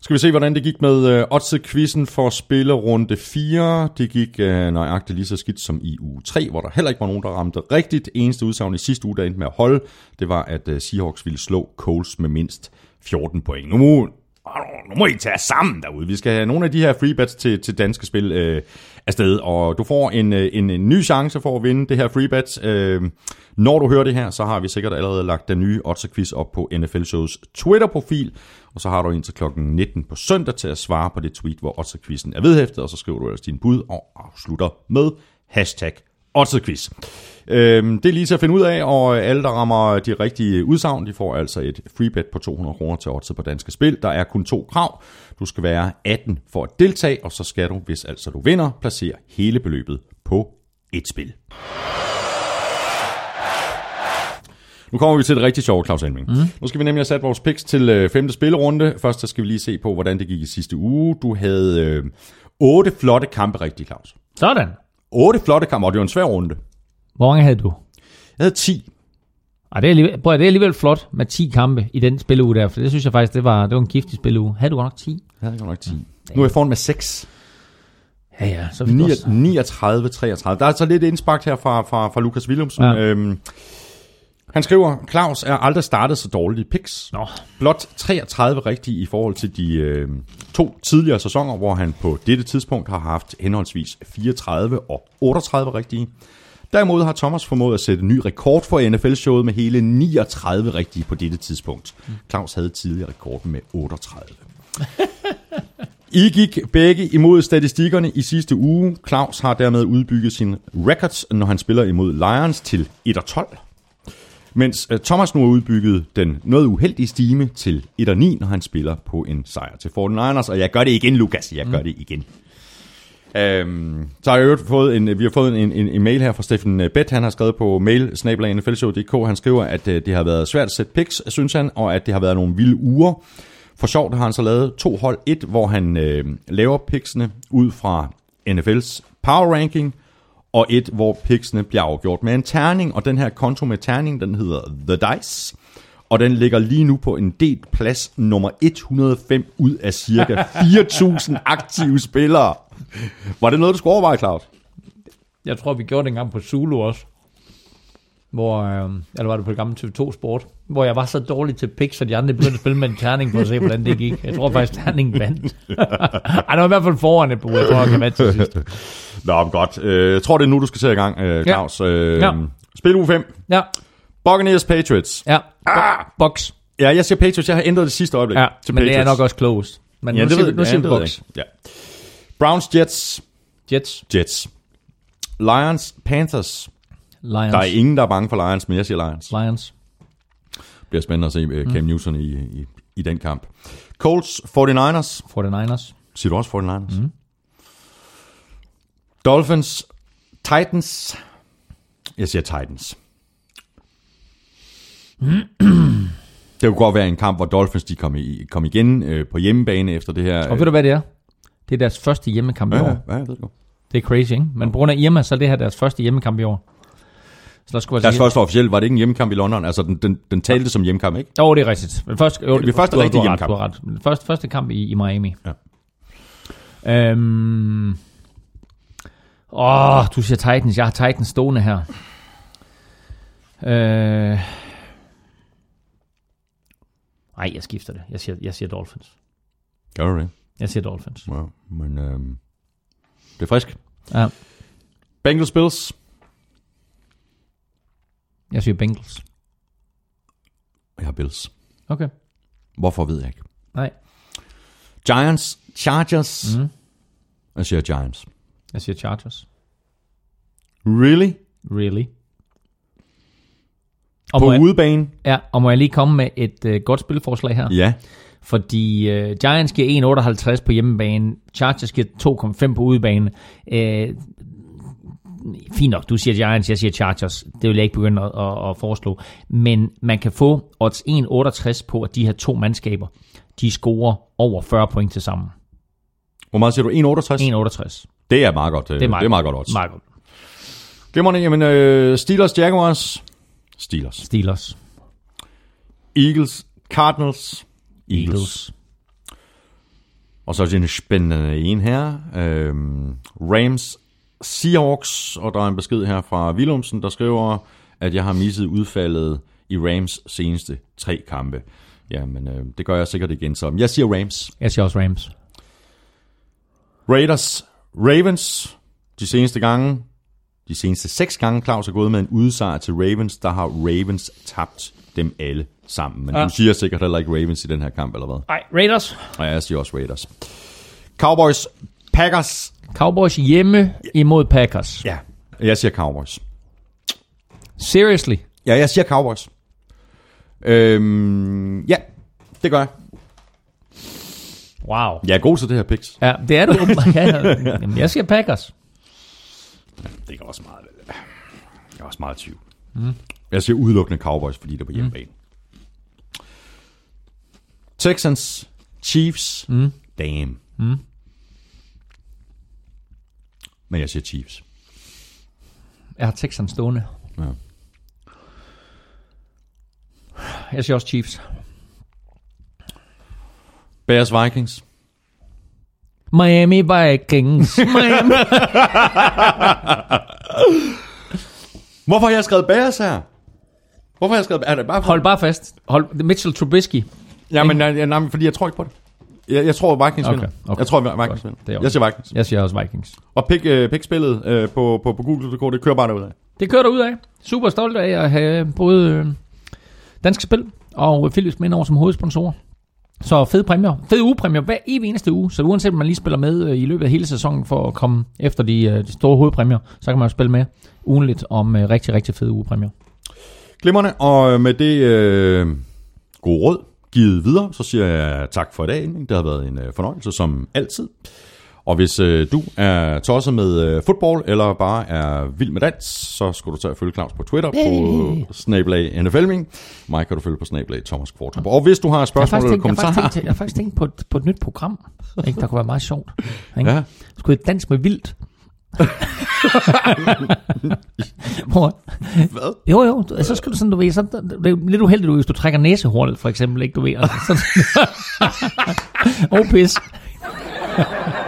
Speaker 1: Skal vi se, hvordan det gik med øh, Otze-quizzen for spillerunde 4. Det gik øh, nøjagtigt lige så skidt som i uge 3, hvor der heller ikke var nogen, der ramte rigtigt. Eneste udsagn i sidste uge, der endte med at holde, det var, at øh, Seahawks ville slå Coles med mindst 14 point. Nu må, nu må I tage sammen derude. Vi skal have nogle af de her free bets til, til danske spil øh, afsted, og du får en, øh, en, en ny chance for at vinde det her free bets. Øh, når du hører det her, så har vi sikkert allerede lagt den nye Otze-quiz op på NFL Shows Twitter-profil, og så har du indtil klokken 19 på søndag til at svare på det tweet, hvor Otze-quizzen er vedhæftet, og så skriver du ellers din bud og afslutter med hashtag Otterquiz. Øhm, det er lige til at finde ud af, og alle, der rammer de rigtige udsagn, de får altså et freebet på 200 kroner til Otze på Danske Spil. Der er kun to krav. Du skal være 18 for at deltage, og så skal du, hvis altså du vinder, placere hele beløbet på et spil. Nu kommer vi til det rigtig sjove, Claus Elming. Mm. Nu skal vi nemlig have sat vores picks til øh, femte spillerunde. Først så skal vi lige se på, hvordan det gik i sidste uge. Du havde øh, otte flotte kampe rigtigt, Claus.
Speaker 2: Sådan.
Speaker 1: Otte flotte kampe, og det var en svær runde.
Speaker 2: Hvor mange havde du?
Speaker 1: Jeg havde 10.
Speaker 2: Ej, det er, alligevel, prøv, det er alligevel flot med 10 kampe i den spilleuge der, for det synes jeg faktisk, det var, det var en giftig spilleuge. Havde du godt nok 10?
Speaker 1: Jeg havde godt nok 10. Nu er jeg foran med 6.
Speaker 2: Ja, ja. Så er vi også-
Speaker 1: 39, 33. Der er så lidt indsparkt her fra, fra, fra Lukas Willumsen.
Speaker 2: Ja.
Speaker 1: Øhm, han skriver, Claus er aldrig startet så dårligt i picks.
Speaker 2: Nå.
Speaker 1: Blot 33 rigtige i forhold til de øh, to tidligere sæsoner, hvor han på dette tidspunkt har haft henholdsvis 34 og 38 rigtige. Derimod har Thomas formået at sætte ny rekord for NFL-showet med hele 39 rigtige på dette tidspunkt. Claus havde tidligere rekorden med 38. I gik begge imod statistikkerne i sidste uge. Claus har dermed udbygget sin records, når han spiller imod Lions til 1 og 12. Mens øh, Thomas nu har udbygget den noget uheldige stime til 1 og 9, når han spiller på en sejr til 49ers. Og jeg gør det igen, Lukas. Jeg gør det igen. Øhm, så har jeg jo fået en, vi har fået en, en, en mail her fra Steffen Bett. Han har skrevet på mail Han skriver, at øh, det har været svært at sætte picks, synes han, og at det har været nogle vilde uger. For sjovt har han så lavet to hold. Et, hvor han øh, laver picksene ud fra NFL's power ranking, og et, hvor picksene bliver afgjort med en terning. Og den her konto med terning, den hedder The Dice. Og den ligger lige nu på en delt plads nummer 105 ud af cirka 4.000 aktive spillere. Var det noget, du skulle overveje, Claus?
Speaker 2: Jeg tror, vi gjorde det engang på Zulu også. Hvor, øh, eller var det på det gamle TV2 Sport, hvor jeg var så dårlig til picks, så de andre begyndte at spille med en terning for at se, hvordan det gik. Jeg tror faktisk, terningen vandt. Ej, det var i hvert fald foran et bud. Jeg tror, jeg kan til sidst.
Speaker 1: Nå, godt. Øh, Jeg tror, det er nu, du skal sætte i gang, øh, Claus. Øh,
Speaker 2: Ja.
Speaker 1: Spil u 5.
Speaker 2: Ja,
Speaker 1: Buccaneers Patriots.
Speaker 2: ja. Ah! Box.
Speaker 1: Ja, jeg siger Patriots. Jeg har ændret det sidste øjeblik
Speaker 2: Ja,
Speaker 1: til
Speaker 2: men det er
Speaker 1: Patriots.
Speaker 2: nok også close. Men
Speaker 1: Ja,
Speaker 2: nu
Speaker 1: det
Speaker 2: siger
Speaker 1: ved,
Speaker 2: vi, nu
Speaker 1: ja,
Speaker 2: siger vi
Speaker 1: det ved
Speaker 2: box.
Speaker 1: Ja. Browns Jets.
Speaker 2: Jets,
Speaker 1: Jets. Lions Panthers.
Speaker 2: Lions,
Speaker 1: Der er ingen, der er bange for Lions, men jeg siger Lions.
Speaker 2: Lions,
Speaker 1: bliver spændende at se uh, Cam Newton i, i, i den kamp. Colts 49ers.
Speaker 2: 49ers.
Speaker 1: Siger du også 49ers? Mm. Dolphins Titans. Jeg siger Titans. det kunne godt være en kamp, hvor Dolphins de kom, i, kom igen øh, på hjemmebane efter det her.
Speaker 2: Og ved du, hvad det er? Det er deres første hjemmekamp i
Speaker 1: ja,
Speaker 2: år.
Speaker 1: ja, jeg ved det godt.
Speaker 2: Det er crazy, ikke? Men på grund af Irma, så er det her deres første hjemmekamp i år. Så der skulle
Speaker 1: Deres første officielt var det ikke en hjemmekamp i London. Altså, den, den, den talte som hjemmekamp, ikke?
Speaker 2: Jo, det er rigtigt. Men først, jo,
Speaker 1: Det er første rigtige hjemmekamp.
Speaker 2: Du har ret. Første, første kamp i, i Miami.
Speaker 1: Ja.
Speaker 2: Øhm... Åh, du siger Titans. Jeg har Titans stående her. Øh... Nej, jeg skifter det. Jeg siger, jeg siger Dolphins.
Speaker 1: Gør du det?
Speaker 2: Jeg siger Dolphins.
Speaker 1: Ja, men øh, det er frisk.
Speaker 2: Ja,
Speaker 1: Bengals Bills.
Speaker 2: jeg siger Bengals.
Speaker 1: Jeg har Bills.
Speaker 2: Okay.
Speaker 1: Hvorfor ved jeg ikke.
Speaker 2: Nej,
Speaker 1: Giants Chargers. Mm. Jeg siger Giants.
Speaker 2: Jeg siger Chargers.
Speaker 1: Really?
Speaker 2: Really? Og
Speaker 1: På
Speaker 2: jeg,
Speaker 1: udebane?
Speaker 2: ja, og må jeg lige komme med et øh, godt spilforslag her?
Speaker 1: Ja.
Speaker 2: Fordi øh, Giants giver 1,58 på hjemmebane, Chargers giver 2,5 på udebane. Øh, fint nok, du siger Giants, jeg siger Chargers. Det vil jeg ikke begynde at, at, at foreslå. Men man kan få odds 1,68 på, at de her to mandskaber, de scorer over 40 point til sammen.
Speaker 1: Hvor meget siger du? 1,68?
Speaker 2: 1,68.
Speaker 1: Det er meget godt. øh,
Speaker 2: Det er meget,
Speaker 1: det er meget godt odds.
Speaker 2: Meget godt.
Speaker 1: Glimrende. Jamen, øh, Steelers Jaguars. Steelers.
Speaker 2: Steelers.
Speaker 1: Eagles Cardinals. Eagles.
Speaker 2: Eagles.
Speaker 1: Og så er det en spændende en her. Øhm, Rams Seahawks, og der er en besked her fra Willumsen, der skriver, at jeg har misset udfaldet i Rams seneste tre kampe. Jamen, øh, det gør jeg sikkert igen, så jeg siger Rams.
Speaker 2: Jeg siger også Rams.
Speaker 1: Raiders Ravens, de seneste gange, de seneste seks gange, Claus er gået med en udsejr til Ravens, der har Ravens tabt dem alle sammen. Men ja. Du siger sikkert heller ikke Ravens i den her kamp, eller hvad?
Speaker 2: Nej, Raiders.
Speaker 1: Og jeg siger også Raiders. Cowboys Packers.
Speaker 2: Cowboys hjemme imod Packers.
Speaker 1: Ja, jeg siger Cowboys.
Speaker 2: Seriously.
Speaker 1: Ja, jeg siger Cowboys. Øhm, ja, det gør jeg.
Speaker 2: Wow.
Speaker 1: Jeg er god til det her picks.
Speaker 2: Ja, det er du. ja, jamen, jeg siger Packers.
Speaker 1: Det er også meget, jeg er også meget tvivl. Mm. Jeg siger udelukkende Cowboys, fordi det er på hjemmebane. Mm. Texans, Chiefs, mm. damn. Mm. Men jeg siger Chiefs.
Speaker 2: Jeg har Texans stående.
Speaker 1: Ja.
Speaker 2: Jeg siger også Chiefs.
Speaker 1: Bears, Vikings.
Speaker 2: Miami Vikings. Miami.
Speaker 1: Hvorfor har jeg skrevet Bears her? Hvorfor har jeg skrevet Er det bare for...
Speaker 2: Hold bare fast. Hold Mitchell Trubisky.
Speaker 1: Jamen, nej, nej, nej, fordi jeg tror ikke på det. Jeg, jeg tror, Vikings
Speaker 2: Okay,
Speaker 1: vinder.
Speaker 2: okay.
Speaker 1: Jeg tror, Vikings vinder.
Speaker 2: Det er
Speaker 1: Jeg siger Vikings.
Speaker 2: Jeg siger også Vikings.
Speaker 1: Og pick, uh, pick spillet uh, på, på, på Google.dk, det kører bare derudad.
Speaker 2: Det kører der ud af. Super stolt af at have både øh, Danske Spil og Philips med over som hovedsponsorer. Så fede præmier. Fede ugepræmier hver evig eneste uge. Så uanset om man lige spiller med øh, i løbet af hele sæsonen for at komme efter de, øh, de store hovedpræmier, så kan man jo spille med ugenligt om øh, rigtig, rigtig fede ugepræmier.
Speaker 1: Glimmerne, og øh, med det øh, gode råd givet videre, så siger jeg tak for i dag. Det har været en øh, fornøjelse som altid. Og hvis øh, du er tosset med øh, fodbold, eller bare er vild med dans, så skal du tage at følge Claus på Twitter på snablag NFLming. Mig kan du følge på snablag Thomas Kvartrup. Og hvis du har
Speaker 2: Jeg
Speaker 1: spørgsmål eller
Speaker 2: tænkt, jeg har
Speaker 1: kommentarer...
Speaker 2: faktisk tænkt, jeg har faktisk tænkt på, et, på et nyt program, ikke, der kunne være meget sjovt. Ikke?
Speaker 1: Ja.
Speaker 2: Skulle et dans med vildt. Hvor,
Speaker 1: Hvad?
Speaker 2: jo, jo, du- så skal du sådan, du ved, så, det er lidt uheldigt, du, hvis du trækker næsehornet, for eksempel, ikke, du ved. Altså, sådan, oh, pis.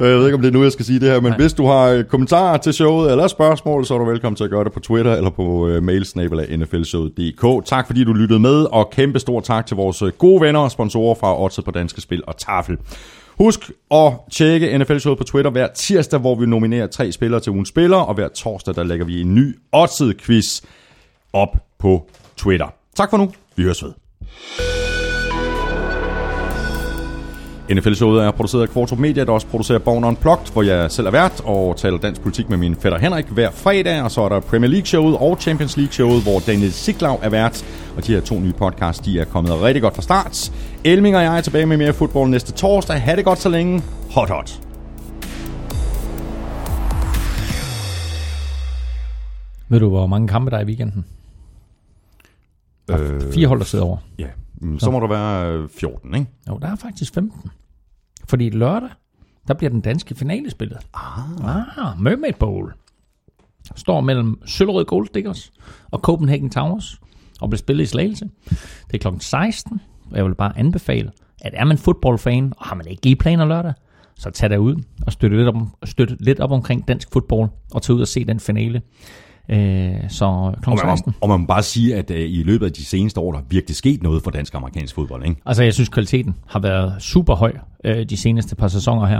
Speaker 1: Jeg ved ikke, om det er nu, jeg skal sige det her, men Nej. hvis du har øh, kommentarer til showet eller spørgsmål, så er du velkommen til at gøre det på Twitter eller på mailsnabel nflshowet.dk. Tak fordi du lyttede med, og kæmpe stor tak til vores øh, gode venner og sponsorer fra Odds på Danske Spil og Tafel. Husk at tjekke NFL Showet på Twitter hver tirsdag, hvor vi nominerer tre spillere til ugens spiller, og hver torsdag, der lægger vi en ny oddset quiz op på Twitter. Tak for nu. Vi høres ved. NFL-showet er produceret af Kvartrup Media, der også producerer Born Unplugged, hvor jeg selv er vært og taler dansk politik med min fætter Henrik hver fredag. Og så er der Premier League-showet og Champions League-showet, hvor Daniel Siglau er vært. Og de her to nye podcasts, de er kommet rigtig godt fra start. Elming og jeg er tilbage med mere fodbold næste torsdag. Ha' det godt så længe. Hot hot.
Speaker 2: Ved du, hvor mange kampe der er i weekenden?
Speaker 1: Øh,
Speaker 2: Fire hold, der sidder over.
Speaker 1: Ja, mm, så må der være øh, 14, ikke?
Speaker 2: Jo, der er faktisk 15. Fordi lørdag, der bliver den danske finale spillet. Ah. ah Mermaid Bowl. Står mellem Søllerød Gold Diggers og Copenhagen Towers og bliver spillet i Slagelse. Det er klokken 16, og jeg vil bare anbefale, at er man fodboldfan, og har man ikke lige planer lørdag, så tag derud og støtte lidt, om, støtte lidt op omkring dansk fodbold, og tage ud og se den finale. Øh, så
Speaker 1: Og
Speaker 2: klokken
Speaker 1: man,
Speaker 2: 16.
Speaker 1: må, og man må bare sige, at øh, i løbet af de seneste år, der er virkelig sket noget for dansk og amerikansk fodbold, ikke?
Speaker 2: Altså, jeg synes, kvaliteten har været super høj øh, de seneste par sæsoner her.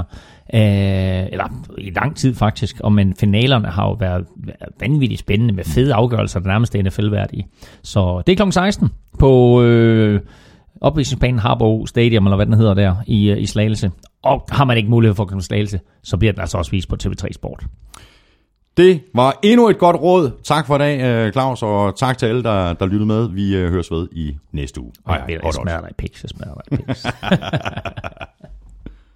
Speaker 2: Øh, eller i lang tid faktisk. Og men finalerne har jo været været vanvittigt spændende med fede afgørelser, der nærmest er NFL-værdige. Så det er kl. 16 på øh, opvisningsbanen Harbo Stadium, eller hvad den hedder der, i, øh, i Slagelse. Og har man ikke mulighed for at komme til Slagelse, så bliver den altså også vist på TV3 Sport.
Speaker 1: Det var endnu et godt råd. Tak for i dag, øh, Claus, og tak til alle, der, der lyttede med. Vi øh, høres ved i næste uge.
Speaker 2: Hej. Jeg smadrer dig i piks, jeg smadrer dig i piks.